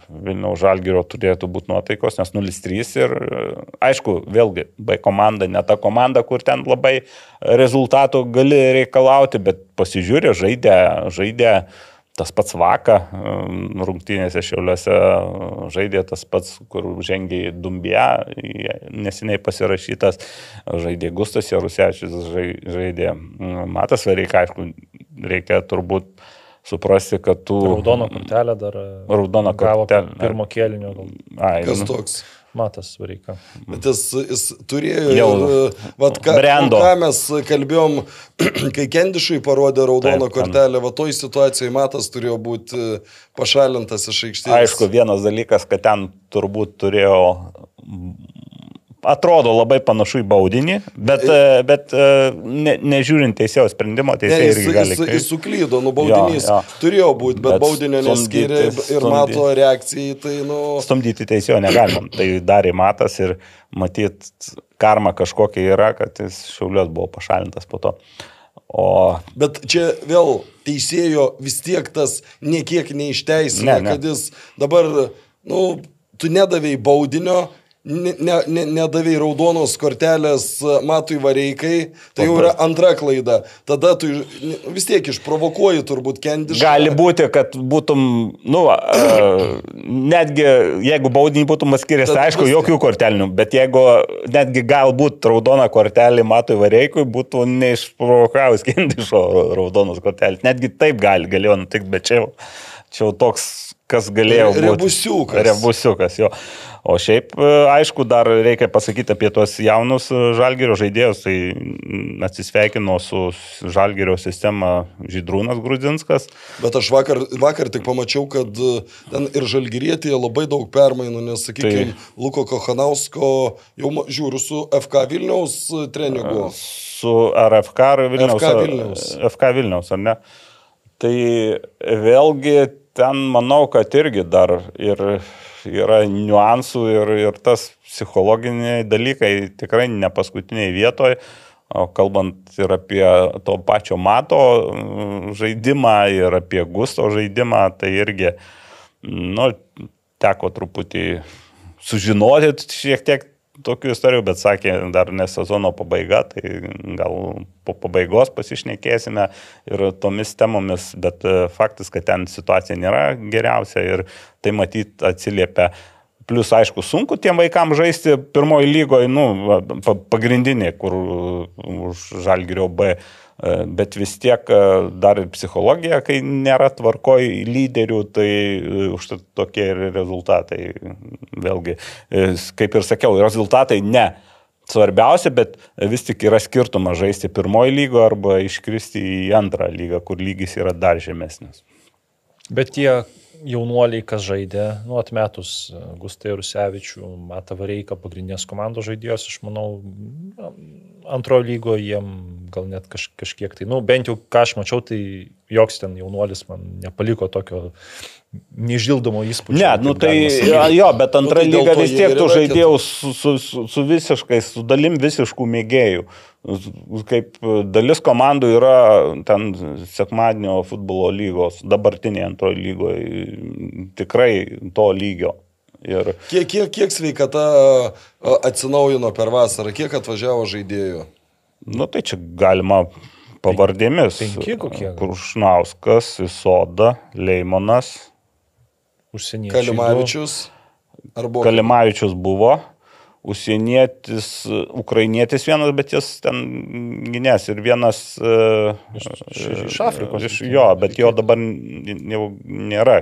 Vilniaus žalgyro turėtų būti nuotaikos, nes 0-3 ir e, aišku, vėlgi, B komanda, ne ta komanda, kur ten labai rezultatų gali reikalauti, bet pasižiūrė, žaidė, žaidė tas pats Vaka, rungtynėse šiauliuose žaidė tas pats, kur žengė į Dumbia, neseniai pasirašytas, žaidė Gustas Jarusevičius, žai- žaidė Matas Vareika, aišku, reikia turbūt suprasti, kad tu... Raudono kortelę dar. e, Raudoną gavo kortelę. Pirmo kėlinio. Ai, Kas nu, toks? Matas Vareika. Bet jis, jis turėjo Jau ir, vat, ką, brendo. ką mes kalbėjom, kai Kendišui parodė raudoną Taip, kortelę, va toj situacijai Matas turėjo būti pašalintas iš aikštės. Aišku, vienas dalykas, kad ten turbūt turėjo. Atrodo labai panašu į baudinį, bet, e, bet e, ne, nežiūrint teisėjo sprendimo, teisėjai irgi gali. jis, jis suklydo, nu baudinys Jo, jo. turėjo būti, bet, Bet baudinio neskyrė ir, stumdyti- mato reakcijai, tai nu... Stumdyti teisėjo negalima. Tai darė matas ir matyt, karma kažkokia yra, kad jis šiaulios buvo pašalintas po to. O Bet čia vėl teisėjo vis tiek tas niekiek neišteisina, Ne, ne. kad jis dabar, nu, tu nedavėjai baudinio, ne, ne, ne, nedavai raudonos kortelės Matui Vareikai, tai jau yra antra klaida. Tada tu vis tiek išprovokuoji turbūt kendiškai. Gali būti, kad būtum, nu, uh, netgi jeigu baudinį būtum skiriasi, Tad aišku, jokių kortelinių, bet jeigu netgi galbūt raudona kortelė Matui Vareikui būtų neišprovokavus kendišo raudonos kortelės. Netgi taip gali, galėjo nutikti, bet čia jau, čia jau toks, kas galėjo būti. Rebusiukas. Rebusiukas, jo. O šiaip, e, aišku, dar reikia pasakyti apie tuos jaunus e, žalgerio žaidėjus. Tai mm, atsisveikino su žalgerio sistema Žydrūnas Grudzinskas. Bet aš vakar, vakar tik pamačiau, kad e, ten ir žalgyrėtėje labai daug permainų, nes, sakykime, Tai- Luko Kohanausko jau žiūriu su FK Vilniaus treneriu. Su RFK ar Vilniaus? FK Vilniaus. FK Vilniaus, ar ne? Tai vėlgi ten manau, kad irgi dar ir yra niuansų ir, ir tas psichologiniai dalykai tikrai ne paskutiniai vietoje. O kalbant ir apie to pačio mato mm, žaidimą, ir apie gusto žaidimą, tai irgi, nu, teko truputį sužinoti šiek tiek tokių istorijų, bet sakė, dar ne sezono pabaiga, tai gal po pabaigos pasišnekėsime ir tomis temomis, bet e, faktas, kad ten situacija nėra geriausia ir tai matyt atsiliepia. Plus, aišku, sunku tiem vaikams žaisti pirmoji lygoje, nu, pagrindinė, kur uh, už Žalgirio B, E, bet vis tiek e, dar ir psichologija, kai nėra tvarkoj lyderių, tai e, užtat tokie ir rezultatai. Vėlgi, e, kaip ir sakiau, rezultatai ne. Svarbiausia, bet vis tik yra skirtumas žaisti pirmoji lygo arba iškristi į antrą lygą, kur lygis yra dar žemesnis. Bet tie jaunuoliai, kas žaidė, nu, atmetus e, Gustai Rusevičių, Mata Vareika, pagrindinės komandos žaidėjos, aš manau, na, antrojo lygo jiem gal net kaž, kažkiek tai, nu, bent jau ką aš mačiau, tai joks ten jaunuolis man nepaliko tokio neišdildomo įspūdžio. Ne, nu tai jo, jo, bet antra Nu, tai lyga to vis tiek tu žaidėjau su, su, su, su visiškai, su dalim visiškų mėgėjų. Kaip dalis komandų yra ten sekmadienio futbolo lygos, dabartinėje antrojo lygoje, tikrai to lygio. Ir Kiek, kiek, kiek sveikata a, atsinaujino per vasarą, kiek atvažiavo žaidėjų? Nu, tai čia galima pavardėmis. Penki kokie gal? Kuršnauskas, Isoda, Leimonas, Užsieniečiai. Kalimavičius. Buvo? Kalimavičius buvo, užsienietis, ukrainietis vienas, bet jis ten gynės ir vienas... e, Iš- iš- iš Afrikos. Iš, jo, bet jo dabar jau nėra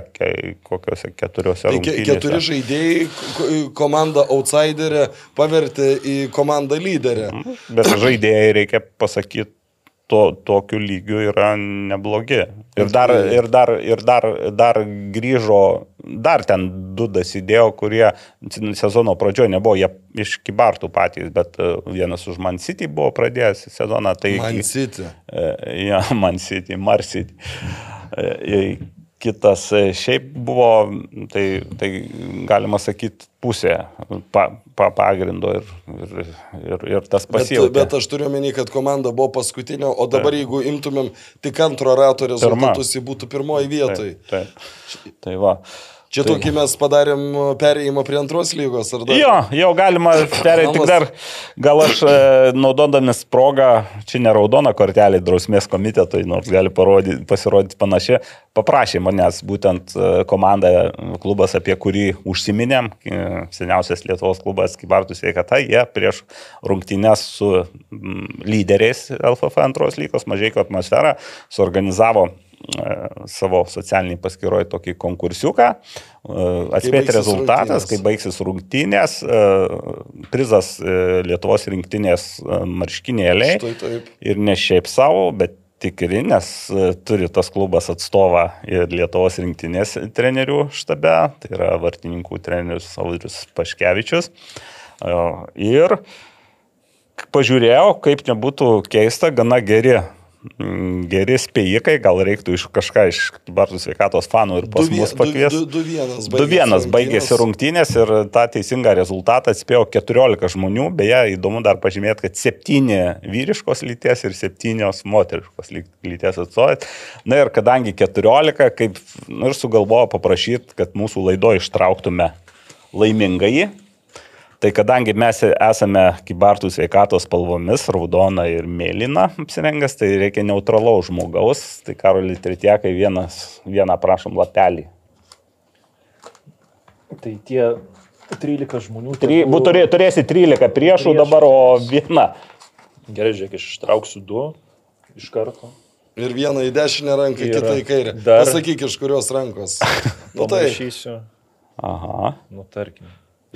kokiuose keturiuose Tai ke- keturi žaidėjai ko- komandą outsiderę pavertė į komandą lyderę. Bet žaidėjai, reikia pasakyti, to, tokiu lygiu yra neblogi. Ir dar, ir dar, ir dar, dar grįžo, dar ten du dasidėjo, kurie sezono pradžioje nebuvo, jie iš kibartų patys, bet e, vienas už Man City buvo pradėjęs sezoną. Tai, Man City. E, Ja, Man City, Mar City. Kitas e, šiaip buvo, tai, tai galima sakyti, pusė pa, pa, pagrindo ir, ir, ir, ir tas Bet, pasiekė. bet aš turiu menį, kad komanda buvo paskutinė, o dabar jeigu imtumėm tik antro rato rezultatus, ji būtų pirmoji vietoj. Taip, taip. Tai va. Čia Tai- tokį mes padarėm perėjimą prie antros lygos, ar dar? Jo, jau galima perėti, tik dar. Gal aš e, naudodamis progą, čia ne raudona kortelė drausmės komitetui, nors gali parodyti, pasirodyti panašiai, paprašė manęs būtent e, komanda, klubas, apie kurį užsiminėm, e, seniausias Lietuvos klubas Kibartų sveikata, jie prieš rungtynės su lyderiais LFF antros lygos mažai atmosferą suorganizavo e, savo socialiniai paskiroje tokį konkursiuką. E, Atspėti rezultatas, rungtynės. kai baigsis rungtynės, e, prizas e, Lietuvos rinktinės e, marškinėliai. Štai taip. Ir ne šiaip savo, bet tikri, nes e, turi tas klubas atstovą ir Lietuvos rinktinės trenerių štabe, tai yra vartininkų trenerius Audrius Paškevičius. E, Ir pažiūrėjau, kaip nebūtų keista, gana geri. Geri spėjikai, gal reiktų iš kažką iš Bartų sveikatos fanų ir pas Du mus pakviesti. du- du vienas Du baigėsi vienas baigėsi rungtynės. ir tą teisingą rezultatą atspėjo 14 žmonių. Beje, įdomu dar pažymėti, kad 7 vyriškos lyties ir 7 moteriškos ly- lyties atstovai. Na ir kadangi 14, kaip nu, ir sugalvojo paprašyti, kad mūsų laido ištrauktume laimingai. Tai kadangi mes esame kibartų sveikatos spalvomis, raudona ir mėlyna apsirengęs, tai reikia neutralaus žmogaus. Tai Karolį Tritiekai vienas, vieną prašom lapelį. Tai tie 13 žmonių. Tri, bu, turė, turėsi 13 priešų Priešų. dabar, o viena. Gerai, žiūrėk, aš ištrauksiu du iš karto. Ir vieną į dešinę ranką, Yra. kitą į kairę. Dar- Pasakyk, iš kurios rankos. Nu tai. Aha, nu tarkim,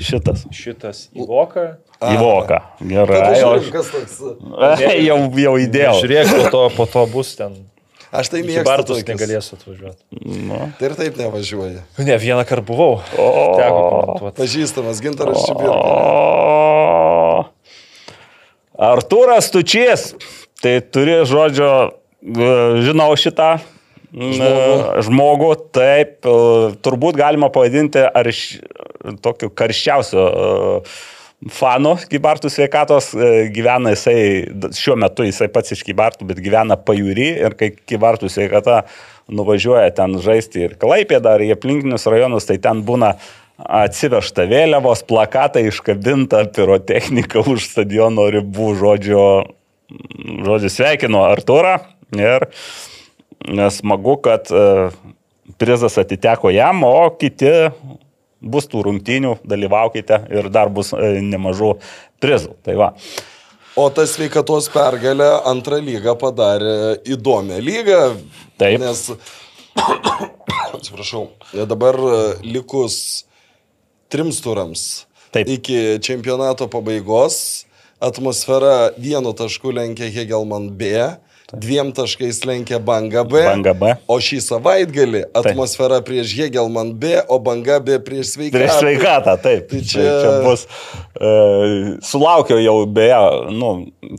šitas. šitas į voką. Į voką. Gerai. O aš- kas toks. jau, jau įdėjau. Žiūrėk, po to, po to bus ten. Aš tai mėgstu. Bartus negalėsiu atvažiuoti. Nu. Tai ir taip nevažiuoja. Ne, vieną kartą buvau. Teko komentuoti. Pažįstamas gintaras Čibirka. O, Artūras Tučys. Tai turi žodžio, e, žinau šitą žmogų. žmogų, taip, e, turbūt galima pavadinti ar iš tokiu karščiausiu e, fanu Kybartų sveikatos, e, gyvena jisai, šiuo metu jisai pats iš Kybartų, bet gyvena pajūry ir kai Kybartų sveikata nuvažiuoja ten žaisti ir Klaipėdą, ar į aplinkinius rajonus, tai ten būna atsivežta vėliavos, plakatai iškabinta, pirotechnika už stadiono ribų, žodžio, žodžiu sveikinu Arturą ir smagu, kad e, prizas atiteko jam, o kiti bus tų rungtynių, dalyvaukite ir dar bus e, nemažų prizų. Tai va. O ta sveikatos pergalė antrą lygą padarė įdomią lygą. Taip. Nes, atsiprašau, dabar e, likus trims turams Taip. iki čempionato pabaigos atmosfera vienu tašku lenkia Hegelman B, dviem taškais lenkia Banga B. Banga B. O šį savaitgalį atmosfera prieš Hegelman B, o Banga B prieš sveikatą. Prieš sveikatą, taip. Tai Tai čia- čia, bus. E, sulaukiau jau beje, nu,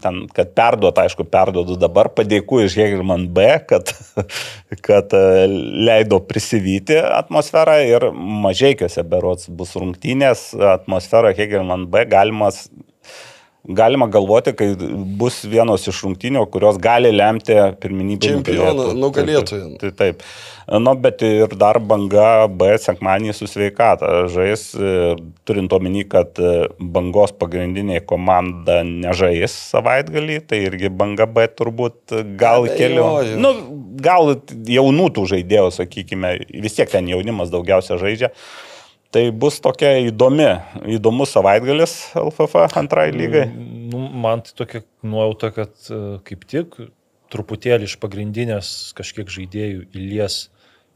ten, kad perduot, aišku, perduodu dabar, padėkų iš Hegelman B, kad, kad e, leido prisivyti atmosferą ir mažiekiuose berots bus rungtynės, atmosfera Hegelman B galimas. Galima galvoti, kai bus vienos iš rungtynių, kurios gali lemti pirminybę Čempioną, nugalėtoją. Tai taip. Nu, bet ir dar banga B sekmanį su sveikata žais, e, turint omeny, kad e, bangos pagrindinė komanda nežais savaitgalį, tai irgi banga B turbūt gal keliu. Abejoju. Nu, gal jaunų tų žaidėjų, sakykime, vis tiek ten jaunimas daugiausia žaidžia. Tai bus tokia įdomi, įdomus savaitgalis LFF antrai lygai. Nu, man tai tokia nuojauta, kad e, kaip tik truputėlį iš pagrindinės kažkiek žaidėjų įlies,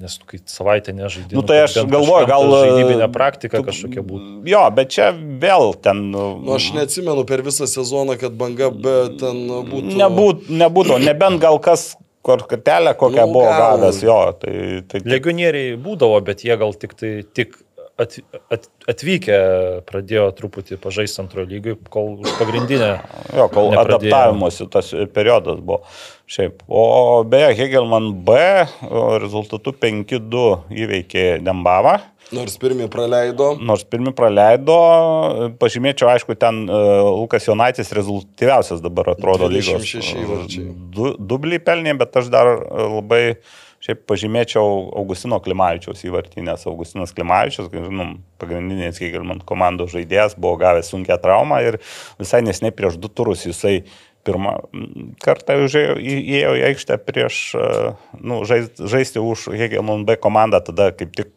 nes nu, kai savaitę nežaidė. Nu, tai aš bent galvoju, gal... ta Žaidybinė praktika tu- kažkokia būtų. Jo, bet čia vėl ten... Nu, aš neatsimenu per visą sezoną, kad banga B ten būtų. Nebūt, nebūtų, nebent gal kas kur kartelę kokią Nu, buvo gal. gavęs, jo. Tai, tai, tai, Legionieriai būdavo, bet jie gal tik, tai, tik at, at, atvykę pradėjo truputį pažaisti antrojo lygiai, kol už pagrindinę. jo, kol nepradėjo. adaptavimuose tas periodas buvo. Šiaip. O beje, Hegelman B rezultatu 5-2 įveikė Dembavą. Nors pirmie praleido. Nors pirmi praleido, pažymėčiau, aišku, ten uh, Lukas Jonaitis rezultatyviausias dabar atrodo lygos. 26 įvarčiai. Du, dublį pelnė, bet aš dar e, labai šiaip pažymėčiau Augustino Klimavičiaus įvartį, nes Augustinas Klimavičius, žinom, pagrindinės Kegelman komandos žaidėjas, buvo gavęs sunkia traumą ir visai nesnei prieš du turus jisai pirmą kartą įėjo į aikštę prieš, e, nu, žaisti, žaisti už Hegelman B komandą, tada kaip tik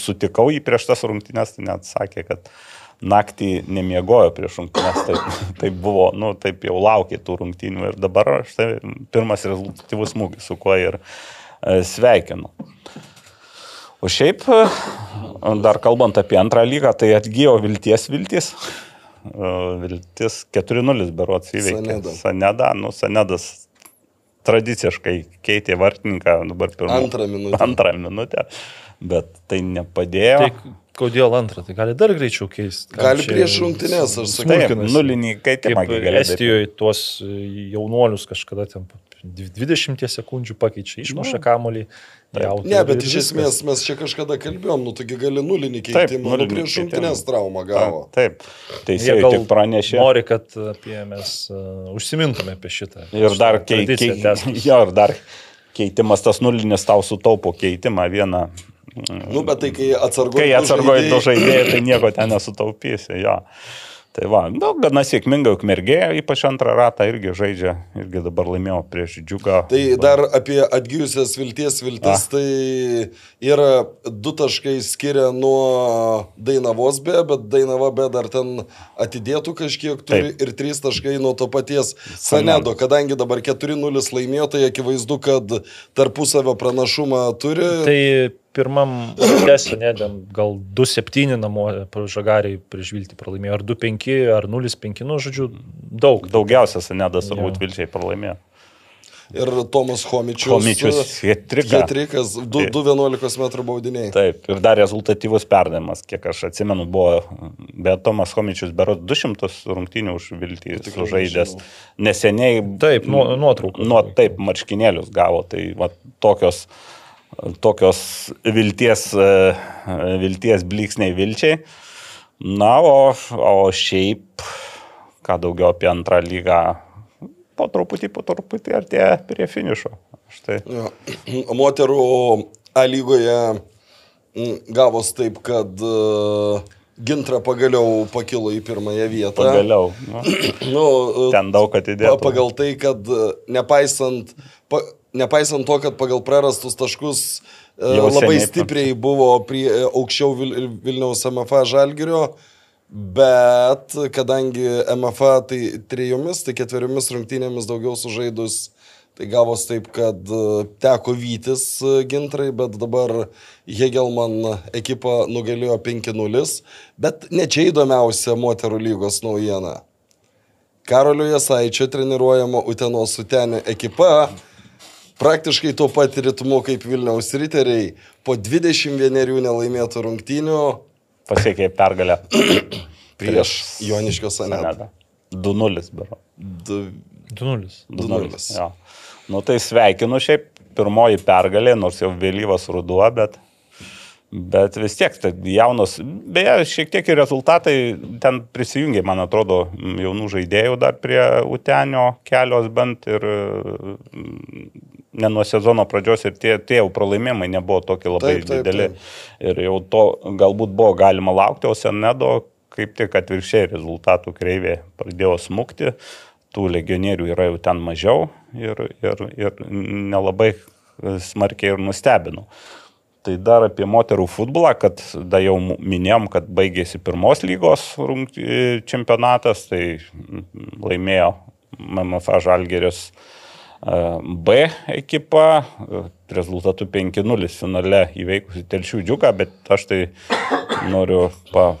sutikau jį prieš tas rungtynės, tai net sakė, kad naktį nemiegojo prieš rungtynės, taip, taip buvo, nu, taip jau laukė tų rungtynių. Ir dabar štai pirmas rezultatyvus smūgis, su kuo ir sveikinu. O šiaip, e, dar kalbant apie antrą lygą, tai atgyjo vilties viltis. E, Viltis 4-0 berots įveikė. Sanedą. Saneda, nu, Sanedas tradiciškai keitė vartininką dabar pirmą. Antrą minutę. Antrą minutę, bet tai nepadėjo. Tai kodėl antrą? Tai gali dar greičiau keisti. Gali prieš rungtynės, aš sakiau. Nulinį kaitimą. Estijoje tuos jaunuolius kažkada ten po 20 sekundžių pakeičia, išmuša kamolį. Ne, bet iš esmės mes čia kažkada kalbėjom, nu taigi gali nulinį Taip, keitimą, nu, prieš rungtynės traumą gavo. Taip, teisėjai gal tik pranešė. Nori, kad apie mes uh, užsimintume apie šitą. Ir dar, šitą kei, tradiciją kei, tęstis. jo, ir dar keitimas tas nulinis tau sutaupo keitimą vieną, Nu, bet tai kai atsargoji. Kai atsargoji du žaidėjai, tai nieko ten nesutaupysi, jo. Tai va, nu, gana sėkmingai ukmergė, ypač antrą ratą irgi žaidžia, irgi dabar laimėjo prieš džiugą. Tai dar apie atgyjusias vilties viltis, A. tai yra du taškai skiria nuo Dainavos B, bet Dainava B dar ten atidėtų kažkiek turi Taip. ir trys taškai nuo to paties Sanedo, kadangi dabar 4-0 laimėjo, tai akivaizdu, kad tarpusavio pranašumą turi. Tai pirmam rungtynėse, ne, gal 2-7 namo žagariai prieš Viltį pralaimėjo, ar 2-5, ar 0-5, nu, žodžiu, daug. Daugiausia Senedas turbūt Vilčiai pralaimėjo. Ir Tomas Homičius. Homičius, Hetrikas. Hetrikas, 2-11 m baudiniai. Taip, ir dar rezultatyvus perdavimas, kiek aš atsimenu, buvo, bet Tomas Homičius beros 200 rungtynių už Viltį sužaidęs. Neseniai. Taip, nuotraukų. Nuo, taip, marškinėlius gavo, tai va, tokios tokios vilties, e, vilties bliksniai vilčiai. Na, o, o šiaip, ką daugiau apie antrą lygą, po truputį, po truputį artėja prie finišo. Štai. Ja. Moterų A lygoje gavos taip, kad uh, Gintra pagaliau pakilo į pirmąją vietą. Pagaliau. Nu, nu, ten daug atidėta. Pagal tai, kad nepaisant, pa, nepaisant to, kad pagal prarastus taškus e, Jau labai stipriai buvo prie, e, aukščiau Vil, Vilniaus MFA Žalgirio, bet kadangi MFA tai trijomis, tai ketveriomis rungtynėmis daugiau sužaidus, tai gavos taip, kad e, teko vytis gintrai, bet dabar Hegelman ekipa nugalėjo 5-0, bet ne čia įdomiausia moterų lygos naujiena. Karolio Jasaičio treniruojama Utenos Utenė ekipa praktiškai tuo pat ritmu kaip Vilniaus riteriai po 21 nelaimėtų rungtynių pasiekė pergalę prieš Joniškio Sanedą. 2-0, bero. 2-0. 2-0. Ja. Nu tai sveikinu šiaip pirmoji pergalė, nors jau vėlyvas ruduo, bet Bet vis tiek, tai jaunos, beje, šiek tiek ir rezultatai ten prisijungia, man atrodo, jaunų žaidėjų dar prie Utenio kelios bent ir ne nuo sezono pradžios ir tie, tie jau pralaimėjimai nebuvo tokie labai taip, taip, dideli. Taip. Ir jau to galbūt buvo galima laukti, o Senedo kaip tik atvirkščiai rezultatų kreivė pradėjo smukti, tų legionierių yra jau ten mažiau ir, ir, ir nelabai smarkiai ir nustebino. Tai dar apie moterų futbolą, kad da jau minėjom, kad baigėsi pirmos lygos čempionatas, tai laimėjo MMF Žalgeris B ekipa, rezultatu 5-0 finale įveikusi Telšių džiuką, bet aš tai noriu pa,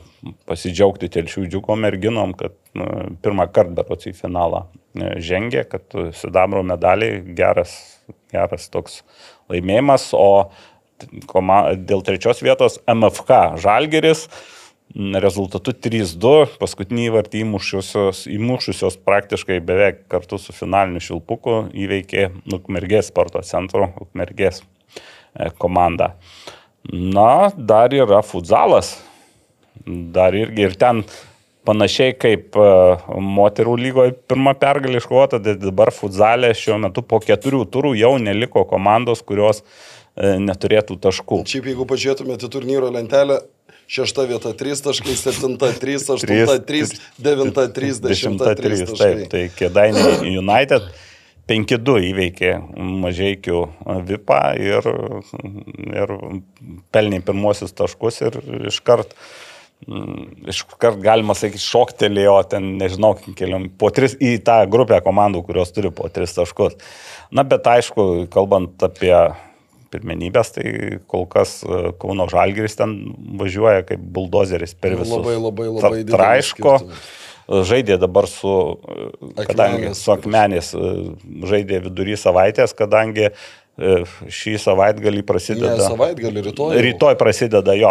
pasidžiaugti Telšių džiuko merginom, kad nu, pirmą kartą berots į finalą e, žengė, kad sidabro medaliai geras, geras toks laimėjimas, o koma, dėl trečios vietos MFK Žalgeris rezultatu 3-2, paskutinį įvartį įmušusios, įmušusios praktiškai beveik kartu su finaliniu šilpuku įveikė Ukmergės sporto centro Ukmergės komanda. Na, dar yra futsalas. Dar irgi ir ten panašiai kaip moterų lygoje pirmą pergalį iškovota, tai dabar futsalė šiuo metu po keturių turų jau neliko komandos, kurios neturėtų taškų. Šiaip jeigu pažiūrėtumėte turnyro lentelę, šešta vieta 3 taškai, septinta 3, aštunta 3, devinta 3, dešimta 3 taškai. Taip, tai Kėdainiai United 5-2 įveikė mažiekių VIPą ir, ir pelnė pirmosius taškus ir iškart iškart galima sakyti, šoktelėjo ten, nežinau, keliam, po tris į tą grupę komandų, kurios turi po tris taškus. Na, bet aišku, kalbant apie pirmenybės, tai kol kas e, Kauno Žalgiris ten važiuoja kaip buldozeris per visus. Labai, labai, labai. Traiško. Žaidė dabar su, e, kadangi akmenės. su akmenės, e, žaidė vidury savaitės, kadangi šį savaitgalį prasideda. Ne, savaitgalį rytoj. Rytoj prasideda jo,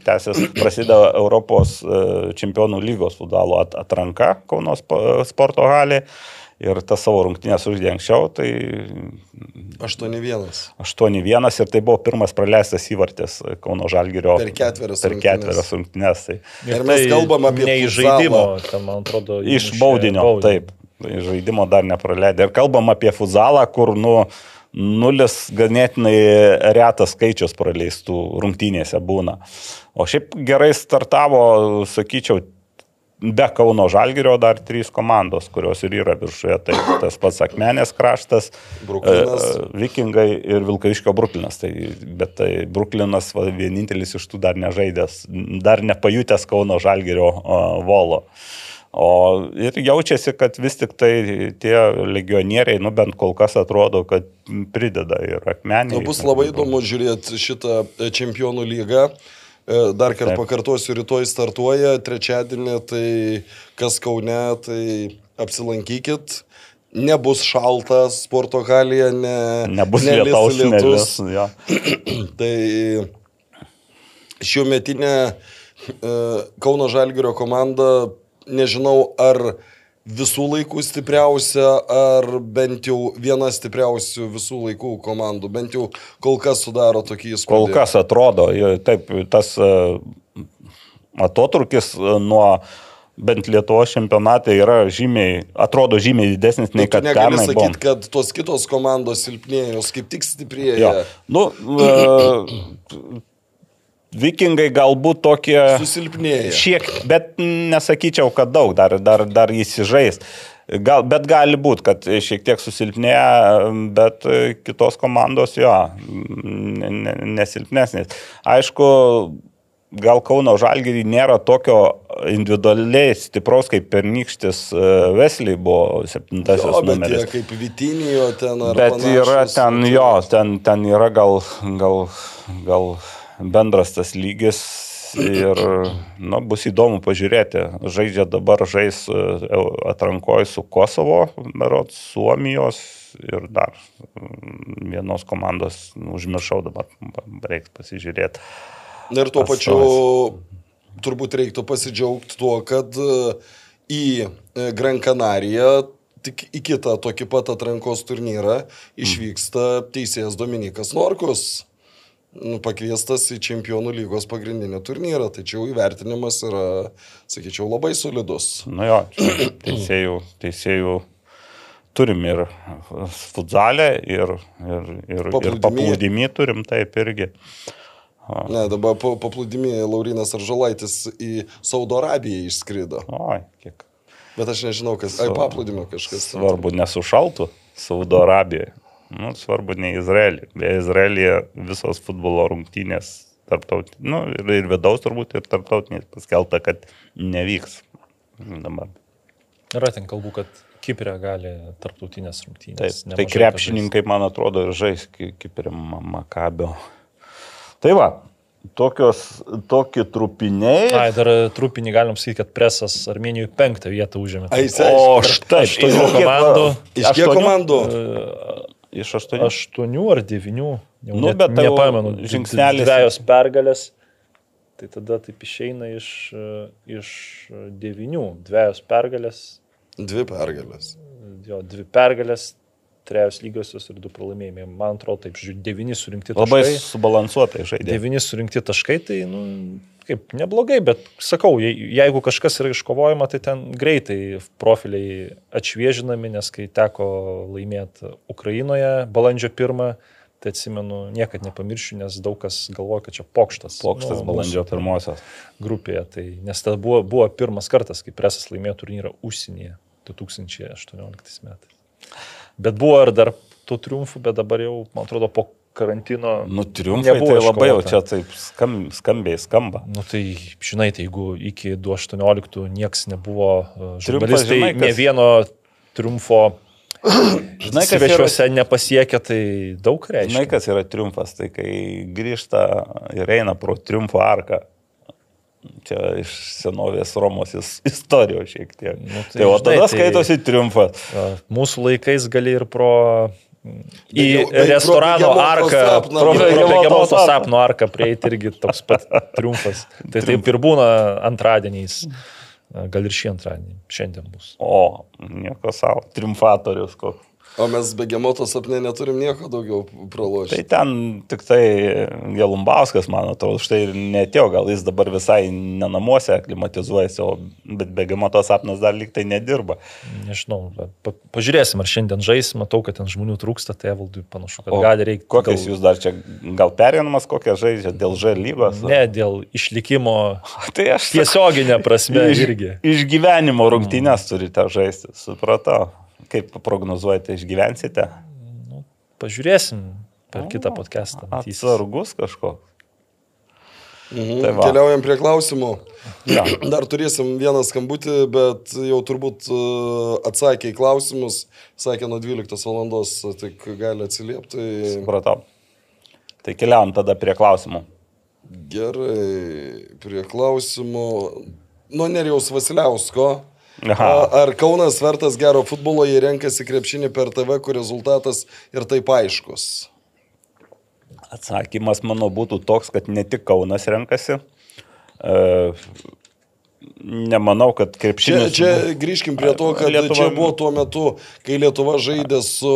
tęsis prasideda Europos čempionų lygos futbolo atranka Kauno sporto halė ir tas savo rungtynės uždė anksčiau, tai... 8-1. 8-1 ir tai buvo pirmas praleistas įvartis Kauno Žalgirio. Per ketverias per ketverias rungtynės. Tai... Ir mes tai kalbam apie... Ne iš žaidimo, ten, man atrodo. Iš baudinio, baudinio. taip. Žaidimo dar nepraleidė. Ir kalbam apie futzalą, kur, nu, nulis ganėtinai retas skaičius praleistų rungtynėse būna. O šiaip gerai startavo, sakyčiau, be Kauno Žalgirio dar trys komandos, kurios ir yra viršuje. Tai tas pats Akmenės kraštas, Bruklinas. e, Vikingai ir Vilkaiškio Bruklinas. Tai, bet tai Bruklinas va, vienintelis iš tų dar nežaidęs, dar nepajutęs Kauno Žalgirio o, volo. O ir jaučiasi, kad vis tik tai tie legionieriai, nu bent kol kas atrodo, kad prideda ir akmenį. Nu, bus labai įdomu žiūrėti šitą e, čempionų lygą. E, Dar kartą pakartosiu, rytoj startuoja, trečiadienį, tai kas Kaune, tai apsilankykit. Nebus šaltas sporto halėje, ne, Nebus nelis lietaus, nebus. Jo. Tai šiuo metinė e, Kauno Žalgirio komanda, nežinau ar visų laikų stipriausia, ar bent jau viena stipriausių visų laikų komandų, bent jau kol kas sudaro tokį įspūdį. Kol kas atrodo, taip, tas e, atotrukis e, nuo bent Lietuvos čempionatai yra žymiai, atrodo žymiai didesnis nei kad pernai buvo. sakyti, kad tos kitos komandos silpnėja, jos kaip tik Jo. stiprėja. Nu, e, vikingai galbūt tokie Susilpnėja. šiek, bet nesakyčiau, kad daug, dar, dar, dar įsižais. Gal, bet gali būti, kad šiek tiek susilpnėja, bet kitos komandos jo, ne- ne- nesilpnesnės. Aišku, gal Kauno Žalgirį nėra tokio individualiai stipraus kaip pernykštis Vesliai buvo septintasis Jo, numeris. jie kaip Vitinijo ten ar Bet yra panašūs, ten, tai- jo, ten, ten yra gal, gal, gal bendras tas lygis ir nu, bus įdomu pažiūrėti. Žaidžia dabar žais atrankoje su Kosovo, berot, Suomijos ir dar mm, vienos komandos, nu, užmiršau dabar, reikia pasižiūrėti. Ir tuo pačiu turbūt reiktų pasidžiaugti tuo, kad e, į e, Gran Canariją tik į kitą tokį pat atrankos turnyrą išvyksta teisėjas Dominikas Norkus. Nu, Pakviestas į Čempionų lygos pagrindinį turnyrą, tačiau įvertinimas yra, sakyčiau, labai solidus. Nu jo, teisėjų, teisėjų turim ir futzalę, ir, ir, ir, ir paplūdimį turim taip irgi. Ne, dabar po paplūdimį Laurinas Aržalaitis į Saudo Arabiją išskrido. Oi, kiek Bet aš nežinau, kas. Ai, paplūdimio kažkas. svarbu nesušaltų Saudo Arabijoje. Nu, svarbu ne Izraelį. Be Izraelyje visos futbolo rungtynės tarptautinės, nu, ir, ir vidaus turbūt, ir tarptautinės paskelta, kad nevyks. Dabar. Yra ten kalbų, kad Kiprė gali tarptautinės Taip, rungtynės. tai krepšininkai, man atrodo, ir žais ki- kaip ir Ma- Makabio. Tai va, tokios, tokie trupiniai. Ai, dar trupinį galim sakyti, kad presas Armenijoje penktą vietą užėmė. Ai, O štai, aštuonių komandų. Iš kiek komandų? Iš aštuonių. Aštuonių ar devinių. Jau Nu, net bet tai nepamenu. žingsnelis- Dviejos pergalės. Tai tada taip išeina iš, e, iš devinių. Dviejos pergalės. Dvi pergalės. Jo, dvi pergalės, trejos lygiosios ir du pralaimėjimai. Man atrodo, taip, žiūrėjau, devyni surinkti Labai taškai. subalansuotai žaidė. Devyni surinkti taškai, tai, nu, kaip, neblogai, bet sakau, jei- jeigu kažkas yra iškovojama, tai ten greitai profiliai atšviežinami, nes kai teko laimėti Ukrainoje balandžio pirmą, tai atsimenu, niekad nepamiršiu, nes daug kas galvoja, kad čia pokštas. Pokštas nu, balandžio pirmosios. Grupėje, tai, nes tada buvo, buvo pirmas kartas, kai presas laimėjo turnyrą užsienyje 2018 metais. Bet buvo ir dar tų triumfų, bet dabar jau, man atrodo, po karantino Nu, triumfai tai Nebuvo labai jau iškovota. čia taip skam, skambiai skamba. Nu tai, žinai, tai jeigu iki 2018 nieks nebuvo, Triumfas, žurnalistai žinai, ne kas- vieno triumfo Žinai, kas yra, svečiuose nepasiekia, tai daug reiškia. žinai, kas yra triumfas, tai kai grįžta ir eina pro triumfo arką. Čia iš senovės Romos is- istorijos šiek tiek. Nu, tai tai, o tada tai- skaitosi triumfas. Mūsų laikais gali ir pro į restorano arką, sapną. sapno arką prieiti irgi toks pat triumfas. Tai taip ir būna antradieniais. Gal ir šį antradienį. Šiandien bus. O, nieko savo, triumfatorius koks. O mes be gemoto sapne neturim nieko daugiau pralošti. Tai ten tik tai Gelumbauskas, man atrodo, štai ir netėjo, gal jis dabar visai ne namuose aklimatizuojasi, o bet begemoto sapnas dar lyg tai nedirba. Nežinau, pa, pažiūrėsim, ar šiandien žais, matau, kad ten žmonių trūksta, tai valdui panašu, kad O gali reikti. Kokias jūs dar čia, gal perinamas kokią žaidžia dėl Ž lygos? Ne, dėl išlikimo tai aš tiesioginė prasme iš, irgi. iš gyvenimo rungtynės turite žaisti, supratau. Kaip prognozuojate, išgyvensite? Pažiūrėsim per kitą podcastą. Atsargus kažkoks. Mhm. Tai va. Keliaujam prie klausimų. Ja. Dar turėsim vieną skambutį, bet jau turbūt e, atsakė į klausimus. Sakė nuo 12 valandos, tik gali atsiliepti. Supratau. Tai keliaujam tada prie klausimų. Gerai, prie klausimų. Nuo Nerijaus Vasiliausko. Aha. Ar Kaunas vertas gero futbolo, jei renkasi krepšinį per TV, kur rezultatas ir taip aiškus? Atsakymas mano būtų toks, kad ne tik Kaunas renkasi. E, nemanau, kad Čia, krepšinis. čia grįžkim prie to, kad Lietuva- čia buvo tuo metu, kai Lietuva žaidė su,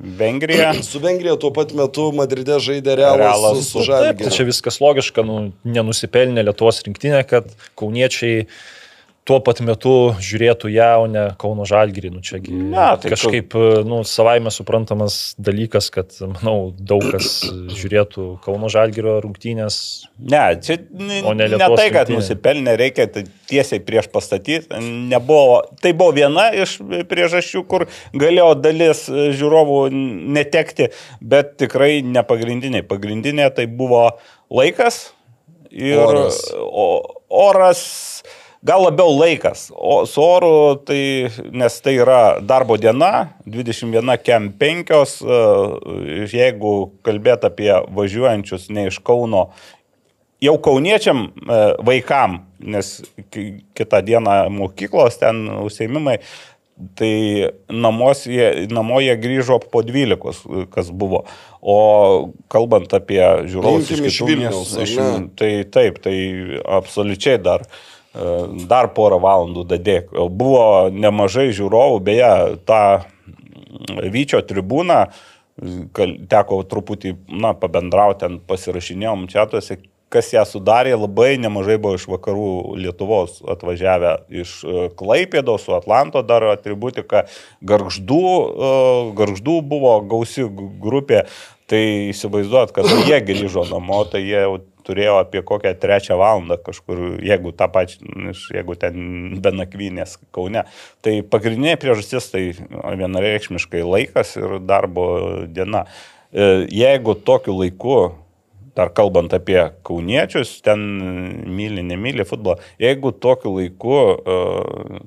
Vengrija. su Vengrija, tuo pat metu Madride žaidė Realas, Realas. su, su Taip, tai Žalgiriu. čia viskas logiška, nu, nenusipelnė Lietuvos rinktinė, kad kauniečiai tuo pat metu žiūrėtų ją, o ne Kauno Žalgirį. Nu, čiagi Ne, tai kažkaip nu, savaime suprantamas dalykas, kad, manau, daug kas žiūrėtų Kauno Žalgirio rungtynės. Ne, čia ne, ne ne, tai, kad rinktinė. nusipelnė, reikia tiesiai prieš pastatyti. Nebuvo, tai buvo viena iš priežasčių, kur galėjo dalis žiūrovų netekti, bet tikrai ne pagrindiniai. Pagrindinė tai buvo laikas ir Oras. O, oras. Gal labiau laikas, o su oru, tai, nes tai yra darbo diena, 21 kem 5, jeigu kalbėt apie važiuojančius ne iš Kauno jau kauniečiam e, vaikam, nes ki- kitą dieną mokyklos ten užsiemimai, tai namos jie, namo jie grįžo po 12, kas buvo. O kalbant apie žiūrovus iš ne? tai taip, tai absoliučiai dar, e, dar porą valandų dadėk. Buvo nemažai žiūrovų, beje, tą Vyčio tribūną, teko truputį, na, pabendrauti, ten pasirašinėjom čia tuose, kas ją sudarė, labai nemažai buvo iš vakarų Lietuvos atvažiavę iš e, Klaipėdos, su Atlanto dar atributika, garždų, e, garždų buvo gausi grupė, tai įsivaizduot, kad jie grįžo namo, tai jie jau turėjo apie kokią trečią valandą kažkur, jeigu tą pačią, jeigu ten be nakvynės Kaune. Tai pagrindinė priežastis tai vienareikšmiškai laikas ir darbo diena. E, Jeigu tokiu laiku, dar kalbant apie kauniečius, ten myli, nemyli futbolą, jeigu tokiu laiku e,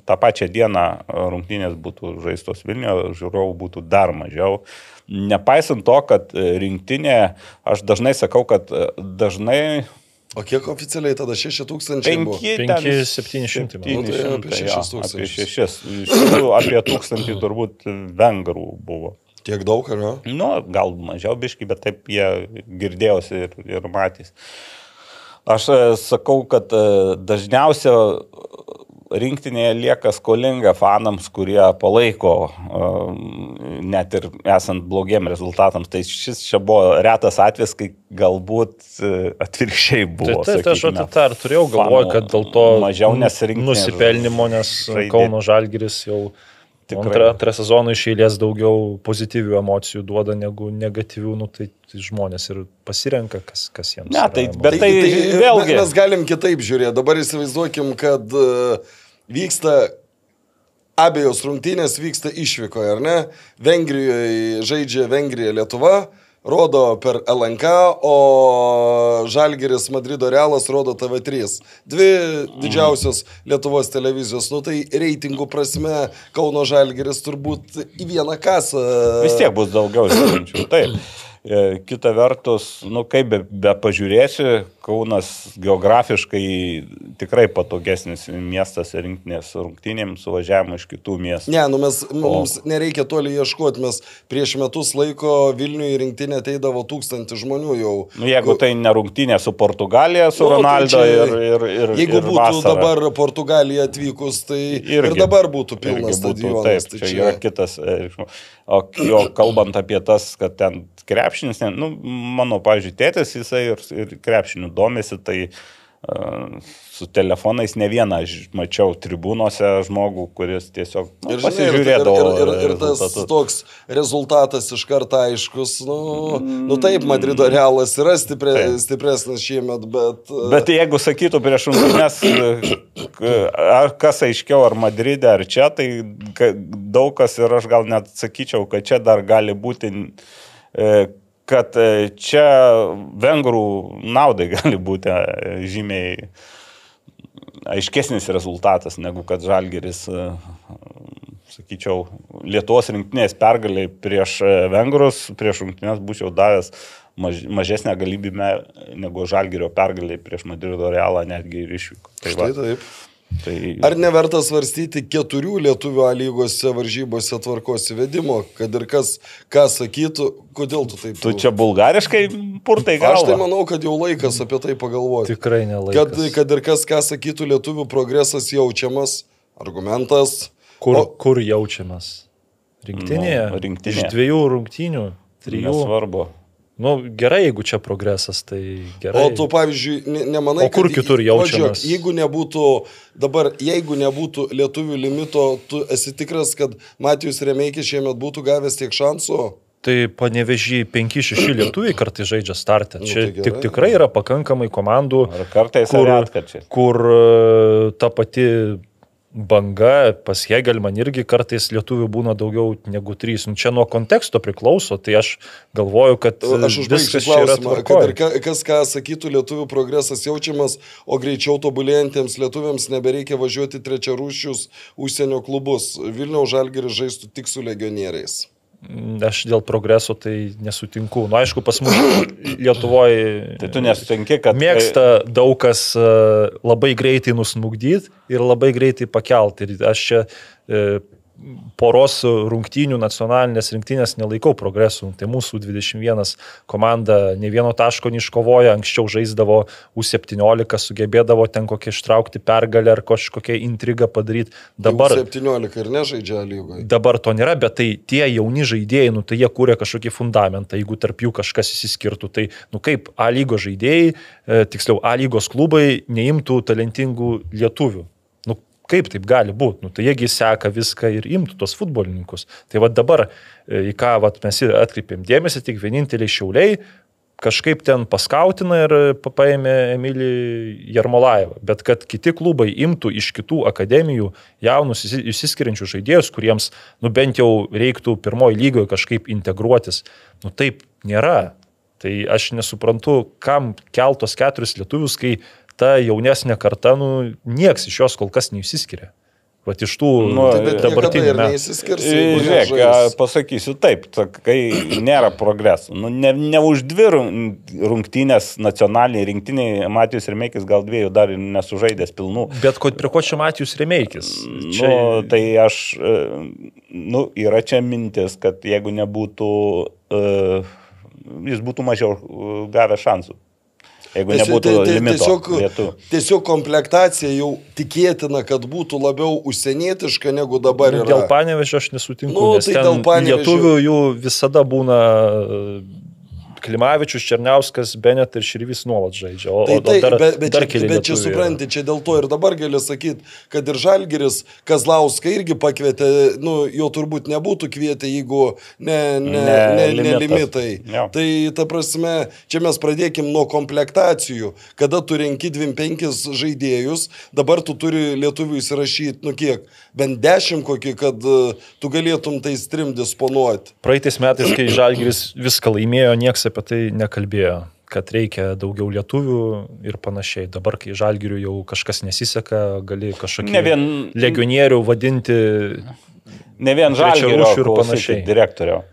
tą pačią dieną rungtynės būtų žaistos Vilniuje, žiūrovų būtų dar mažiau. Nepaisant to, kad e, rinktinė, aš dažnai sakau, kad e, dažnai O kiek oficialiai tada 6 tūkstančiai buvo? 5, Penki, 700, manau. Nu, tai apie šešis apie tūkstančius. šešis. Iš tikrųjų, apie tūkstantį turbūt vengrų buvo. Tiek daug, ar ne? Nu, gal mažiau biški, bet taip jie girdėjosi ir, ir matys. Aš e, sakau, kad dažniausia rinktinėje lieka skolinga fanams, kurie palaiko e, net ir esant blogiem rezultatams. Tai šis čia buvo retas atvejis, kai galbūt e, atvirkščiai Tai, buvo. tai, tai aš sakykime, tą ir turėjau galvoje, kad dėl to mažiau nes rinktinė nusipelnimo, nes. Kauno Žalgiris jau Tikrai. antrą, antrą sezoną iš eilės daugiau pozityvių emocijų duoda negu negatyvių, nu, tai, tai žmonės ir pasirenka, kas, kas jiems. Ne, tai- bet tai vėlgi- Mes galim kitaip žiūrėti. Dabar įsivaizduokim, kad e, vyksta abiejos rungtynės vyksta išvykoje, ar ne? Vengrijoje žaidžia Vengrija Lietuva, rodo per LNK, o Žalgeris Madrido Realas rodo TV3. Dvi didžiausios Lietuvos televizijos. Nu tai reitingų prasme Kauno Žalgeris turbūt į vieną kasą. Vis tiek bus daugiau žiūrinčių. Taip. E, kita vertus, nu kaip be, be pažiūrėsi, Kaunas geografiškai tikrai patogesnis miestas rinktinės rungtynėms suvažiavimo iš kitų miestų. Ne, nu mes, mums o... nereikia toli ieškoti, mes prieš metus laiko Vilniuje į rinktinę ateidavo tūkstantį žmonių jau. Nu, jeigu tai ne rungtynė su Portugalija, su nu, Ronaldo tai čia, ir, ir, ir Jeigu ir būtų vasara. dabar Portugalija atvykus, tai irgi, ir dabar būtų pilnas stadionas. Taip, tai čia, čia yra kitas. e, O jo kalbant apie tas, kad ten krepšinis, ne, nu, mano, pažiūrėjau, tėtis jisai ir, ir krepšiniu domisi, tai uh, su telefonais ne vieną aš mačiau tribūnose žmogų, kuris tiesiog nu, Ir, žinai, ir, ir, pasižiūrėdavo. ir, ir, tas rezultatus. toks rezultatas iš karto aiškus. Nu, nu taip, Madrido realas yra stipre, Taip. stipresnis šiemet, bet... e, Bet jeigu sakytų prieš rungtynes, ar kas aiškiau, ar Madride, ar čia, tai daug kas ir aš gal net sakyčiau, kad čia dar gali būti, e, kad e, čia vengrų naudai gali būti e, žymiai aiškesnis rezultatas, negu kad Žalgeris, e, sakyčiau, Lietuvos rinktinės pergaliai prieš vengrus, prieš rungtynės būčiau davęs maž, mažesnę galimybę negu Žalgerio pergaliai prieš Madrido realą netgi ir išvyko. Tai va, Štai taip. Tai, Ar neverta svarstyti keturių lietuvių A lygose varžybose tvarkos įvedimo, kad ir kas, ką sakytų, kodėl tu taip tu čia bulgariškai purtai Aš tai manau, kad jau laikas apie tai pagalvoti. Tikrai nelaikas. Kad, kad ir kas, ką sakytų, lietuvių progresas jaučiamas, argumentas. Kur, O- kur jaučiamas? Rinktinėje? Nu, rinktinėje. Iš dviejų rungtynių, trijų. Nesvarbu. Nu, gerai, jeigu čia progresas, tai gerai. O tu, pavyzdžiui, ne- nemanai, O kur kad- kitur jaučiamas? Važiuok, jeigu nebūtų, dabar, jeigu nebūtų lietuvių limito, tu esi tikras, kad Matijus Remeikis šiemet būtų gavęs tiek šansų? Tai panevežiai 5-6 lietuviai kartai žaidžia startę. Nu, Čia tai tik, tikrai yra pakankamai komandų, Ar kartais kur, ar retkarčiais? kur e, ta pati banga pas Hegelman irgi kartais lietuvių būna daugiau negu 3. Nu, čia nuo konteksto priklauso, tai aš galvoju, kad Aš užbaigsiu klausimą, kad ir ka, kas ką sakytų, lietuvių progresas jaučiamas, o greičiau tobulėjantiems lietuviams nebereikia važiuoti trečia rūšius užsienio klubus. Vilniaus žalgeris žaistų tik su legionieriais. Aš dėl progreso tai nesutinku. Na, nu, aišku, pas mus Lietuvoje Tai tu nesutinki, kad... mėgsta daug kas e, labai greitai nusmugdyti ir labai greitai pakelti. Ir aš čia e, poros rungtynių nacionalinės rinktinės nelaikau progresų. Tai mūsų 21 komanda ne vieno taško neiškovoja, anksčiau žaisdavo U17, sugebėdavo ten kokią ištraukti pergalę ar kažkokią intrigą padaryti. Dabar, Jau 17 ir nežaidžia lygoje. dabar to nėra, bet tai tie jauni žaidėjai, nu, tai jie kūrė kažkokį fundamentą, jeigu tarp jų kažkas įsiskirtų, tai nu, kaip A lygos žaidėjai, e, tiksliau A lygos klubai neimtų talentingų lietuvių. Kaip taip gali būti? Nu, tai jiegi seka viską ir imtų tos futbolininkus. Tai va dabar, e, į ką vat, mes atkreipėm dėmesį, tik vieninteliai šiauliai kažkaip ten paskautina ir pa- paėmė Emilį Jarmolaevą. Bet kad kiti klubai imtų iš kitų akademijų jaunus įsi- išsiskiriančius žaidėjus, kuriems nu, bent jau reiktų pirmoji lygoje kažkaip integruotis, nu taip nėra. Tai aš nesuprantu, kam keltos keturis lietuvius, kai ta jaunesnė karta, nu, nieks iš jos kol kas neišsiskiria. Vat iš tų Nu, nu, Tai dabartinių metų. E, Žiūrėk, pasakysiu taip, ta- kai nėra progresų. Nu, ne, ne už dvi rung- rungtynės nacionaliniai rinktiniai Matijus ir Meikis gal dviejų dar ir nesužaidęs pilnų. Bet ko, prie ko čia Matijus Remeikis? Čia... Nu, tai aš, e, nu, yra čia mintis, kad jeigu nebūtų, uh, jis būtų mažiau gavęs šansų. Jeigu nebūtų ti- limito. Tiesiog, vietų. tiesiog komplektacija jau tikėtina, kad būtų labiau užsienietiška negu dabar yra. Dėl panevežio aš nesutinku, Nu, nes tai ten dėl Panevėžio- lietuvių jų visada būna Klimavičius, Černiauskas, Benet ir Širvis nuolat žaidžia. O, Tai, o tai, dar, bet, bet, dar čia, keli bet čia supranti, čia dėl to ir dabar gali sakyti, kad ir Žalgiris Kazlauską irgi pakvietė, nu, jo turbūt nebūtų kvietę, jeigu ne, ne, Ne ne, ne limitas. limitai. Jo. Tai ta prasme, čia mes pradėkim nuo komplektacijų, kada tu renki 25 žaidėjus, dabar tu turi lietuvių įsirašyti, nu kiek, bent 10 kokį, kad uh, tu galėtum tais trim disponuoti. Praeitais metais, kai Žalgiris viską laimėjo, niekas apie tai nekalbėjo kad reikia daugiau lietuvių ir panašiai. Dabar, kai žalgirių jau kažkas nesiseka, gali kažkokį vien- legionierių vadinti Ne vien rūšių ir panašiai. Direktorio.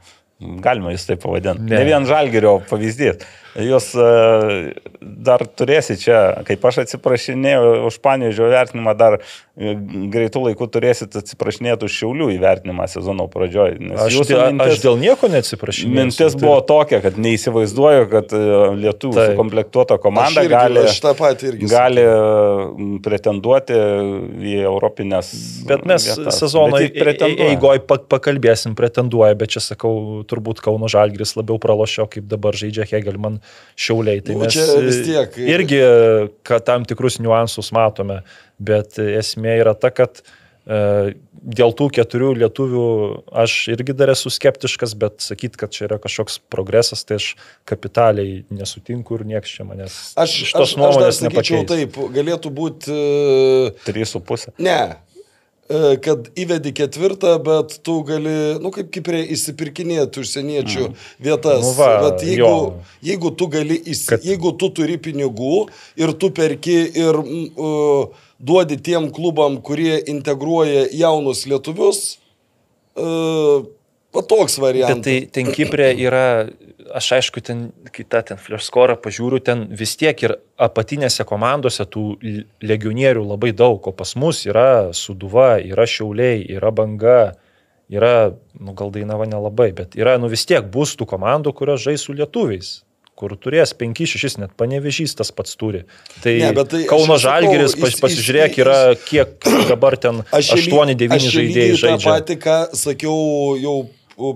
Galima jūs taip pavadinti. Ne. Ne, ne vien žalgerio pavyzdys. Jūs e, dar turėsite čia, kaip aš atsiprašinėjau už panėžio vertinimą, dar e, greitų laikų turėsite atsiprašinėti už šiaulių įvertinimą sezono pradžioje. Aš, dėl, aš dėl nieko neatsiprašau. Mintis buvo tokia, kad neįsivaizduoju, kad e, lietuvių Taip. sukomplektuota komanda irgi- gali, gali pretenduoti į europinės. Bet mes vietas. sezono eigoje pakalbėsim, pretenduoja, bet čia sakau, turbūt Kauno Žalgris labiau pralošio, kaip dabar žaidžia Hegel, man šiauliai. Tai Nu, mes čia vis tiek. irgi, kad tam tikrus niuansus matome, bet esmė yra ta, kad e, dėl tų keturių lietuvių aš irgi dar esu skeptiškas, bet sakyt, kad čia yra kažkoks progresas, tai aš kapitaliai nesutinku ir nieks čia manęs Aš, aš, aš dar sakyčiau nepakeis. taip, galėtų būti... Trys su pusė. ne. E, Kad įvedi ketvirtą, bet tu gali, nu kaip Kiprė, įsipirkinėti užsieniečių vietas. Nu va, bet jeigu, jo. jeigu tu gali, įs, Kad- jeigu tu turi pinigų ir tu perki ir mm, uh, duodi tiem klubam, kurie integruoja jaunus lietuvius, uh, va toks Bet variantas. tai ten Kiprė yra, aš aišku, ten kitą ten flashscore pažiūriu, ten vis tiek ir apatinėse komandose tų legionierių labai daug, o pas mus yra Suduva, yra Šiauliai, yra Banga, yra, nu gal Dainava nelabai, bet yra, nu vis tiek bus tų komandų, kurios žais su lietuviais kur turės 5-6, net panevežys tas pats turi. Tai, Ne, tai aš Kauno Žalgeris, pas, pasižiūrėk, yra kiek dabar ten Aš čia lyg- 8-9 aš čia žaidėjai žaidžia. patį, ką sakiau jau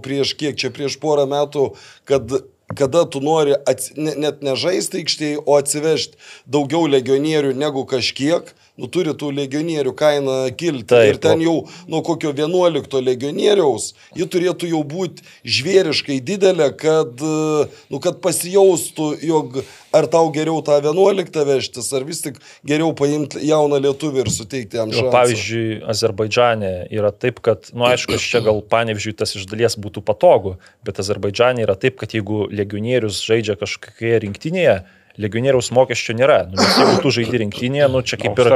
prieš kiek čia, prieš porą metų, kad kada tu nori ats, ne, net nežaisti aikštėje, o atsivežti daugiau legionierių negu kažkiek, nu turi tų legionierių kaina kilti. Taip, ir ten jau nuo kokio 11 legionieriaus ji turėtų jau būti žvėriškai didelė, kad, e, nu, kad pasijaustų, jog ar tau geriau tą 11 vežtis, ar vis tik geriau paimti jauną lietuvį ir suteikti jam šansą. Pavyzdžiui, Azerbaidžane yra taip, kad, na, nu, aišku, čia gal panevižiui tas iš dalies būtų patogu, bet Azerbaidžane yra taip, kad jeigu legionierius žaidžia kažkokioje rinktinėje, legionieriaus mokesčio nėra. Nu, nes jeigu tu žaidži rinktinėje, nu, čia kaip ir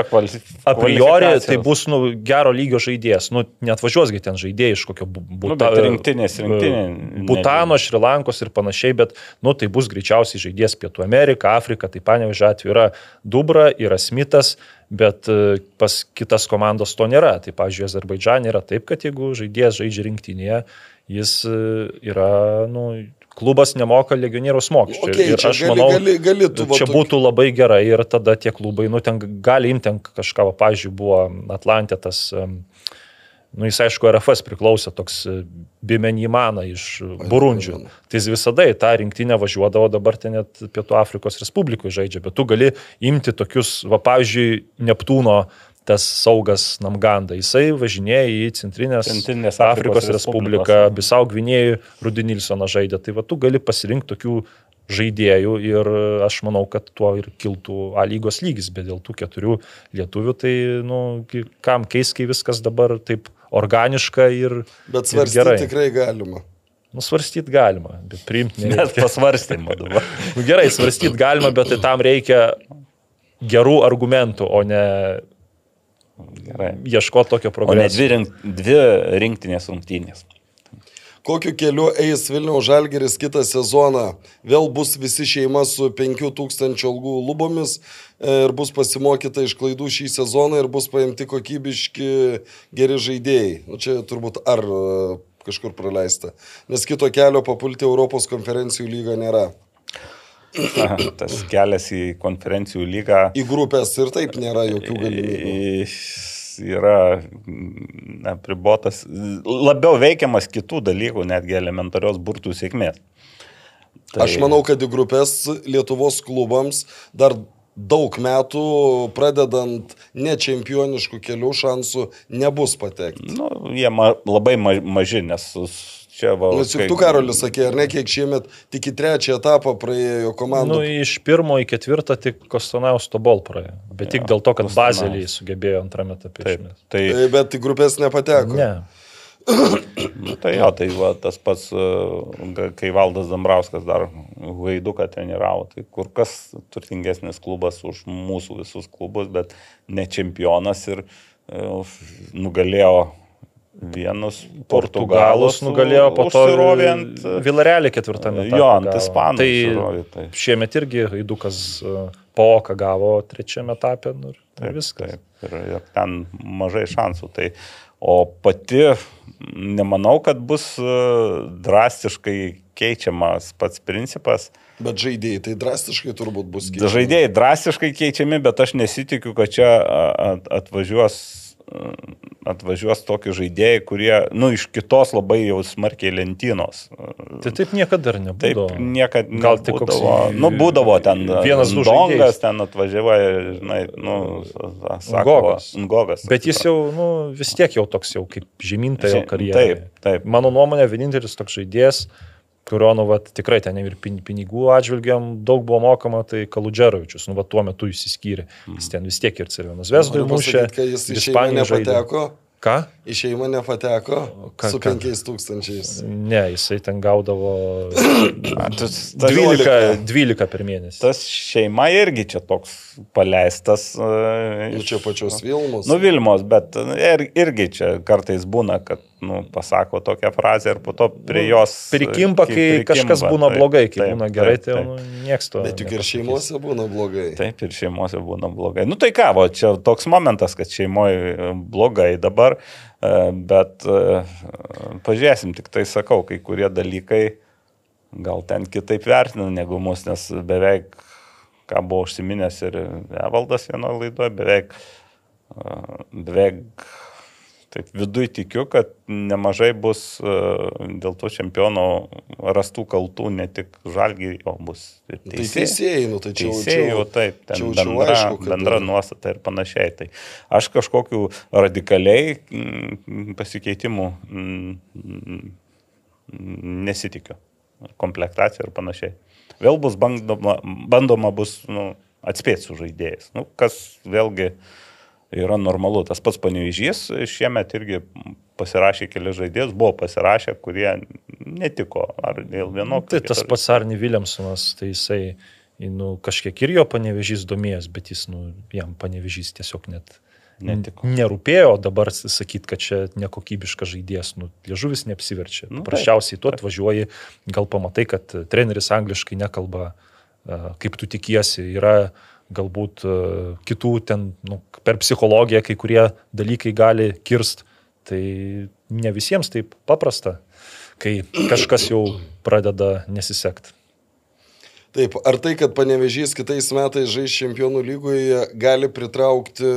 a priori tai bus nu, gero lygio žaidėjas. Nu, net važiuosgi ten žaidėjai iš kokio bu- Nu, buta, bet rinktinės, rinktinė. Butano, Šrilankos ir panašiai, bet, nu, tai bus greičiausiai žaidėjas Pietų Amerika, Afrika, tai panevežė atveju yra Dubra, yra Smithas, bet e, pas kitas komandos to nėra. Tai, pavyzdžiui, Azerbaidžanė yra taip, kad jeigu žaidėjas žaidžia rinktinėje, jis e, yra, nu, klubas nemoka legionieriaus mokesčių. Okei, ir aš gali- manau, gali- gali tu čia būtų labai gerai ir tada tie klubai, nu, ten gali imti ten kažką, va, pavyzdžiui, buvo Atlantė tas Nu, jis aišku, RFS priklausė toks e, Bimenimana iš Burundžių. Tai jis visada į tą rinktinę važiuodavo, dabar ten net Pietų Afrikos Respublikoje žaidžia, bet tu gali imti tokius, va pavyzdžiui, Neptūno tas saugas Namganda. Jisai važinėja į Centrinės, Centrinės Afrikos, Afrikos Respubliką. Bisau Gvinėjų, Rudinilsoną žaidė. Tai va tu gali pasirinkti tokių žaidėjų ir aš manau, kad tuo ir kiltų A lygos lygis, bet dėl tų keturių lietuvių, tai, nu, kam keis, kai viskas dabar taip organiška ir, Bet ir gerai. svarstyti tikrai galima. Nusvarstyti galima, bet priimti Net nereikia. pasvarstymą dabar. Nu, gerai, svarstyti galima, bet tai tam reikia gerų argumentų, o ne Gerai. ieškoti tokio O ne progreso. dvi, rink, dvi rinktinės rungtynės. Kokiu keliu eis Vilniaus Žalgeris kitą sezoną? Vėl bus visi šeima su 5000 algų lubomis e, ir bus pasimokyta iš klaidų šį sezoną ir bus paimti kokybiški geri žaidėjai. Nu, čia turbūt ar e, kažkur praleista. Nes kito kelio papulti Europos konferencijų lygą nėra. Tas kelias į konferencijų lygą Į grupės ir taip nėra jokių galimybių. Yra na, pribotas, labiau veikiamas kitų dalykų, netgi elementarios burtų sėkmės. Tai, Aš manau, kad į grupės Lietuvos klubams dar daug metų, pradedant ne čempioniškų kelių šansų, nebus patekti. Nu, jie ma, labai ma, maži, nes čia va. Nes juk kai- tu, Karolis, sakė, ar ne kiek šiemet tik į trečią etapą praėjo komandų. Nu, iš pirmo į ketvirtą tik Kostanaus Tobol praėjo, bet tik dėl to, kad Kostanaus. Bazelį sugebėjo antrame etape Taip, išmesti. tai, Tai, bet į grupės nepateko. Ne. nu, tai jo, tai va, tas pats, ga- kai Valdas Dambrauskas dar Vaiduką treniravo, tai kur kas turtingesnis klubas už mūsų visus klubus, bet ne čempionas ir e, nugalėjo vienus Portugalus nugalėjo po to užsirovint. Vilarelį ketvirtame. etape Jo, ant ispanų Tai taip. šiemet irgi Haidukas Paoka gavo trečiame etape nu, ir Taip, viskas. Taip, ir, ir ten mažai šansų. Tai, o pati nemanau, kad bus e, drastiškai keičiamas pats principas. Bet žaidėjai tai drastiškai turbūt bus keičiami. Žaidėjai drastiškai keičiami, bet aš nesitikiu, kad čia atvažiuos, atvažiuos tokie žaidėjai, kurie, nu, iš kitos labai jau smarkiai lentynos. Tai taip niekada dar Taip, nebūdavo. niekada Gal tik koks. Nu, būdavo ten vienas du Dongas, žaidėjus. ten atvažiuoja, žinai, nu, sako, Ngogas. Ngogas. Bet jis jau, nu, vis tiek jau toks jau kaip žymintojo karjerą. taip, taip. Mano nuomonė, vienintelis toks žaidėjas, kurio, nu, vat, tikrai ten ir pin- pinigų atžvilgiam daug buvo mokama, tai Kaludžerovičius, nu, va, tuo metu jis įskyrė. Jis ten vis tiek ir Cervienos Vesdui mušė. jis į Ispaniją žaidė. nepateko. Ką? Į šeimą nepateko Ką- su ką? 5 tūkstančiais. Ne, jisai ten gaudavo Tas, tas, 12, 12 per mėnesį. tas šeima irgi čia toks paleistas. e, Nu, iš- čia pačios Vilmos. Nu, Vilmos, bet ir, irgi čia kartais būna, kad nu, pasako tokią frazę ir po to prie jos. Prikimpa, kai prikimba, kažkas būna taip, blogai, kai taip, būna gerai, taip, tai taip. nu, nieks to. Bet juk ir šeimose būna blogai. Taip, ir šeimose būna blogai. Nu tai ką, va, čia toks momentas, kad šeimoje blogai dabar, e, bet e, pažiūrėsim, tik tai sakau, kai kurie dalykai gal ten kitaip vertina negu mus, nes beveik, ką buvo užsiminęs ir Evaldas vienoje laidoje, beveik, e, beveik Taip viduje tikiu, kad nemažai bus e, dėl to čempionų rastų kaltų ne tik žalgiai, o bus ir Tai teisėjai. teisėjai, nu tai čia jau- Teisėjų, čia jau- taip, ten čia jau- čia bendra, aišku, kad- bendra nuostata ir panašiai. Tai aš kažkokių radikaliai mm, pasikeitimų mm, mm, nesitikiu. Komplektacija ir panašiai. Vėl bus bandoma, bandoma bus nu, atspėti su žaidėjais. Nu, kas vėlgi yra normalu. Tas pats panevežys šiemet irgi pasirašė keli žaidėjus, buvo pasirašę, kurie netiko. Ar dėl vienokių. Tai tas pats Arni Williamsonas, tai jisai, nu, kažkiek ir jo panevežys domėjęs, bet jis, nu, jam panevežys tiesiog net Netiko. nerūpėjo dabar sakyti, kad čia nekokybiškas žaidėjas, nu, liežuvis neapsiverčia. Nu, Prašiausiai tu atvažiuoji, gal pamatai, kad treneris angliškai nekalba, kaip tu tikiesi, yra galbūt a, kitų ten, nu, per psichologiją kai kurie dalykai gali kirst. Tai ne visiems taip paprasta, kai kažkas jau pradeda nesisekti. Taip, ar tai, kad panevežys kitais metais žais čempionų lygoje, gali pritraukti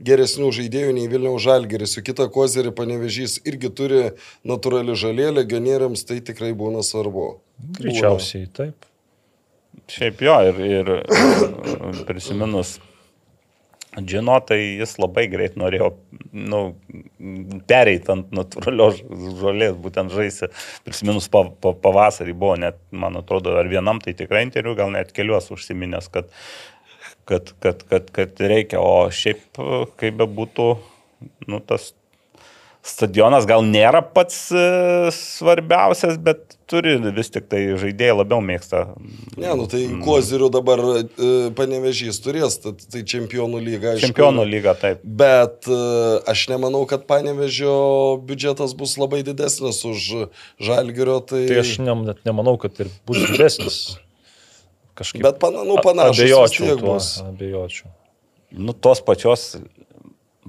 geresnių žaidėjų nei Vilniaus žalgeris, o kitą kozerį panevežys irgi turi natūrali žalė, legionieriams tai tikrai būna svarbu. Greičiausiai taip. Šiaip jo, ir, ir prisiminus Džino, tai jis labai greit norėjo nu, pereiti ant natūralios žolės, būtent žaisti. Prisiminus pa, pa, pavasarį buvo net, man atrodo, ar vienam tai tikrai interviu, gal net keliuos užsiminęs, kad, kad, kad, kad, kad reikia, o šiaip kaip be būtų, nu, tas stadionas gal nėra pats e, svarbiausias, bet turi vis tik tai žaidėjai labiau mėgsta. Ne, nu tai kozerių dabar e, panevežys turės, tai, tai čempionų lyga. Aišku, Čempionų lyga, taip. Bet e, aš nemanau, kad panevežio biudžetas bus labai didesnis už žalgerio. Tai, Tai aš ne, net nemanau, kad ir bus didesnis. Kažkaip Bet pana, nu, panašus vis abejočiau tuo. bus. Abejočiau. Nu, tos pačios,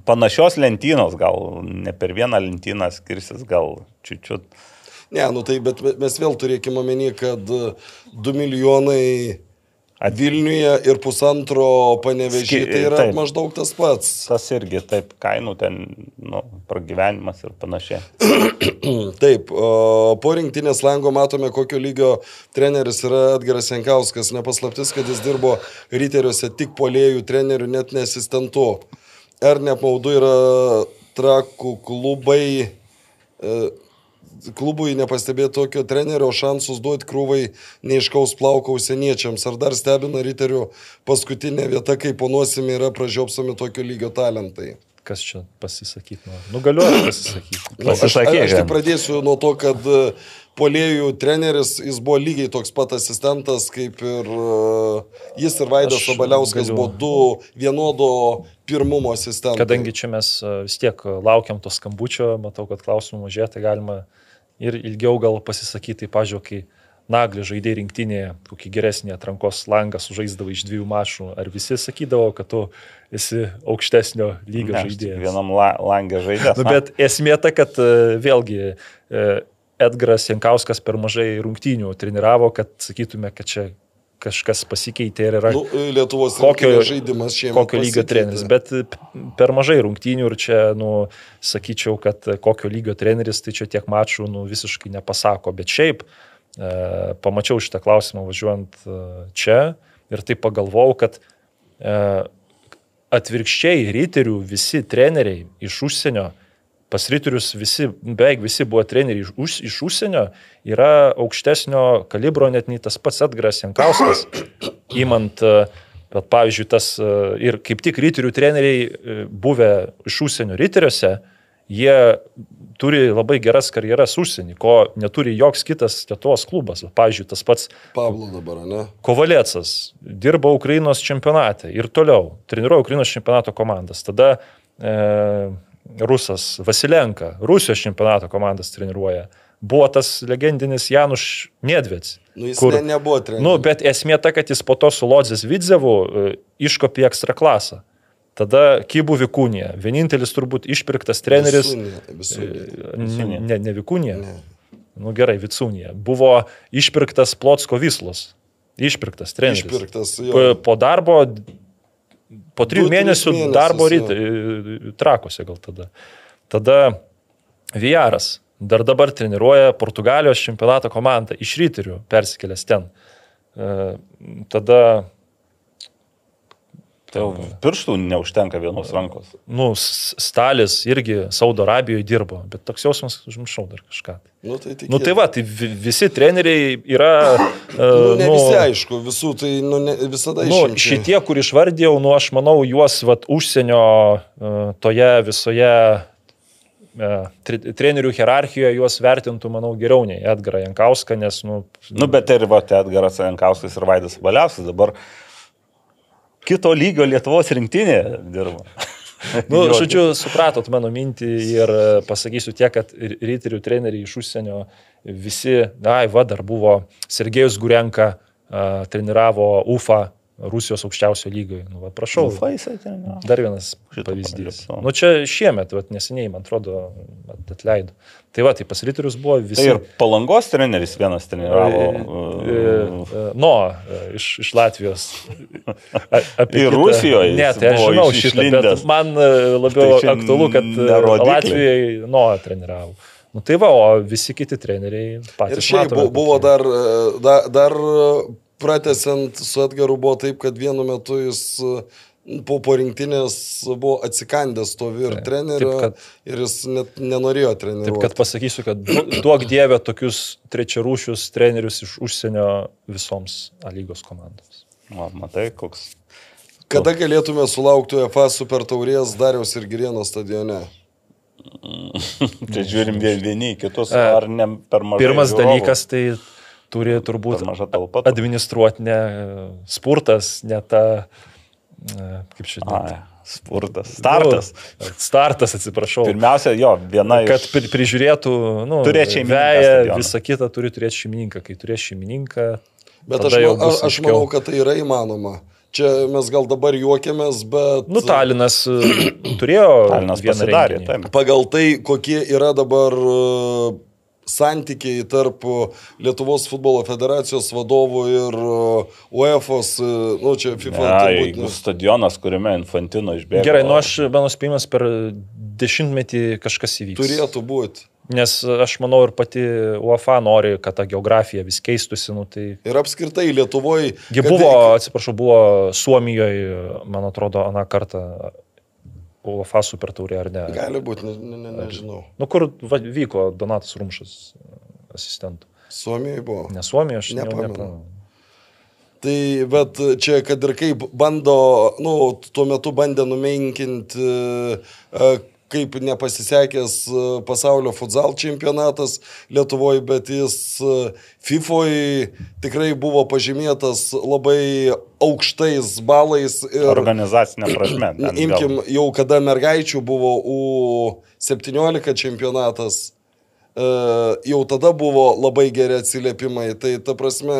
panašios lentynos, gal ne per vieną lentyną skirsis, gal čiučiut. Ne, nu tai, bet mes vėl turėkime omeny, kad 2 milijonai Vilniuje ir pusantro panevežį, Ski- tai yra taip. maždaug tas pats. Tas irgi taip kainų ten, nu, pragyvenimas ir panašiai. Taip, po rinktinės lango matome, kokio lygio treneris yra Edgaras Jankauskas. Nepaslaptis, kad jis dirbo ryteriuose tik polėjų trenerių, net nesistentu. Ar neapmaudu yra trakų klubai, e, klubui nepastebėti tokio trenerio šansus duoti krūvai neiškaus plauko užsieniečiams? Ar dar stebina ryterių paskutinė vieta, kai ponuosimi yra pražiopsomi tokio lygio talentai? kas čia pasisakyti. Nu, nu galiu pasisakyti. Nu, aš, aš, Pasisakyk, aš tik pradėsiu nuo to, kad e, polėjų treneris, jis buvo lygiai toks pat asistentas, kaip ir e, jis ir Vaidas galiu- buvo du vienodo pirmumo asistentai. Kadangi čia mes e, vis tiek laukiam to skambučio, matau, kad klausimų mažėja, tai galima ir ilgiau gal pasisakyti, tai pažiūrėjau, kai Nagli žaidė rinktinėje, kokį geresnį atrankos langą sužaisdavo iš dviejų mačų, ar visi sakydavo, kad tu esi aukštesnio lygio žaidėjas? Vienam la, langė žaidėjas. Nu, bet esmė ta, kad e, vėlgi Edgaras Jankauskas per mažai rungtynių treniravo, kad sakytume, kad čia kažkas pasikeitė ir yra Nu, Lietuvos kokio, žaidimas šiemet. kokio lygio treneris. Bet p- per mažai rungtynių ir čia, nu, sakyčiau, kad kokio lygio treneris, tai čia tiek mačų, nu, visiškai nepasako. Bet šiaip e, pamačiau šitą klausimą važiuojant e, čia ir tai pagalvojau, kad e, atvirkščiai ryterių visi treneriai iš užsienio, pas ryterius visi, beveik visi buvo treneriai iš, už, iš užsienio, yra aukštesnio kalibro, net nei tas pats Edgaras Jankauskas, įmant, bet pavyzdžiui, tas e, ir kaip tik ryterių treneriai e, buvę iš užsienio ryteriuose, jie turi labai geras karjeras užsienį, ko neturi joks kitas Lietuvos klubas. Pavyzdžiui, tas pats Pablo dabar, ne? Kovalėcas dirba Ukrainos čempionate ir toliau treniruoja Ukrainos čempionato komandas. Tada e, Rusas Vasilenka Rusijos čempionato komandas treniruoja. Buvo tas legendinis Januš Nedvets. Nu, jis kur- ne, nebuvo treneris. Nu, bet esmė ta, kad jis po to su Lodzės Vidzevu e, iškopė ekstra klasą. Tada Kybų Vikūnė. Vienintelis turbūt išpirktas treneris. Visunė, visunė. Ne, ne, ne Vikūnė. Ne. Nu gerai, Vicūnė. Buvo išpirktas Plotsko Vislos. Išpirktas treneris. Išpirktas, Po, jo. po darbo, po trijų mėnesių darbo ryte, trakuose gal tada. Tada Vijaras dar dabar treniruoja Portugalijos čempionato komandą iš ryterių persikėlęs ten. E, Tada Tai jau pirštų neužtenka vienos rankos. nu, Stalis irgi Saudo Arabijoje dirbo, bet toks jausmas, užmiršau dar kažką. Nu, tai, Nu tai va, tai vi- visi treneriai yra... e, Nu, ne visi aišku, visų tai nu, ne, visada Nu, išimčiai. šitie, kur išvardėjau, nu, aš manau, juos vat, užsienio e, toje visoje e, tre- trenerių hierarchijoje juos vertintų, manau, geriau nei Edgarą Jankauską, nes, nu, Nu, bet ir va, Edgaras Jankauskas ir Vaidas Valiauskas dabar kito lygio Lietuvos rinktinė dirba. nu žodžiu, supratot mano mintį ir e, pasakysiu tiek, kad ryterių treneriai iš užsienio visi, ai, va, dar buvo Sergejus Gurenka, treniravo UFA Rusijos aukščiausio lygoje. Nu, va, prašau. Jo. Dar vienas pavyzdys. Nu, čia šiemet, vat, neseniai, man atrodo, atleido. Tai va, tai pas Riterius buvo visi. Tai ir palangos treneris vienas treniravo. E, e, No, e, iš, iš Latvijos. A- apie Ir kitą- Rusijoje Ne, tai aš žinau šitą, bet man labiau Tai aktualu, kad. Latvijai No treniravo. Nu tai va, o visi kiti treneriai patys. Ir šiaip matome, bu- buvo dar, dar, dar pratesiant su Edgaru buvo taip, kad vienu metu jis e, po, po rinktinės buvo atsikandęs to vyr Taip, trenerio taip, kad- ir jis net nenorėjo Taip, treniruoti. kad pasakysiu, kad du- duok dievę tokius trečiarūšius trenerius iš užsienio visoms A lygos komandoms. Va, matai, koks. Kada galėtume sulaukti UEFA Super Taurės Dariaus ir Girieno stadione? Čia žiūrim vien vieni į kitus, E, ar ne per mažai. Pirmas žiūrovų? dalykas tai turi turbūt talpa. administruoti ne spurtas, ne ta, e, kaip Ai, spurtas. Startas. Nu, startas, atsiprašau. Pirmiausia, jo, viena iš... Kad pri, prižiūrėtų, nu, Turėt šeimininką visą kitą turi turėti šeimininką. Kai turės šeimininką, Bet aš, jau ma- bus aš, aš manau, kad tai yra įmanoma. Čia mes gal dabar juokiamės, bet... nu, Talinas e, turėjo Talinas vieną. Taip. pagal tai, kokie yra dabar e, santykiai tarp e, Lietuvos futbolo federacijos vadovų ir e, UEFOS, e, nu čia FIFA. Na, turbūt, jeigu ne. stadionas, kuriame Infantino išbėgo. Gerai, nu aš, mano spėjimas, per dešimtmetį kažkas įvyks. Turėtų būti. Nes aš manau ir pati UEFA nori, kad ta geografija vis keistųsi. Nu, tai... Ir apskritai Lietuvoje. Gi buvo, atsiprašau, buvo Suomijoje, man atrodo, aną kartą UEFA super taurė ar ne. Gali būti, ne, ne, ne, nežinau. Nu, kur va, vyko Donatas Rumšas asistentų. Suomijoje buvo. Ne Suomijoje, aš Nepamenu. Tai, bet čia, kad ir kaip bando, nu, tuo metu bandė numenkinti, e, kaip nepasisekęs e, pasaulio futsal čempionatas Lietuvoje, bet jis FIFOje tikrai buvo pažymėtas labai aukštais balais. Organizacinė prasme. Imkim, jau kada mergaičių buvo U17 čempionatas E, jau tada buvo labai geri atsiliepimai. Tai ta prasme,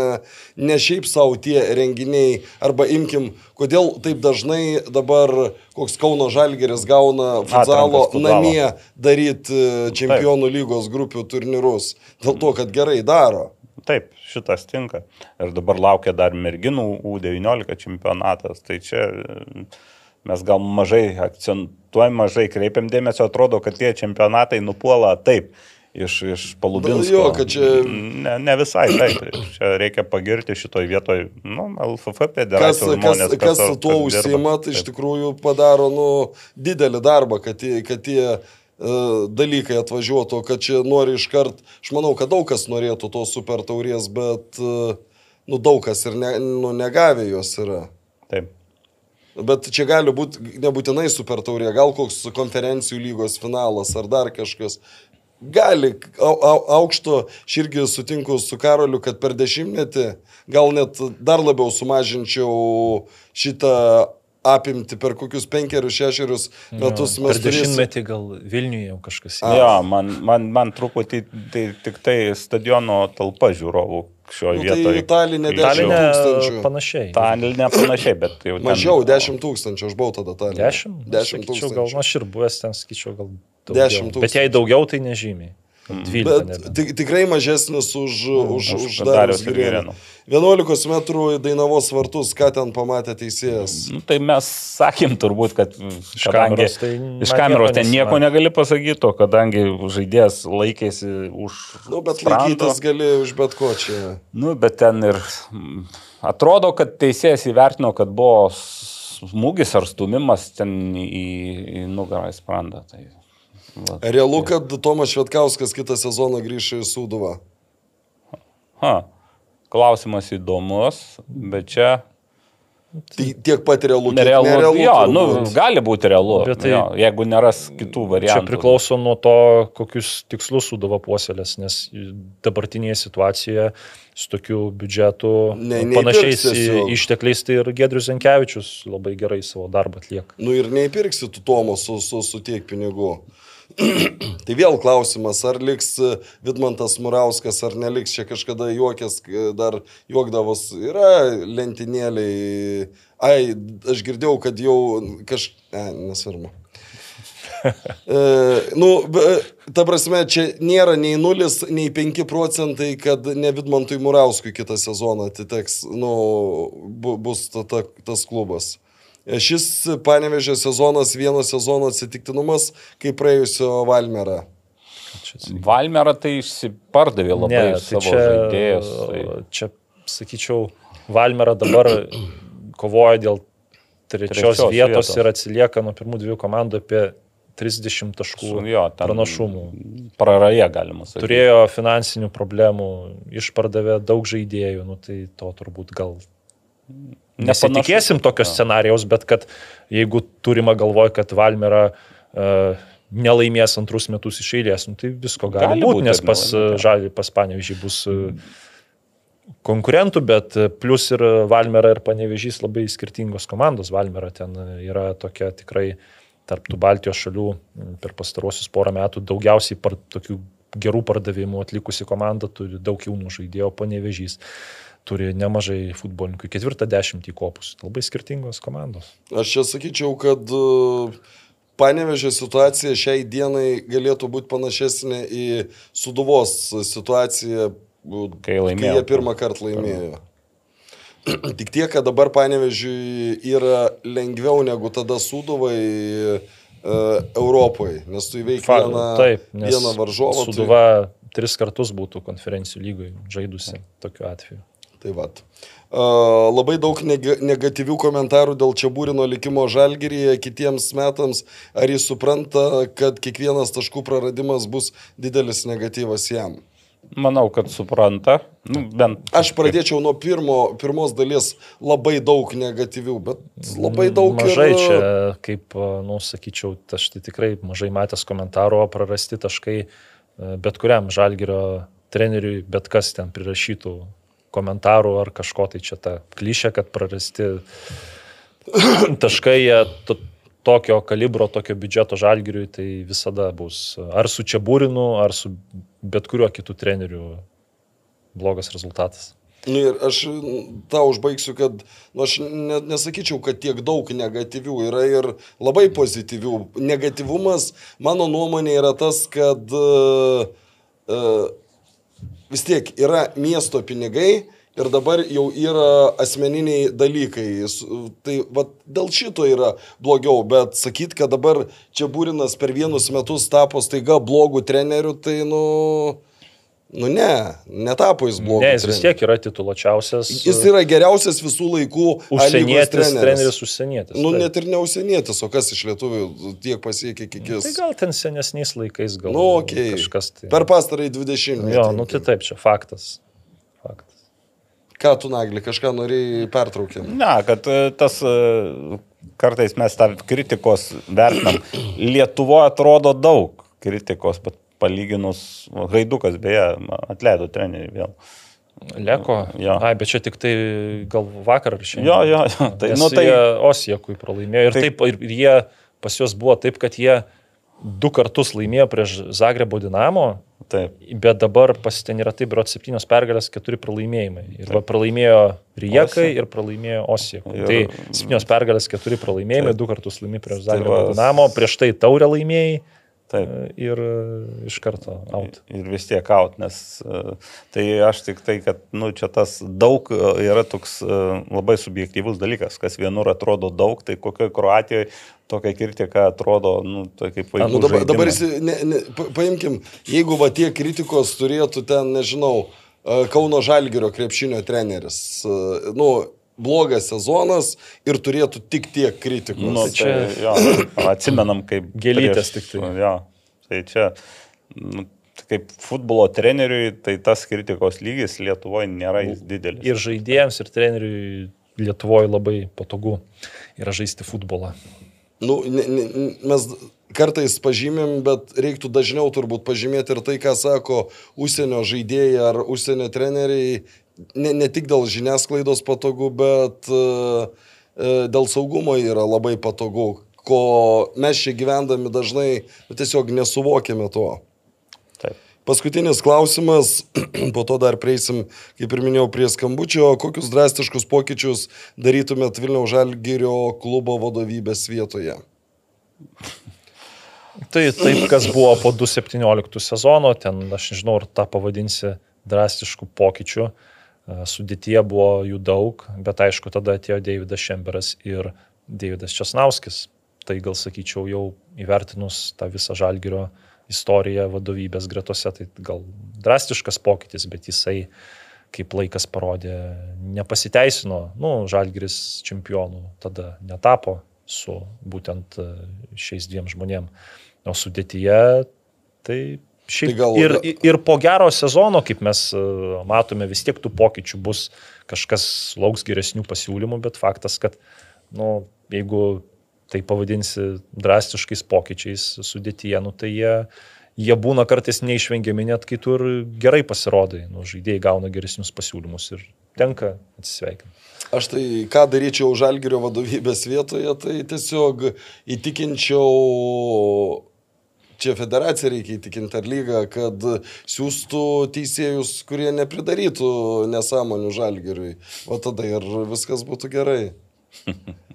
ne šiaip savo tie renginiai, arba imkim, kodėl taip dažnai dabar koks Kauno Žalgeris gauna futzalo namie daryti e, čempionų lygos grupių turnyrus. Dėl to, kad gerai daro. Taip, šitas tinka. Ir dabar laukia dar merginų U19 čempionatas. Tai čia e, mes gal mažai akcentuojam, mažai kreipiam dėmesio, atrodo, kad tie čempionatai nupuola taip iš, iš Palubinsko. Jo, kad čia... Ne, ne visai taip. Čia reikia pagirti šitoj vietoj, nu, LFF federacijos kas, žmonės. Kas, kas, kas su tuo užsima, tai iš tikrųjų padaro, nu, didelį darbą, kad, kad tie uh, dalykai atvažiuotų, kad čia nori iškart, aš manau, kad daug kas norėtų to super taurės, bet, uh, nu, daug kas ir ne, nu, negavę jos yra. Taip. Bet čia gali būti nebūtinai super taurė, gal koks konferencijų lygos finalas ar dar kažkas gali au, au, aukšto, aš irgi sutinku su Karoliu, kad per dešimtmetį gal net dar labiau sumažinčiau šitą apimti per kokius penkerius, šešerius metus. Jo, per dešimtmetį gal Vilniuje jau kažkas. A. Jo, man, man, man truputį tai tik tai stadiono talpa žiūrovų šioje nu, vietoje. Tai Talinė 10 tūkstančių. Panašiai. Talinė panašiai, bet jau. Mažiau, 10 tūkstančių, aš buvau tada Talinė. 10? 10 tūkstančių. Gal aš ir buvęs ten, skaičiau, gal 10 tūkstančių. Bet jei daugiau, tai nežymiai. 12. Bet tik, tikrai mažesnis už, mm, už, už, už Darius Girėną. 11 metrų į Dainavos vartus, ką ten pamatė teisėjas? Nu, tai mes sakėm turbūt, kad iš kameros, tai iš kameros ten nieko negali pasakyti, o kadangi žaidėjas laikėsi už... Nu, bet spranto, laikytis gali už bet ko čia. Nu, bet ten ir atrodo, kad teisėjas įvertino, kad buvo smūgis ar stumimas ten į, į nugarą į sprandą. Tai Va. Realu, kad Tomas Švetkauskas kitą sezoną grįžta į Sūduvą. Ha. Klausimas įdomus, bet čia Tai tiek pat realu, kiek nerealu. nerealu jo, nu, gali būti realu, bet tai, jo, jeigu neras kitų variantų. Čia priklauso nuo to, kokius tikslus sudavo puoselės, nes dabartinėje situacijoje su tokiu biudžetu ne, panašiais ištekliais tai ir Gedrius Zenkevičius labai gerai savo darbą atlieka. Nu ir neįpirksi tu Tomo su, su, su tiek pinigų. tai vėl klausimas, ar liks e, Vidmantas Murauskas, ar neliks čia kažkada juokės, dar juokdavos, yra lentynėliai. Ai, aš girdėjau, kad jau kažkaip, ne, nesvarbu. e, nu, ta prasme, čia nėra nei 0, nei 5 procentai, kad ne Vidmantui Murauskui kitą sezoną atiteks, nu, bu, bus ta, ta, tas klubas. Šis panevežė sezonas vieno sezono atsitiktinumas, kaip praėjusio Valmerą. Valmerą tai išsipardavė labai ne, tai čia, žaidėjus. Tai... Čia, sakyčiau, Valmerą dabar kovoja dėl trečios, trečios vietos, vietos ir atsilieka nuo pirmų dviejų komandų apie 30 taškų jo, pranašumų. Praraja, galima sakyti. Turėjo finansinių problemų, išpardavė daug žaidėjų, nu, tai to turbūt gal Nesitikėsim tokio scenarijaus, bet kad jeigu turima galvoj, kad Valmera uh, nelaimės antrus metus iš eilės, nu, tai visko gali, gali būti, nes pas, žalį, pas Panevežį bus uh, konkurentų, bet plus ir Valmera ir Panevežys labai skirtingos komandos. Valmera ten yra tokia tikrai tarp tų Baltijos šalių per pastarosius porą metų daugiausiai par, tokių gerų pardavimų atlikusi komanda, turi daug jaunų žaidėjų, Panevežys turi nemažai futbolininkų, ketvirtą dešimtį kopus, labai skirtingos komandos. Aš čia sakyčiau, kad e, Panevežė situacija šiai dienai galėtų būti panašesnė į Suduvos situaciją, kai, laimėjo. kai jie pirmą kartą laimėjo. Tik tiek, kad dabar Panevežiui yra lengviau negu tada Suduvai uh, Europoje, nes tu įveiki vieną, taip, vieną varžovą. Suduva tai... tris kartus būtų konferencijų lygoje žaidusi tokiu atveju. Tai vat. Uh, labai daug neg negatyvių komentarų dėl čia būrino likimo žalgeryje kitiems metams. Ar jis supranta, kad kiekvienas taškų praradimas bus didelis negatyvas jam? Manau, kad supranta. Nu, bent. Aš pradėčiau nuo pirmo, pirmos dalies labai daug negatyvių, bet labai daug Mažai ir... čia, kaip, nu, sakyčiau, aš tai tikrai mažai matęs komentaro, prarasti taškai e, bet kuriam žalgerio treneriui, bet kas ten prirašytų komentarų ar kažko tai čia ta klišė, kad prarasti taškai jie to, tokio kalibro, tokio biudžeto žalgiriui, tai visada bus ar su Čiabūrinu, ar su bet kuriuo kitu treneriu blogas rezultatas. Nu ir aš tą užbaigsiu, kad nu, aš ne, nesakyčiau, kad tiek daug negatyvių yra ir labai pozityvių. Negatyvumas, mano nuomonė, yra tas, kad uh, uh, vis tiek yra miesto pinigai ir dabar jau yra asmeniniai dalykai. Tai va, dėl šito yra blogiau, bet sakyt, kad dabar čia būrinas per vienus metus tapo staiga blogų trenerių, tai nu... Nu ne, netapo jis blogas. Ne, jis vis tiek yra tituluočiausias. Jis yra geriausias visų laikų užsienietis treneris. treneris užsienietis. Nu taip. net ir ne užsienietis, o kas iš lietuvių tiek pasiekė kiek jis. Tai gal ten senesniais laikais gal. Nu, okay. kažkas tai. Per pastarąjį 20. Jo, nu tai taip, čia faktas. faktas. Ką tu, Nagli, kažką norėjai pertraukti? Ne, kad e, tas e, kartais mes tą kritikos vertinam. Lietuvoje atrodo daug kritikos, bet palyginus, Haidukas beje, atleido trenerių vėl. Leko? Jo. Ai, bet čia tik tai gal vakar ar šiandien. Jo, jo, jo. Tai, nu, tai Osiekui pralaimėjo. Ir taip, taip ir jie pas juos buvo taip, kad jie du kartus laimėjo prieš Zagrebo Dinamo. Taip. Bet dabar pas ten yra taip, bet septynios pergalės, keturi pralaimėjimai. Ir va, pralaimėjo Rijekai ir pralaimėjo Osiekui. Ir... Tai septynios pergalės, keturi pralaimėjimai, taip. du kartus laimėjo prieš Zagrebo tai. Dinamo, prieš tai taurę laimėjai. Taip. Ir e, iš karto out. Ir vis tiek out, nes e, tai aš tik tai, kad nu, čia tas daug e, yra toks labai subjektyvus dalykas, kas vienur atrodo daug, tai kokioje Kroatijoje tokia kritika atrodo, nu, tai kaip vaikų. Nu, dabar, dabar ne, ne, paimkim, jeigu va tie kritikos turėtų ten, nežinau, Kauno Žalgirio krepšinio treneris, nu, blogas sezonas ir turėtų tik tiek kritikos. Nu, tai čia, jo, atsimenam, kaip gėlytės tik tai. Jo, tai čia, nu, kaip futbolo treneriui, tai tas kritikos lygis Lietuvoje nėra didelis. Ir žaidėjams, ir treneriui Lietuvoje labai patogu yra žaisti futbolą. Nu, ne, ne, mes kartais pažymėm, bet reiktų dažniau turbūt pažymėti ir tai, ką sako užsienio žaidėjai ar užsienio treneriai ne, ne tik dėl žiniasklaidos patogu, bet uh, dėl saugumo yra labai patogu, ko mes čia gyvendami dažnai nu, tiesiog nesuvokėme to. Taip. Paskutinis klausimas, po to dar prieisim, kaip ir minėjau, prie skambučio. Kokius drastiškus pokyčius darytumėt Vilniaus Žalgirio klubo vadovybės vietoje? Tai taip, kas buvo po 2017 sezono, ten aš nežinau, ar tą pavadinsi drastiškų pokyčių. Uh, Sudėtie buvo jų daug, bet aišku, tada atėjo Davidas Šemberas ir Davidas Česnauskis. Tai gal sakyčiau, jau įvertinus tą visą žalgerio istoriją vadovybės gretose, tai gal drastiškas pokytis, bet jisai, kaip laikas parodė, nepasiteisino. Nu, žalgeris čempionų tada netapo su būtent šiais dviem žmonėm. O sudėtyje tai Šiaip, tai gal... ir, ir po gero sezono, kaip mes e, matome, vis tiek tų pokyčių bus, kažkas lauks geresnių pasiūlymų, bet faktas, kad nu, jeigu tai pavadinsi drastiškais pokyčiais sudėtyje, nu, tai jie, jie būna kartais neišvengiami, net kai tu ir gerai pasirodai, nu, žaidėjai gauna geresnius pasiūlymus ir tenka atsisveikinti. Aš tai ką daryčiau žalgerio vadovybės vietoje, tai tiesiog įtikinčiau čia federacija reikia įtikinti ar lygą, kad siūstų teisėjus, kurie nepridarytų nesąmonių žalgeriui. O tada ir viskas būtų gerai.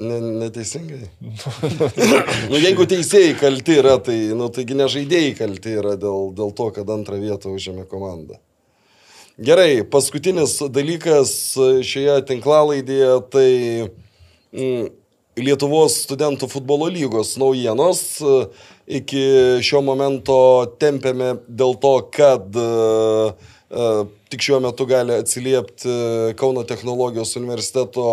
Ne, neteisingai. nu, jeigu teisėjai kalti yra, tai, nu, taigi ne žaidėjai kalti yra dėl, dėl to, kad antrą vietą užėmė komanda. Gerai, paskutinis dalykas šioje tinklalaidėje, tai mm, Lietuvos studentų futbolo lygos naujienos. Iki šio momento tempėme dėl to, kad uh, tik šiuo metu gali atsiliepti Kauno technologijos universiteto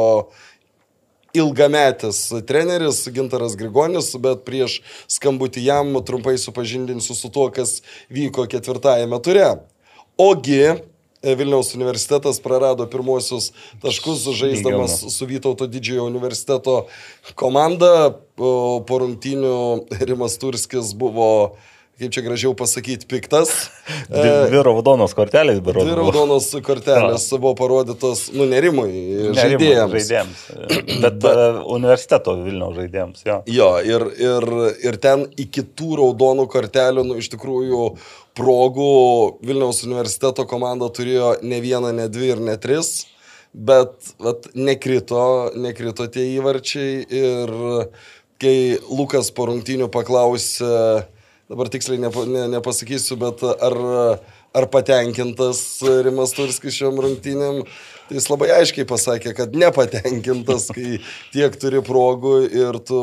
ilgametis treneris Gintaras Grigonis, bet prieš skambutį jam trumpai supažindinsiu su tuo, kas vyko ketvirtajame ture. Ogi e, Vilniaus universitetas prarado pirmosius taškus, žaisdamas su Vytauto didžiojo universiteto komanda. Po rungtynių Rimas Turskis buvo kaip čia gražiau pasakyti, piktas. Dvi, raudonos kortelės, berodo. Dvi raudonos kortelės A. buvo parodytos, nu, nerimui, žaidėjams. žaidėjams. Bet uh, universiteto Vilniaus žaidėjams, jo. Jo, ir, ir, ir ten iki tų raudonų kortelių, nu, iš tikrųjų, progų. Vilniaus universiteto komanda turėjo ne vieną, ne dvi ir ne tris, bet vat, nekrito, nekrito tie įvarčiai ir kai Lukas po rungtynių paklausė, dabar tiksliai nepa, ne, nepasakysiu, bet ar, ar patenkintas Rimas Turskis šiom rungtynėm, tai jis labai aiškiai pasakė, kad nepatenkintas, kai tiek turi progų ir tu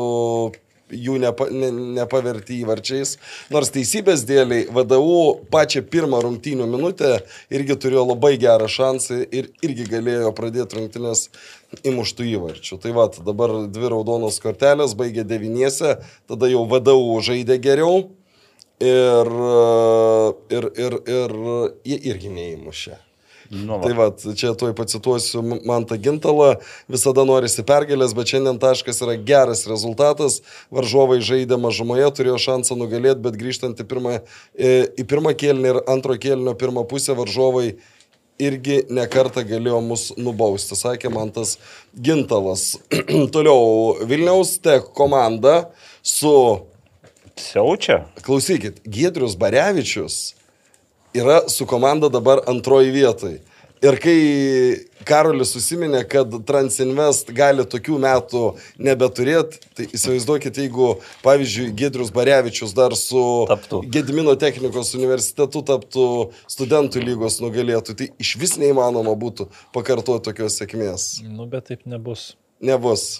jų nepa, ne, nepaverti įvarčiais. Nors teisybės dėliai VDU pačią pirmą rungtynių minutę irgi turėjo labai gerą šansą ir irgi galėjo pradėti rungtynės įmuštų įvarčių. Tai va, dabar dvi raudonos kortelės, baigė devyniese, tada jau VDU žaidė geriau. Ir, ir, ir, ir jie irgi neįmušė. Nu, va. tai va, čia tuoj pacituosiu Mantą Gintalą, visada norisi pergalės, bet šiandien taškas yra geras rezultatas, varžovai žaidė mažumoje, turėjo šansą nugalėti, bet grįžtant į pirmą, į pirmą kėlinį ir antro kėlinio pirmą pusę varžovai irgi nekartą galėjo mus nubausti, sakė Mantas Gintalas. Toliau Vilniaus Tech komanda su Siaučia. Klausykit, Giedrius Barevičius yra su komanda dabar antroji vietoj. Ir kai Karolis susiminė, kad Transinvest gali tokių metų nebeturėti, tai įsivaizduokit, jeigu, pavyzdžiui, Gedrius Barevičius dar su taptų. Gedmino technikos universitetu taptų studentų lygos nugalėtų, tai iš vis neįmanoma būtų pakartoti tokios sėkmės. Nu, bet taip nebus. Nebus.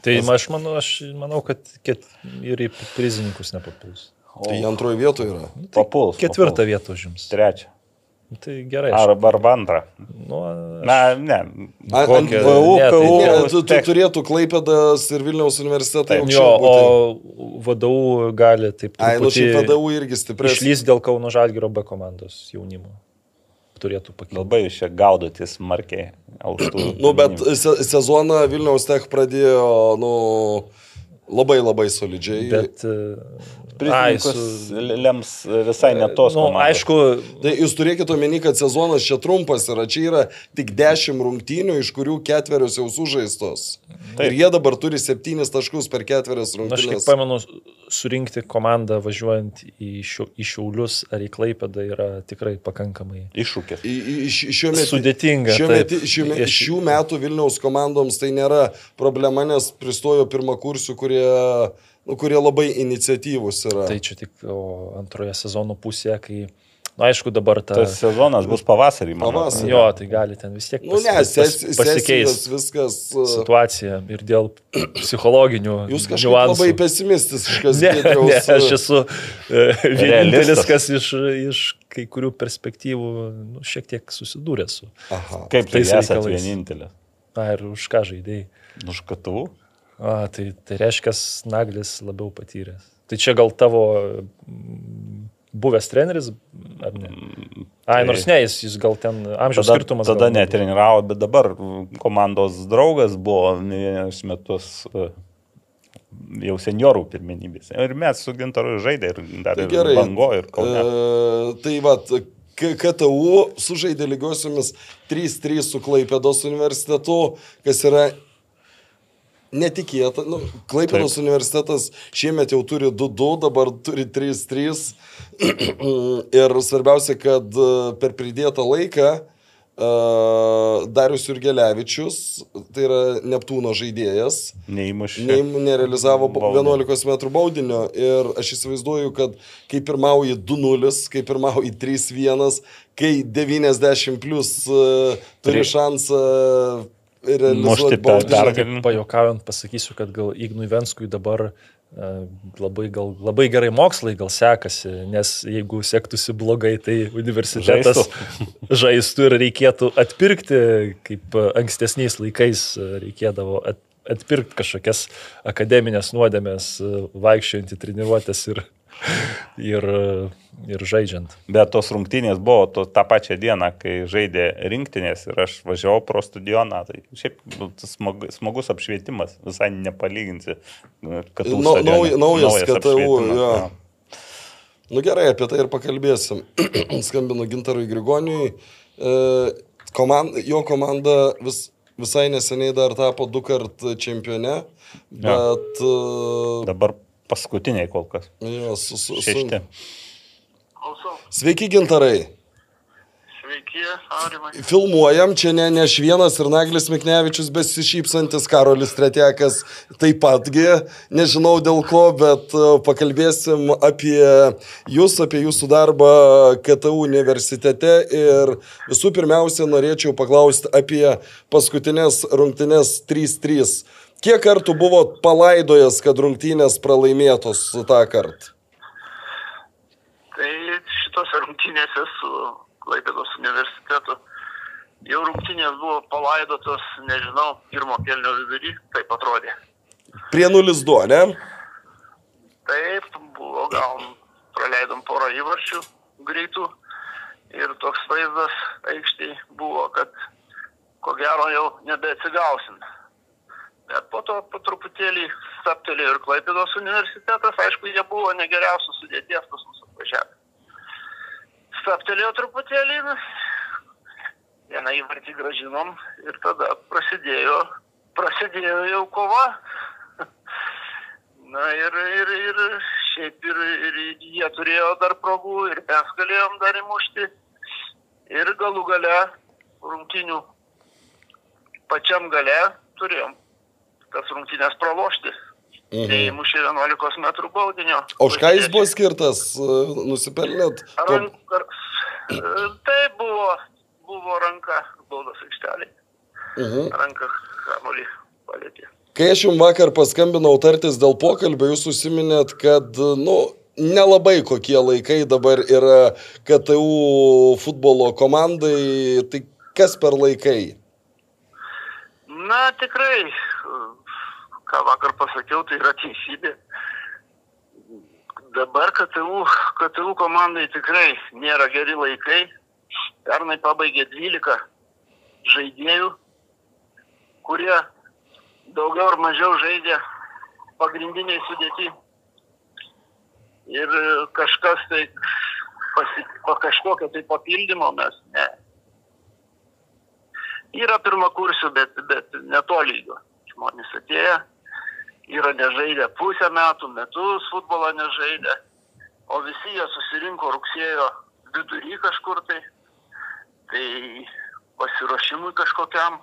Tai aš, manau, aš manau, kad ket, ir į prizininkus nepapuls. O... Tai antroji vietoje yra. Nu, tai papuls. Ketvirtą papuls. vietą užims. Trečią. Nu, tai gerai. Arba arba antrą. Nu, aš... Na, ne. Kokia... VU, ne, tai, ne, tu, tu turėtų Klaipėdas ir Vilniaus universitetai. Jo, o VDU gali taip. Ai, nu šiaip VDU irgi stipresnis. Išlys dėl Kauno Žalgiro B komandos jaunimo turėtų pakilti. Labai jūs čia gaudotis markiai aukštų. nu, bet se sezoną Vilniaus Tech pradėjo, nu, labai labai solidžiai. Bet Prizininkus lems visai netos. Nu, komandos. aišku. Tai jūs turėkite omeny, kad sezonas čia trumpas yra, čia yra tik 10 rungtynių, iš kurių ketverios jau sužaistos. Taip. Ir jie dabar turi 7 taškus per ketverias rungtynės. Aš kaip pamenu, surinkti komandą važiuojant į, šiu, į Šiaulius ar į Klaipėdą yra tikrai pakankamai iššūkis. Šiuo metu sudėtinga. Šiuo metu, šiuo metu, šių metų Vilniaus komandoms tai nėra problema, nes pristojo pirmakursių, kurie nu, kurie labai iniciatyvūs yra. Tai čia tik antroje sezono pusėje, kai Na, nu, aišku, dabar ta... tas sezonas bus pavasarį, manau. Pavasarį. Jo, tai gali ten vis tiek pas, nu, ne, ses, pas, pasikeis viskas. Uh, situacija ir dėl psichologinių. Jūs kažkaip niuansų. labai pesimistiškas. Ne, ne, aš esu uh, vienintelis, kas iš, iš kai kurių perspektyvų nu, šiek tiek susidūrė su. Aha. Kaip tai esate vienintelis? Na ir už ką žaidėjai? Už katų? A, tai, tai reiškia, Naglis labiau patyręs. Tai čia gal tavo mm, buvęs treneris, ar ne? Mm, Ai, nors tai ne, jis, jis gal ten amžiaus tada, skirtumas. Tada netreniravo, bet dabar komandos draugas buvo ne vienus metus e, jau seniorų pirmenybės. Ir mes su Gintaru žaidė ir dar tai gerai, bango ir kaune. E, tai va, KTU sužaidė lygiosiomis 3-3 su Klaipėdos universitetu, kas yra netikėta. Nu, Klaipėdos universitetas šiemet jau turi 2-2, dabar turi 3-3. ir svarbiausia, kad e, per pridėtą laiką uh, Darius Jurgelevičius, tai yra Neptūno žaidėjas, neįmušė. Ne, nerealizavo baudinio. 11 m baudinio. Ir aš įsivaizduoju, kad kai pirmauji 2-0, kai pirmauji 3-1, kai 90 plus uh, turi šansą uh, realizuoti pergalę. Pajokaujant pasakysiu, kad gal Ignui Venskui dabar e, labai, gal, labai gerai mokslai gal sekasi, nes jeigu sektųsi blogai, tai universitetas žaistų, žaistų ir reikėtų atpirkti, kaip ankstesniais laikais reikėdavo at, atpirkti kažkokias akademinės nuodėmės, vaikščiojant į treniruotės ir, ir, ir žaidžiant. Bet tos rungtynės buvo to, tą pačią dieną, kai žaidė rinktinės ir aš važiavau pro stadioną. Tai šiaip nu, smag, smagus apšvietimas, visai nepalyginsi. Kad Na, nauj, naujas KTU. Ja. Nu gerai, apie tai ir pakalbėsim. Skambinu Gintarui Grigoniui. E, komand, jo komanda vis, visai neseniai dar tapo du kart čempione, bet... Ja. E, Dabar paskutiniai kol kas. Jo, su, su, Šešti. Su... Sveiki, gintarai. Sveiki, Aurimai. Filmuojam, čia ne, ne aš vienas ir Naglis Miknevičius besišypsantis, Karolis Tretekas taip patgi, nežinau dėl ko, bet e, pakalbėsim apie jūs, apie jūsų darbą KTU universitete ir visų pirmiausia norėčiau paklausti apie paskutinės rungtynės 3-3 Kiek kartų buvot palaidojęs, kad rungtynės pralaimėtos tą kartą? Tai šitose rungtynėse su Klaipėdos universitetu jau rungtynės buvo palaidotos, nežinau, pirmo kelnio vidury, taip atrodė. Prie 0-2, ne? Taip, buvo, gal praleidom porą įvarčių greitų ir toks vaizdas aikštai buvo, kad ko gero jau nebeatsigausim. Bet po to po truputėlį staptelėjo ir Klaipėdos universitetas, aišku, jie buvo negeriausios sudėties pas mus atvažiavę. Staptelėjo truputėlį, vieną įvartį gražinom ir tada prasidėjo, prasidėjo jau kova. Na ir, ir, ir šiaip ir, ir jie turėjo dar progų ir mes galėjom dar įmušti. Ir galų gale rungtinių pačiam gale turėjom tas rungtynės pralošti. Mhm. Tai mušė 11 metrų baudinio. O už ką jis buvo skirtas, e, nusipelnėt? Rank, tai buvo, buvo ranka baudos aikštelė. Mhm. Ranka kamuolį palėtė. Kai aš jums vakar paskambinau tartis dėl pokalbio, jūs užsiminėt, kad, nu, nelabai kokie laikai dabar yra KTU futbolo komandai, tai kas per laikai? Na, tikrai, ką vakar pasakiau, tai yra teisybė. Dabar KTU, KTU komandai tikrai nėra geri laikai. Pernai pabaigė 12 žaidėjų, kurie daugiau ar mažiau žaidė pagrindiniai sudėti. Ir kažkas tai, pasi, pa kažkokio tai papildymo mes ne. Yra pirmą kursų, bet, bet netolygio. Žmonės atėjo, yra nežaidę pusę metų, metus futbolą nežaidę, o visi jie susirinko rugsėjo vidury kažkur tai. Tai pasiruošimui kažkokiam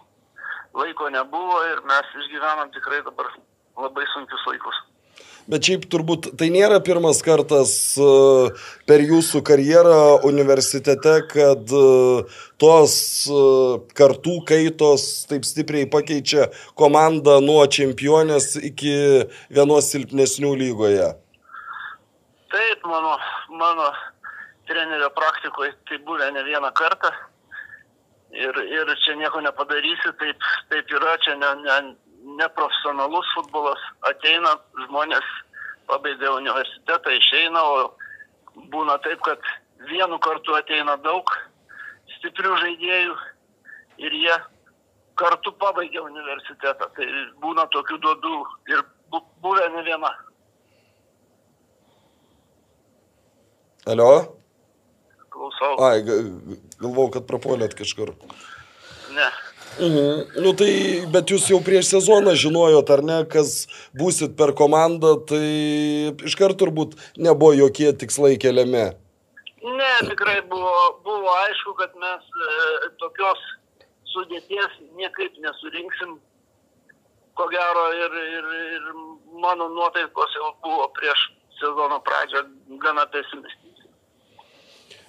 laiko nebuvo ir mes išgyvenam tikrai dabar labai sunkius laikus. Bet šiaip turbūt tai nėra pirmas kartas e, per jūsų karjerą universitete, kad e, tos e, kartų kaitos taip stipriai pakeičia komandą nuo čempionės iki vienos silpnesnių lygoje. Taip, mano, mano trenerio praktikoje tai buvę ne vieną kartą. Ir, ir čia nieko nepadarysi, taip, taip yra, čia ne, ne, neprofesionalus futbolas, ateina žmonės, pabaigia universitetą, išeina, o būna taip, kad vienu kartu ateina daug stiprių žaidėjų ir jie kartu pabaigia universitetą. Tai būna tokių duodų ir buvę ne viena. Alio? Klausau. Ai, galvau, kad prapuolėt kažkur. Ne. Mhm. Nu tai, bet jūs jau prieš sezoną žinojot, ar ne, kas būsit per komandą, tai iškart turbūt nebuvo jokie tikslai keliami. Ne, tikrai buvo, buvo aišku, kad mes e, tokios sudėties niekaip nesurinksim. Ko gero ir, ir, ir mano nuotaikos jau buvo prieš sezono pradžią gana pesimistinės.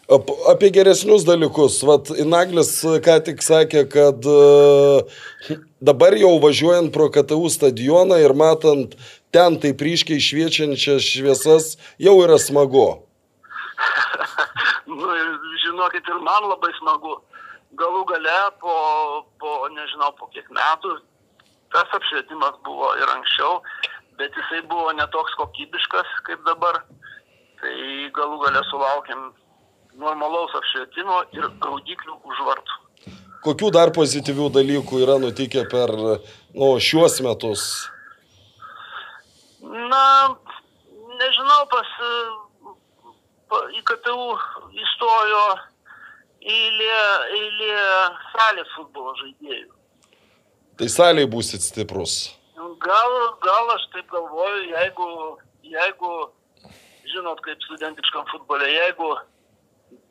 Apie geresnius dalykus. Vat Inaglis ką tik sakė, kad e, dabar jau važiuojant pro KTU stadioną ir matant ten taip ryškiai šviečiančias šviesas, jau yra smagu. nu, žinokit, ir man labai smagu. Galų gale po, po nežinau, po kiek metų, tas apšvietimas buvo ir anksčiau, bet jisai buvo netoks kokybiškas kaip dabar. Tai galų galę sulaukėm normalaus apšvietimo ir gaudiklių už vartų. Kokių dar pozityvių dalykų yra nutikę per nu, šiuos metus? Na, nežinau, pas pa, į KTU įstojo eilė, eilė salės futbolo žaidėjų. Tai saliai būsit stiprus. Gal, gal aš taip galvoju, jeigu, jeigu, žinot, kaip studentiškam futbole, jeigu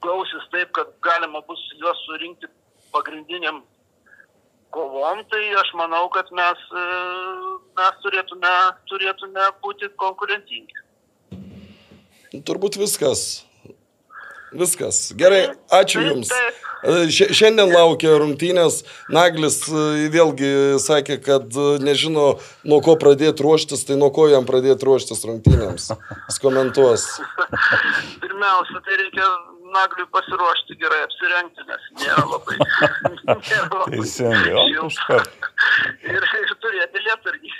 gausis taip, kad galima bus juos surinkti pagrindiniam kovom, tai aš manau, kad mes, e, mes turėtume, turėtume būti konkurencingi. Turbūt viskas. Viskas. Gerai, ačiū Taip, Jums. taip. Šia- Šiandien laukia rungtynės. Naglis e, vėlgi sakė, kad e, nežino, nuo ko pradėti ruoštis, tai nuo ko jam pradėti ruoštis rungtynėms. Jis komentuos. Pirmiausia, tai reikia nagliui pasiruošti gerai apsirengti, nes nėra labai. nėra labai Teisingai. Ir, ir turėti lietargį.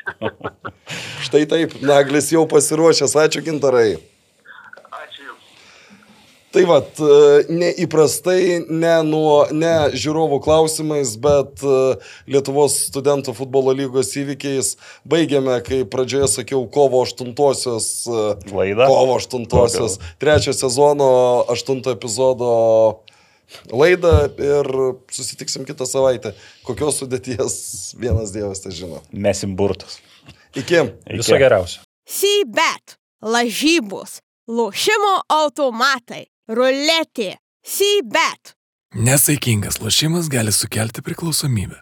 Štai taip, Naglis jau pasiruošęs. Ačiū, gintarai. Tai vad, neįprastai, ne, nuo, ne žiūrovų klausimais, bet e, Lietuvos studentų futbolo lygos įvykiais baigėme, kai pradžioje sakiau, kovo 8-osios. e, Laidą? Kovo 8-osios. Trečio sezono 8 epizodo laidą ir susitiksim kitą savaitę. Kokios sudėties vienas dievas tai žino. Mesim burtus. Iki. Iki. Viso geriausio. Sybet, lažybos, lošimo automatai, ruletė, Sybet. Nesaikingas lošimas gali sukelti priklausomybę.